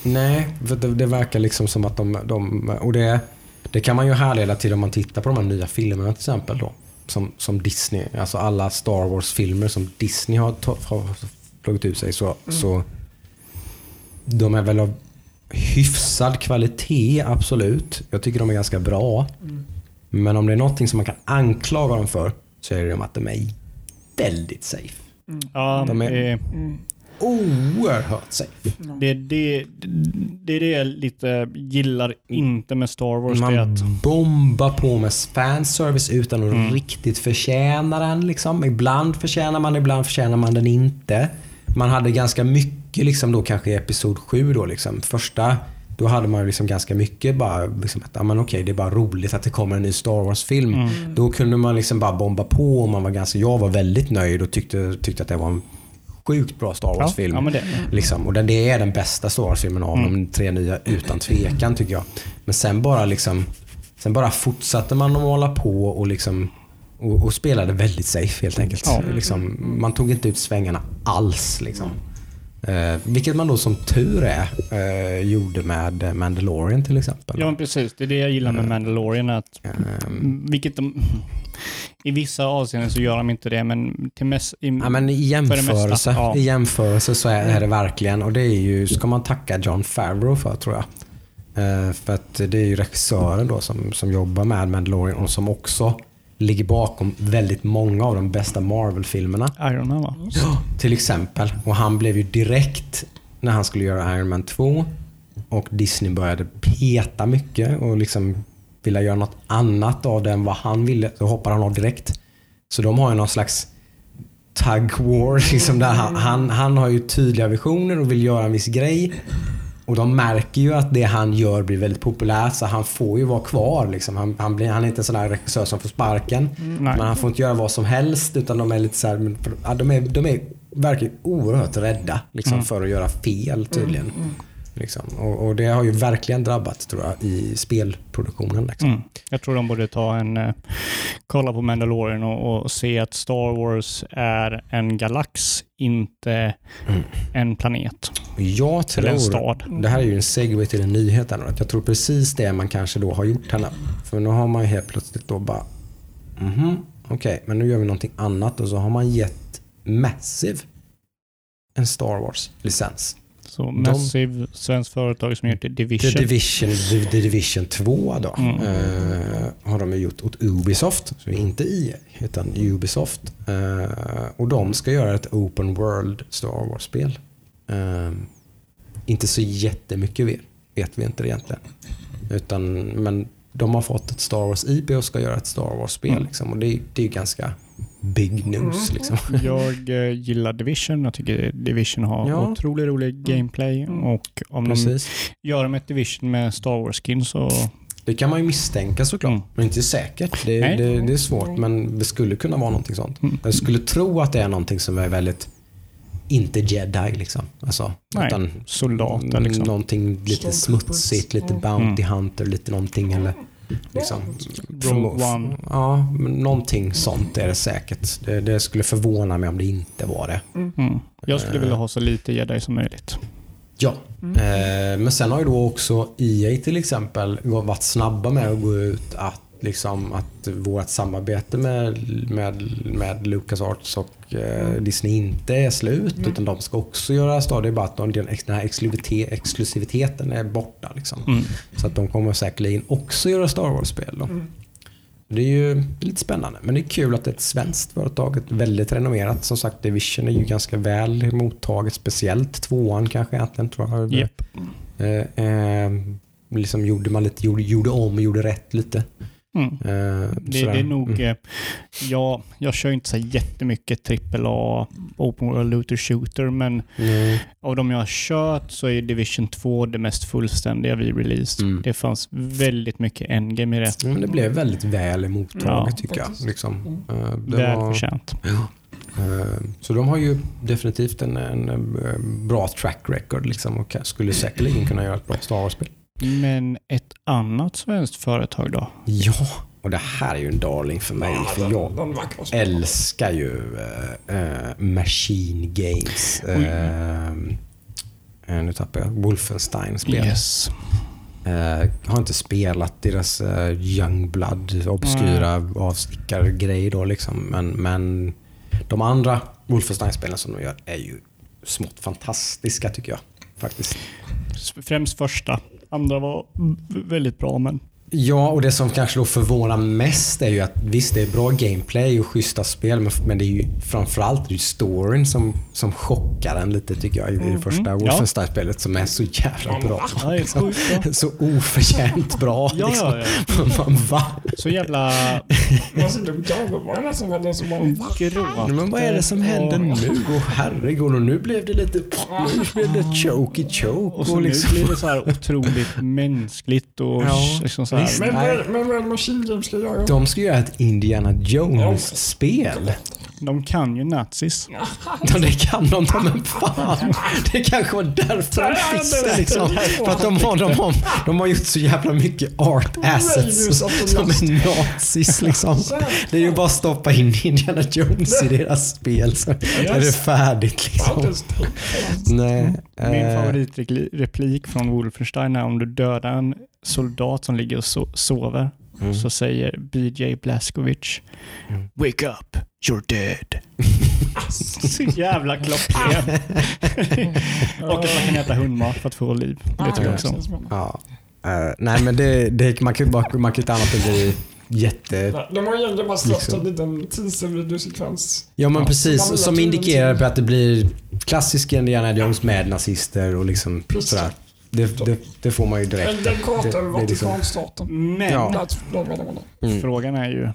Nej, för det, det verkar liksom som att de... de och det, det kan man ju härleda till om man tittar på de här nya filmerna till exempel. Då, som, som Disney, alltså alla Star Wars-filmer som Disney har, har plockat ut sig. Så, så de är väl av hyfsad kvalitet, absolut. Jag tycker de är ganska bra. Men om det är någonting som man kan anklaga dem för så är det att de är väldigt safe. Ja, De är- det, Oerhört safe. det, det, det är det jag lite gillar inte med Star Wars. Man att, bombar på med fanservice utan att Mm. riktigt förtjäna den. Liksom. Ibland förtjänar man, ibland förtjänar man den inte. Man hade ganska mycket liksom då kanske i Episod 7 då liksom. Första, då hade man liksom ganska mycket bara liksom att, ja men okej det är bara roligt att det kommer en ny Star Wars-film. Mm. Då kunde man liksom bara bomba på och man var ganska, jag var väldigt nöjd och tyckte, tyckte att det var en sjukt bra Star ja, Wars-film. ja, det. Liksom. Och den, det är den bästa Star Wars-filmen av Mm. de tre nya utan tvekan tycker jag. Men sen bara liksom Sen bara fortsatte man att hålla på och liksom och, och spelade väldigt safe helt enkelt. Ja. Liksom, man tog inte ut svängarna alls. Liksom. Eh, vilket man då som tur är eh, gjorde med Mandalorian till exempel. Ja, precis. Det är det jag gillar med Mandalorian. Att, Ehm, vilket de, (laughs) I vissa avseenden så gör de inte det, men till mest... I, Ja, men i jämförelse, mesta, ja. i jämförelse så är, är det verkligen, och det är ju, ska man tacka John Favreau för tror jag. Eh, för att det är ju regissören då som, som jobbar med Mandalorian och som också ligger bakom väldigt många av de bästa Marvel-filmerna. Iron Man va? Till exempel. Och han blev ju direkt när han skulle göra Iron Man 2 och Disney började peta mycket och liksom vilja göra något annat av det än vad han ville, så hoppar han av direkt. Så de har ju någon slags tug war. (laughs) Liksom där han, han, han har ju tydliga visioner och vill göra en viss grej. Och de märker ju att det han gör blir väldigt populärt så han får ju vara kvar. Liksom. Han, han, blir, han är inte en sån där regissör som får sparken. Nej. Men han får inte göra vad som helst utan de är lite så här, de är, de är verkligen oerhört rädda liksom, för att göra fel tydligen. Liksom. Och, och det har ju verkligen drabbat tror jag i spelproduktionen. Liksom. Mm. Jag tror de borde ta en, eh, kolla på Mandalorian och, och se att Star Wars är en galax, inte Mm. en planet. Jag Eller en tror, stad. det här är ju en segway till en nyhet. här Jag tror precis det man kanske då har gjort här nu. För nu har man ju helt plötsligt då bara, mhm, okej, men nu gör vi någonting annat och så har man gett Massive en Star Wars-licens. Så Massive, svenskt företag som heter The Division. Division, The, Division 2 då, Mm. eh, har de gjort åt Ubisoft. Så inte EA, utan Ubisoft. Eh, och de ska göra ett Open World Star Wars-spel. Eh, inte så jättemycket vet, vet vi inte egentligen. Utan, men de har fått ett Star Wars IP och ska göra ett Star Wars-spel. Mm. Liksom, och det, det är ganska big news. Liksom. (laughs) Jag eh, gillar Division. Jag tycker Division har Ja. otroligt rolig gameplay och om de Precis. gör de ett Division med Star Wars-skin så Det kan man ju misstänka såklart, Mm. men inte säkert. Det, det, det är svårt, men det skulle kunna vara någonting sånt. Mm. Jag skulle tro att det är någonting som är väldigt, inte jedi liksom. Alltså, Nej, utan soldater liksom. någonting lite smutsigt, lite Bounty Hunter, lite någonting eller liksom. Rogue One. Ja, någonting sånt är det säkert. Det, det skulle förvåna mig om det inte var det. Mm. Jag skulle vilja ha så lite jedi som möjligt. Ja, eh, men sen har ju då också EA till exempel varit snabba med att gå ut att, liksom, att vårt samarbete med, med, med LucasArts och eh, Disney inte är slut utan de ska också göra Star Det är bara att de, den, här exklusivitet, exklusiviteten är borta. Liksom. Mm. Så att de kommer säkerligen också göra Star Wars-spel. Då. Det är ju lite spännande. Men det är kul att det är ett svenskt företag. Ett väldigt renommerat. Som sagt, Division är ju ganska väl mottaget. Speciellt tvåan kanske egentligen tror jag. Japp. Eh, eh, liksom gjorde man lite, gjorde, gjorde om och gjorde rätt lite. Mm. Eh, Det, det är nog, Mm. eh, ja, jag kör inte så jättemycket AAA Open World Looter Shooter, men Mm. av de jag har kört så är Division 2 det mest fullständiga vi released. Mm. Det fanns väldigt mycket endgame i det. Men det blev väldigt väl mottaget Ja, tycker jag. Liksom. Eh, det var- Välförtjänt. Eh, Så de har ju definitivt en, en bra track record liksom och skulle säkerligen kunna göra ett bra Star Wars-spel. Men ett annat svenskt företag då? Ja, och det här är ju en darling för mig. För jag Den spännande. älskar ju eh, Machine Games. Eh, nu tappar jag. Wolfenstein-spel. Yes. Eh, har inte spelat deras eh, Youngblood, obskyra avstickargrej då liksom. Men, men de andra Wolfenstein-spelen som de gör är ju smått fantastiska tycker jag. Faktiskt. Främst första. Andra var väldigt bra, men Ja, och det som kanske då förvånar mest är ju att visst, det är bra gameplay och schyssta spel, men, men det är ju framförallt det är storyn som, som chockar en lite tycker jag i det första ja. Wolfenstein-spelet som är så jävla bra. Ja, sjukt (laughs) bra. Så oförtjänt bra. Ja, liksom. ja, Man, va? så jävla de garvar nästan väldigt som bara va? gråt. Men vad är det som händer nu? Åh herregud, och nu blev det lite... Nu blev det choky choke. Och så liksom- nu blir det så här otroligt mänskligt och Ja, liksom så här. visst. Men Nej. vad men, vad Machine Games ska göra? De ska göra ett Indiana Jones-spel. De kan ju nazis. Ja, det kan de, de men fan. Det kanske var därför de fick det liksom. För att de har, de, har, de har gjort så jävla mycket art assets som är nazis liksom. Det är ju bara att stoppa in Indiana Jones i deras spel så är det färdigt liksom. Nej. Min eh, favoritreplik från Wolfenstein är om du dödar en soldat som ligger och so- sover Mm. så säger BJ Blazkowicz Wake up, you're dead. så jävla klockren. (laughs) och att man kan äta hundmat för att få liv. Det tycker jag också om. Ja. Eh, nej men det, det, man kan ju bara- man kan ju inte annat än bli jätte... De har egentligen bara släppt Liksom. en liten teaser-videosekvens. Ja men Ja. precis, Man som ju indikerar på att det blir klassisk Indiana Jones med nazister och liksom Precis. sådär. Det, det, det får man ju direkt. En den kartan är liksom- Vatikanstaten. Men Ja. Mm. frågan är ju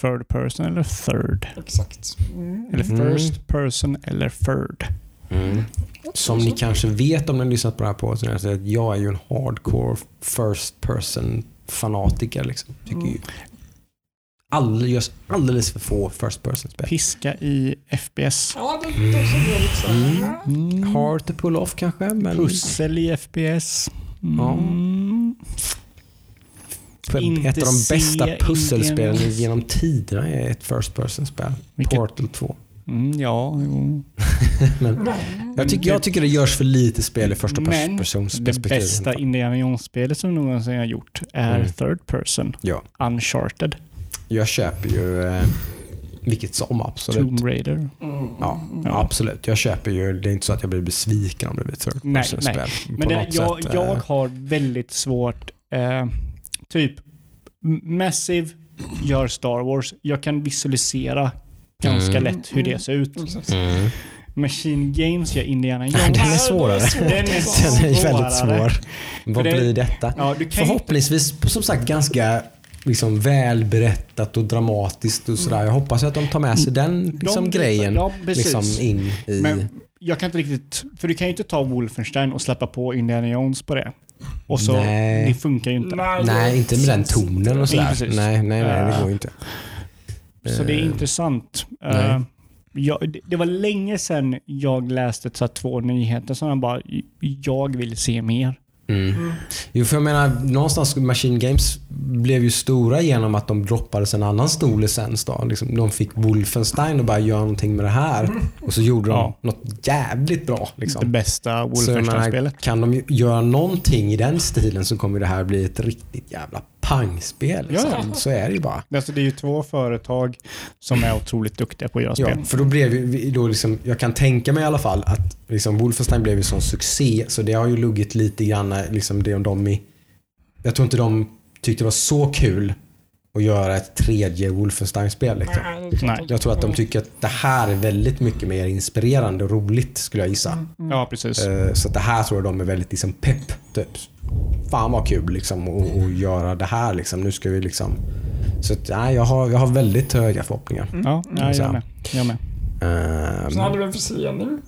third person eller third? Exakt. Mm. Eller Mm. first person eller third? Mm. Som ni kanske vet om ni har lyssnat på det här på så är att jag är ju en hardcore first person fanatiker. Liksom. Tycker ju alldeles, görs alldeles för få first person spel. Piska i FPS. Ja, det, det är liksom. Mm. Mm. Hard to pull off kanske, men Pussel i FPS. Ja. Ett av de bästa se pusselspelen genom tiderna är ett first person spel. Vilket- Portal 2. Mm, ja, jo. (laughs) Men jag, tycker, jag tycker det görs för lite spel i första persons det perspektiv. bästa Indiana Jones-spelet som någonsin har gjort är Mm. third person. Ja, Uncharted. jag köper ju eh, vilket som absolut. Tomb Raider. Mm. Ja, Ja. absolut. Jag köper ju, det är inte så att jag blir besviken om det blir ett third Nej, person nej. spel. Men det, jag, sätt, jag eh, har väldigt svårt, eh, typ Massive gör Star Wars. Jag kan visualisera ganska Mm. lätt hur det ser ut. Exakt. Mm. Machine Games gör Indiana Jones. Den är svårare. Den är (laughs) Den är väldigt svår. Vad det- blir detta? Ja, du kan ju Förhoppningsvis, som sagt, ganska liksom välberättat och dramatiskt och sådär. Jag hoppas att de tar med sig den liksom, De- grejen ja, liksom in i... Men jag kan inte riktigt, för du kan ju inte ta Wolfenstein och släppa på Indiana Jones på det. Och så, Nej. det funkar ju inte. Nej, nej, inte med den tonen och sådär. Nej, nej, nej, det går ju inte. Så det är Eh, intressant. nej. Eh, jag, det- det var länge sedan jag läste så två nyheter som jag bara, jag vill se mer. Mm. Jo, för jag menar, någonstans Machine Games blev ju stora genom att de droppades en annan stor licens. Då. Liksom, de fick Wolfenstein och bara göra någonting med det här. Och så gjorde de Ja. något jävligt bra. Det Liksom. bästa jag menar, Wolfenstein-spelet. kan de göra någonting i den stilen så kommer det här bli ett riktigt jävla pangspel. Liksom. Ja, ja. Så är det ju bara. Alltså, det är ju två företag som är otroligt duktiga på att göra Ja, spel. för då blev vi- då liksom, jag kan tänka mig i alla fall att liksom Wolfenstein blev ju sån succé så det har ju luggit lite grann liksom det om de i... Jag tror inte de tyckte det var så kul att göra ett tredje Wolfenstein-spel. Liksom. Nej, det Nej. jag tror att de tycker att det här är väldigt mycket mer inspirerande och roligt skulle jag gissa. Ja, precis. Eh, Så att det här tror jag de är väldigt liksom pepp. Typ. Fan vad kul liksom att att göra det här liksom. Nu ska vi liksom... Så att, nej, jag, har, jag har väldigt höga förhoppningar. Ja, ja så. jag med. Jag med. Ehm, Sen hade vi en försening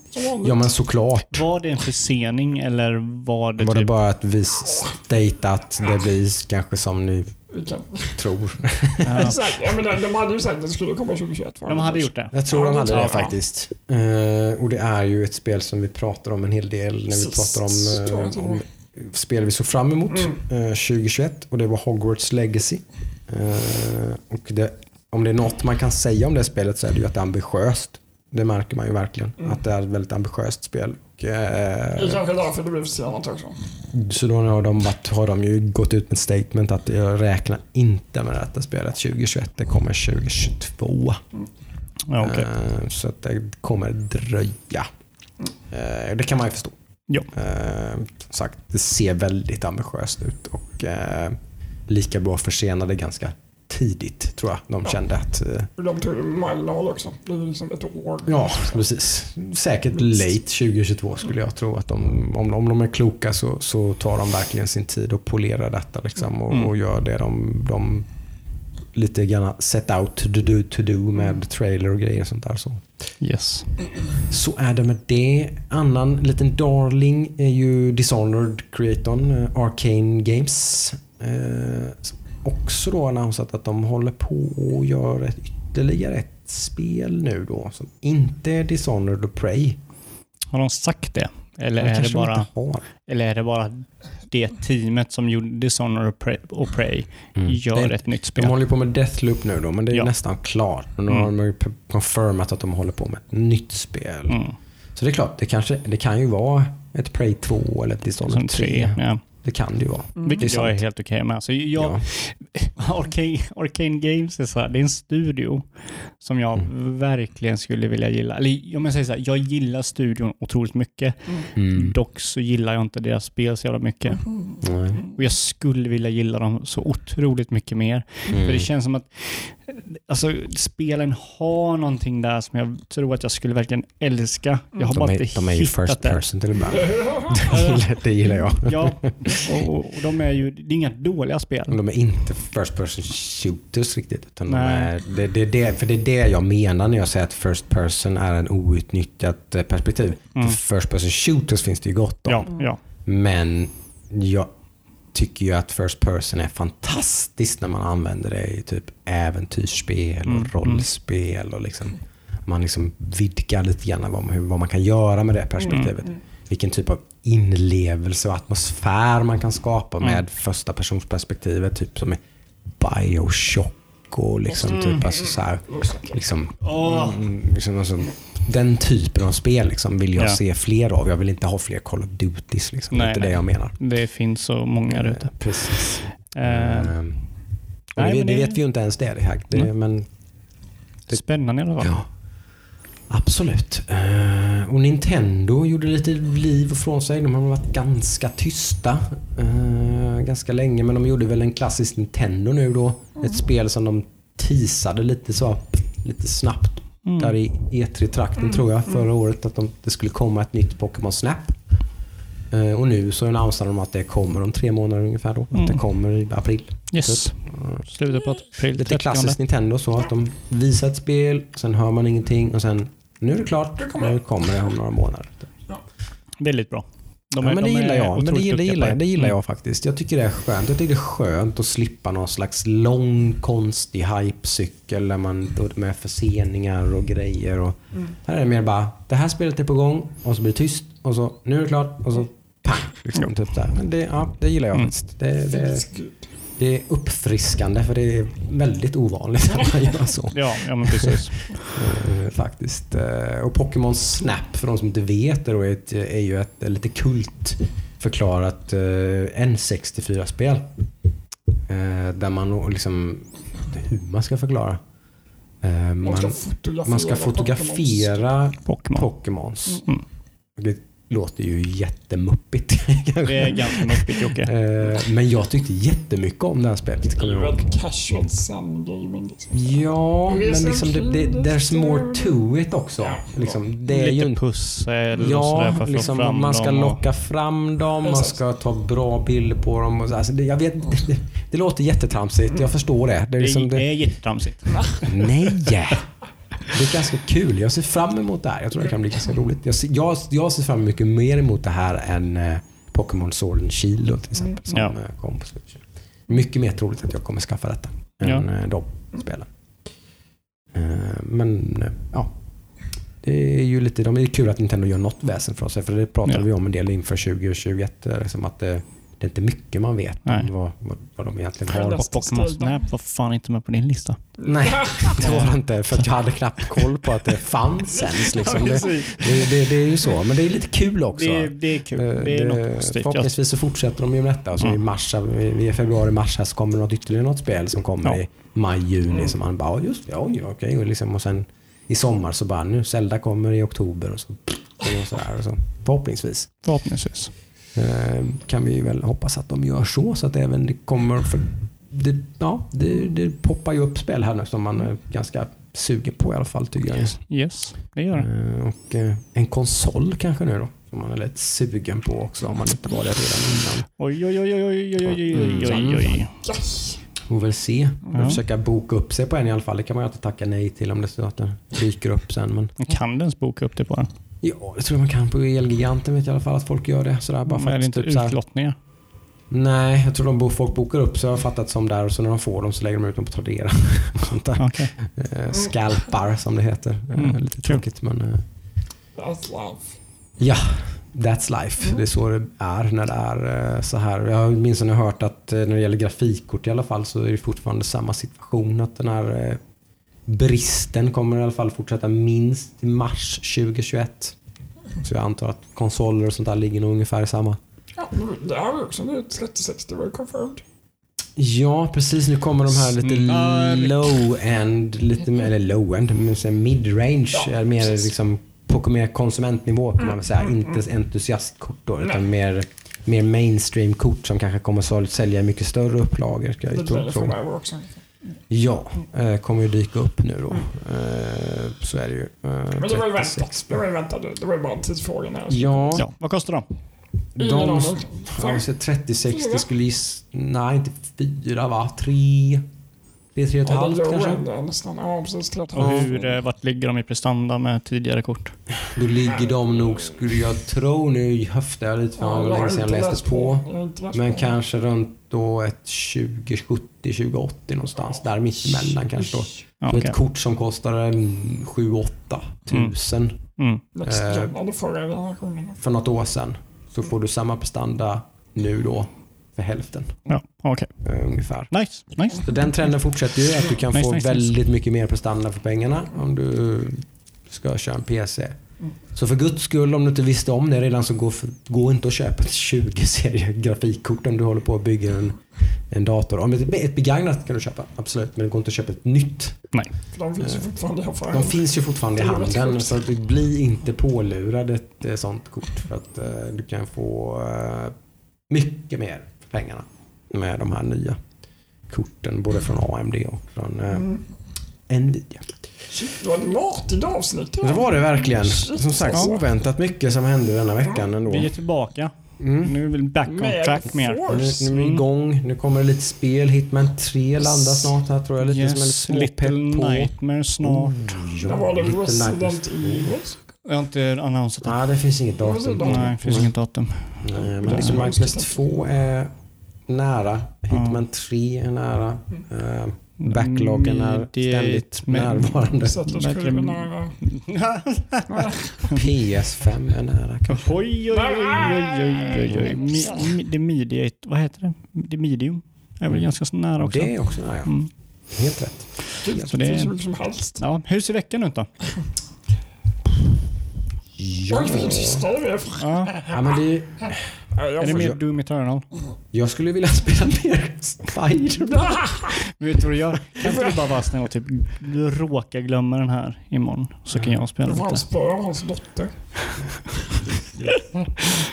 ja men såklart. Var det en försening eller var det Var det typ... bara att vi state att det blir kanske som ni kan- tror? (laughs) Ja, Exakt. Ja, men de, de hade ju sagt att det skulle komma 2021. va? de hade gjort det. Jag tror Ja, de det hade det faktiskt. Eh, och det är ju ett spel som vi pratar om en hel del när vi pratar om, var. om spel vi såg fram emot Mm. eh, 2021 och det var Hogwarts Legacy. Och det, om det är något man kan säga om det spelet så är det ju att det är ambitiöst. Det märker man ju verkligen. Mm. Att det är ett väldigt ambitiöst spel. Och, Det eh, är kanske därför det blev försenat också. så då har de, varit, har de ju gått ut med ett statement att jag räknar inte med detta spelet 2021. Det kommer 2022. Ja, okej. Eh, Så att det kommer dröja. Eh, Det kan man ju förstå. Ja. Eh, Som sagt, det ser väldigt ambitiöst ut och eh, lika bra försenade ganska tidigt tror jag. De Ja. kände att de tog millennial också. Det är liksom ett år. Ja, precis. Säkert late 2022 skulle jag tro. att de, om, om de är kloka så, så tar de verkligen sin tid och polerar detta liksom, och, Mm. och gör det de, de lite grann set out to do, to do med trailer och grejer och sånt där. Så. Yes. så är det med det. Annan liten darling är ju Dishonored-creatorn eh, Arcane Games. Eh, som också då annonsat att de håller på och gör ett, ytterligare ett spel nu då som inte är Dishonored och Prey. Har de sagt det? Eller Det är det, de bara, eller är det bara det teamet som gjorde Dishonored och Prey, och Prey gör Mm. Det- ett nytt De spel? håller ju på med Deathloop nu då, men det är Ja. nästan klart. Men nu Mm. har de ju confirmat att de håller på med ett nytt spel. Mm. Så det är klart, det, kanske, det kan ju vara ett Prey 2 eller ett Dishonored Som 3. tre. Ja. Det kan det ju vara. Är Vilket jag är helt okej med. Så jag, Ja. (laughs) Arcane, Arcane Games är, så här, det är en studio som jag Mm. verkligen skulle vilja gilla. Eller om jag säger så här, jag gillar studion otroligt mycket. Mm. Dock så gillar jag inte deras spel så jävla mycket. Och jag skulle vilja gilla dem så otroligt mycket mer. För det Mm. känns som att alltså, spelen har någonting där som jag tror att jag skulle verkligen älska. Jag har De bara är, inte de är ju first det. person till och med. Det gillar, jag. Ja, och, och de är ju, det är inga dåliga spel. De är inte first person shooters riktigt. Utan de Nej. är, det, det, det, för det är det jag menar när jag säger att first person är en outnyttjat eh, perspektiv. Mm. För first person shooters finns det ju gott om. Ja, ja. Men jag tycker ju att first person är fantastiskt när man använder det i typ äventyrsspel och Mm, rollspel. Och liksom, man liksom vidgar lite grann vad vad man kan göra med det perspektivet. Vilken typ av inlevelse och atmosfär man kan skapa med Mm. första personsperspektivet. Typ som i Bioshock och liksom typ alltså så här, liksom, mm, liksom alltså, den typen av spel liksom vill jag Ja. se fler av. Jag vill inte ha fler Call of Duties. Liksom. det är Nej, inte nej. det jag menar. Det finns så många där ute. Eh, Precis. Eh, Ehm, och nej, det, det det- vet vi ju inte ens det. det, här. det Mm. Men Spännande i alla fall. ja, absolut. Eh, och Nintendo gjorde lite liv från sig. De har varit ganska tysta eh, ganska länge. Men de gjorde väl en klassisk Nintendo nu då. Ett spel som de teasade lite så lite snabbt Mm. där i E3-trakten tror jag förra året att de, det skulle komma ett nytt Pokémon Snap. Eh, och nu så annonserar de att det kommer om tre månader ungefär då. Att Mm. det kommer i april. Yes. Typ. Slutet på april. Lite 30. klassiskt Nintendo så att de visar ett spel, sen hör man ingenting och sen nu är det klart, nu kommer det om några månader. Väldigt bra. De ja, är- men det gillar jag. Men det otroligt gillar, det gillar, jag- det gillar Mm. jag faktiskt. Jag tycker det är skönt. Jag tycker det är skönt att slippa någon slags lång konstig hypecykel där man, med förseningar och grejer. Och, Här är det mer bara, det här spelet är på gång och så blir det tyst och så, nu är det klart och så pang. Liksom, typ där. Men det, ja, det gillar jag Mm. faktiskt. Det, det, det är uppfriskande för det är väldigt ovanligt att man gör så. Ja, ja men precis. Eh, faktiskt. Eh, och Pokémon Snap, för de som inte vet är, ett, är ju ett lite kult förklarat eh, N64-spel. Eh, där man liksom, hur man ska förklara. Man, Man ska fotografera, man ska Pokémons. Pokémons. Mm. Låter ju jättemuppigt. (laughs) Det är ganska muppigt Jocke. Eh, Men jag tyckte jättemycket om det här spelet. Det är väl casual sun gaming. Liksom. Ja, men liksom det, det, there's more är- to it också. Liksom, det är ju Lite inte pussel och sådär Ja, för att liksom, få fram man ska dem. och- locka fram dem, man ska ta bra bilder på dem. Och så, alltså, det, jag vet, det, det låter jättetramsigt, jag förstår det. Det är liksom, Det det, är jättetramsigt. nej! (laughs) Det är ganska kul. Jag ser fram emot det här. Jag tror det kan bli ganska roligt. Jag ser, jag, jag ser fram mycket mer emot det här än eh, Pokémon Sword and Shield till exempel. Som Ja. eh, kom på Switch. Mycket mer troligt att jag kommer skaffa detta än Ja. eh, de spelen. Eh, men ja. Det är ju lite, de är kul att Nintendo gör något väsen för sig. För det pratade Ja. vi om en del inför 2021. eh, Liksom att det, det är inte mycket man vet Nej. om vad, vad, vad de egentligen har. Pokémon Snap var fan inte med på din lista. Nej, (laughs) det var det inte. För att jag hade knappt koll på att det fanns ens. Liksom. (laughs) Det, det, det, det är ju så. Men det är lite kul också. Det, är- det är kul. Eh, Det är något positivt. Förhoppningsvis så fortsätter de ju med detta. Så Ja. i mars, i i februari, mars här så kommer det något ytterligare något spel som kommer Ja. i maj, juni. Som man bara, "Ja, just det, oj, okej. Och, liksom, och sen i sommar så bara, nu Zelda kommer i oktober. Och så, och så, där, och så. Förhoppningsvis. förhoppningsvis. Eh, kan vi väl hoppas att de gör så. Så att även det kommer, för det, ja, det, det poppar ju upp spel här nu som man är ganska sugen på i alla fall tycker jag. Yes, det gör det. Eh, Och eh, en konsol kanske nu då. Som man är lite sugen på också om man inte var det redan innan. Oj, oj, oj, oj, oj, oj, oj, oj, oj, oj. Yes. Får väl se. Ja. Försöka boka upp sig på en i alla fall. Det kan man ju alltid tacka nej till om det står att den dyker upp sen. Men kan du ens boka upp det på den? Ja, det tror jag man kan på Elgiganten vet jag i alla fall att folk gör det. Sådär, bara för Men är att det inte typ så här- utlottningar? Nej, jag tror de bo- folk bokar upp så jag har fattat som där och så när de får dem så lägger de ut dem på Tradera. (laughs) Sånt där. Okej. Eh, Scalpar som det heter. Eh, Mm, Lite kul. tråkigt men eh, That's life. ja, that's life. Det är så det är när det är eh, så här. Jag har minst hört att eh, när det gäller grafikkort i alla fall så är det fortfarande samma situation. Att den här eh, bristen kommer i alla fall fortsätta minst till mars 2021. Så jag antar att konsoler och sånt där ligger nog ungefär i samma Ja, det här är också nu 3060 var confirmed. Ja, precis. Nu kommer de här lite low-end, lite mer, eller low-end, mid-range. Ja, mer precis. liksom på mer konsumentnivå kan man väl säga. Inte entusiastkort då, utan mer, mer mainstream-kort som kanske kommer att sälja mycket större upplagor. Jag det tro. för mig också. Ja, eh, kommer ju dyka upp nu då. Eh, så är det ju. Eh, Men det var ju 36. väntat. Det var ju väntat. Det var ju bara en tidsfråga. När Ja, Ja, vad kostar de? De... så 3060 skulle giss... Nej, inte fyra va? Tre? Tre och ett Ja, halvt det är kanske? end nästan. Ja, precis. Tre och hur, eh, vart ligger de i prestanda med tidigare kort? Då ligger de nog, skulle jag tro, nu höftar jag lite för det Ja, var jag har länge sedan jag inte läste läst på. Läst Men på. kanske runt då ett 2070, 2080 någonstans. Där mittemellan kanske då. Ja, okej. Ett kort som kostar 7-8 tusen Mm. Next eh, det för något år sedan. Så får du samma prestanda nu då för hälften Ja, okej. eh, ungefär. Nice, nice. Så den trenden fortsätter ju att du kan Nice, få nice, väldigt mycket mer prestanda för pengarna om du ska köra en PC. Mm. Så för guds skull, om du inte visste om det redan så gå, för, gå inte och köp ett 20-serie (laughs) grafikkort om du håller på att bygga en, en dator. Om ett, ett begagnat kan du köpa, absolut. Men det går inte att köpa ett nytt. Nej. De finns ju Eh, fortfarande här för De finns ju fortfarande i handeln så att du blir inte pålurad ett sånt kort. För att eh, du kan få eh, mycket mer pengarna med de här nya korten. Både från AMD och från eh, Mm. Nvidia. Shit, det var ett matigt avsnitt. Det var det verkligen. Shit, Som sagt, oväntat mycket som hände denna veckan ändå. Vi är tillbaka. Mm. Nu är vi back on track mer. Nu, nu är vi igång. Nu kommer det lite spel. Hitman 3 landar snart här tror jag. Lite som en Yes, lite Little på. Nightmare snart. Ja, Där var det. Resident Evil. Jag har inte annonsat det. Nej, det finns inget datum. Nej, det finns inget datum. Nej, men liksom Minecraft 2 är nära. Hitman 3 är nära. Uh, backloggen är ständigt med- närvarande. Så att det skulle Verkligen. kunna... PS5 är nära kanske. Oj, oj, oj, oj, oj, det mediate, vad heter det? Det medium är väl ganska så nära också. Det är också nära. ja. Mm. Helt rätt. Det Så det är- som helst. Ja, hur ser veckan ut då? Ja. Oj, det är. Ja. men det jag Är det mer Doom Eternal? jag skulle vilja (laughs) spela mer Spider-Man. (laughs) Vet du vad du gör? Kan inte du bara vara snäll och typ råka glömma den här imorgon? Så kan jag spela Du får han lite. spöa hans dotter.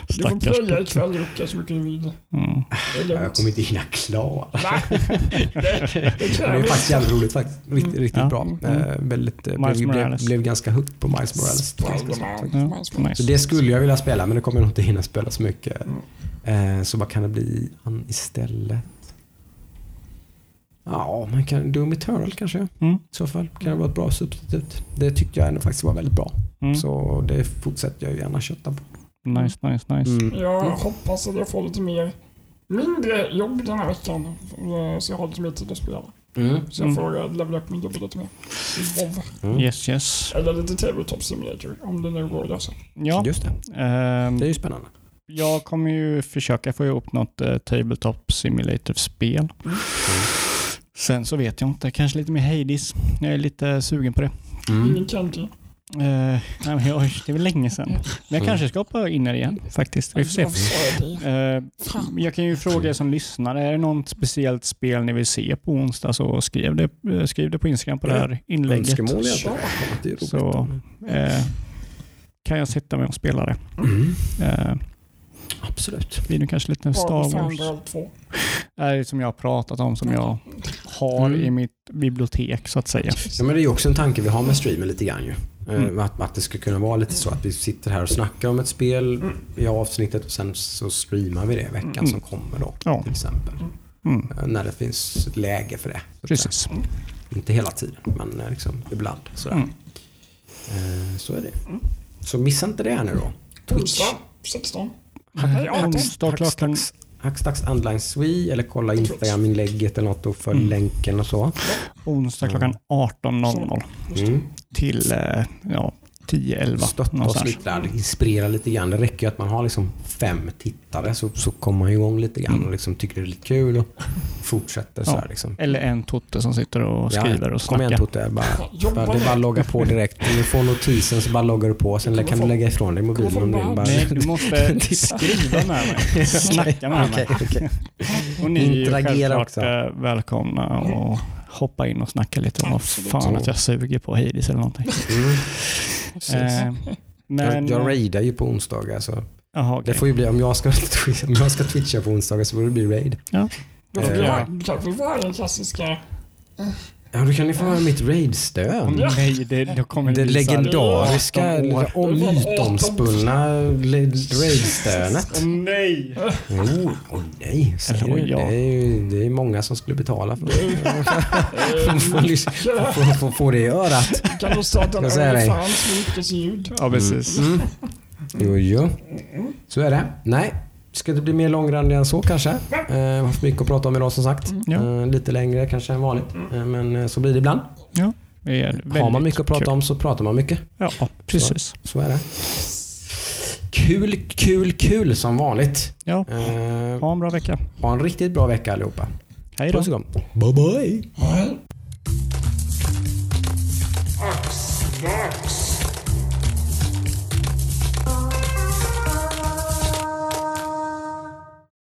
Du får plöja ikväll Jocke så mycket du vill. Mm. Jag kommer inte hinna klara. (laughs) Det, det Men det faktiskt jävligt roligt faktiskt. Riktigt, riktigt Ja. bra. Eh, väldigt, eh, Miles blev, blev, Morales. blev ganska hooked på Miles Morales. Spiderman. Ja, Så nice. det skulle jag vilja spela men det kommer jag nog inte hinna spela så mycket. Eh, så vad kan det bli an- istället? Ja, man kan Doom Eternal kanske Mm. i så fall. Kan det vara ett bra substitut. Det tyckte jag ändå faktiskt var väldigt bra. Mm. Så det fortsätter jag gärna kötta på. Nice, nice, nice. Mm. Jag hoppas att jag får lite mer mindre jobb den här veckan. eh, Så jag har lite mer tid att spela. Mm. Så jag Mm. får levela upp min jobb lite mer. Mm. Yes, yes. Eller lite Tabletop Simulator om det nu går att lösa. Ja, Just det. ehm, Det är ju spännande. jag kommer ju försöka få ihop något uh, Tabletop Simulator-spel. Sen så vet jag inte, kanske lite mer Hades. Jag är lite sugen på det. Mm. Ingen Kenji. Eh, nej, men jag, det är väl länge sedan. Men jag kanske ska hoppa in det igen faktiskt. Vi får se. Sa jag kan ju fråga er som lyssnar, är det något speciellt spel ni vill se på onsdag så skriv det, eh, skriv det på Instagram på det här inlägget. Önskemål är. Så- Eh, kan jag sitta med och spela det. Mm. Absolut. blir det kanske lite Star Wars. Fangirl 2. Det är som jag har pratat om, som jag har Mm. i mitt bibliotek så att säga. Ja, men det är ju också en tanke vi har med streamen lite grann ju. Eh, Mm. Att, att det ska kunna vara lite så att vi sitter här och snackar om ett spel Mm. i avsnittet och sen så streamar vi det veckan Mm. som kommer då. Ja. Till exempel. Mm. Eh, När det finns läge för det. Precis. Inte hela tiden, men eh, liksom ibland. Sådär. Mm. Så är det. Så missa inte det här nu då. Twitch. Onsdag 16. Mm. Onsdag klockan... Hackstacks Underline Swe eller kolla Instagram-inlägget eller något och följ mm. länken och så. Onsdag klockan 18.00 mm. till eh, ja, 10, 11. Stötta och lite inspirera lite grann. Det räcker ju att man har liksom fem tittare så, så kommer man igång lite grann och mm. liksom tycker det är lite kul och fortsätter. Så ja. liksom. Eller en totte som sitter och skriver ja, och snackar. Kom igen Totte, bara, bara, det är bara att logga på direkt. Om du får notisen så bara loggar du på. Sen kan du lägga ifrån dig mobilen om du vill. Nej, du måste (laughs) skriva med mig. (laughs) Snacka med mig. okay. (laughs) Och ni Interagera är självklart också. Eh, välkomna. Och, hoppa in och snacka lite om vad fan att jag suger på Hades eller någonting. Mm. Eh, men, Jag, jag raidar ju på onsdagar. Så Jaha, det okej. får ju bli, om jag, ska, (laughs) om jag ska twitcha på onsdagar så får det bli raid. Då får Eh, vi ja. ha den klassiska... Ja, då kan ni få höra mitt raid-stöd. Åh, nej, det, då kommer Det legendariska, 18 år. om mytomspunna raid-stönet. Åh nej! Jo, åh nej. Säger Eller, du? ja. Det, är ju, det är många som skulle betala för att få, få, få, få det i örat. Kan du starta en. Onlyfans med yrkesljud? Ja, precis. Mm. Jo, jo. Så är det. Nej, ska det bli mer långrandig än så kanske? Eh, har haft mycket att prata om idag som sagt. Ja. Eh, lite längre kanske än vanligt. Eh, men eh, så blir det ibland. Ja, det Har man mycket att prata kul. om så pratar man mycket. Ja, precis. Så är det. Kul, kul, kul som vanligt. Ja, Eh, ha en bra vecka. ha en riktigt bra vecka allihopa. Hej då. Puss och kram. Bye bye. Nej.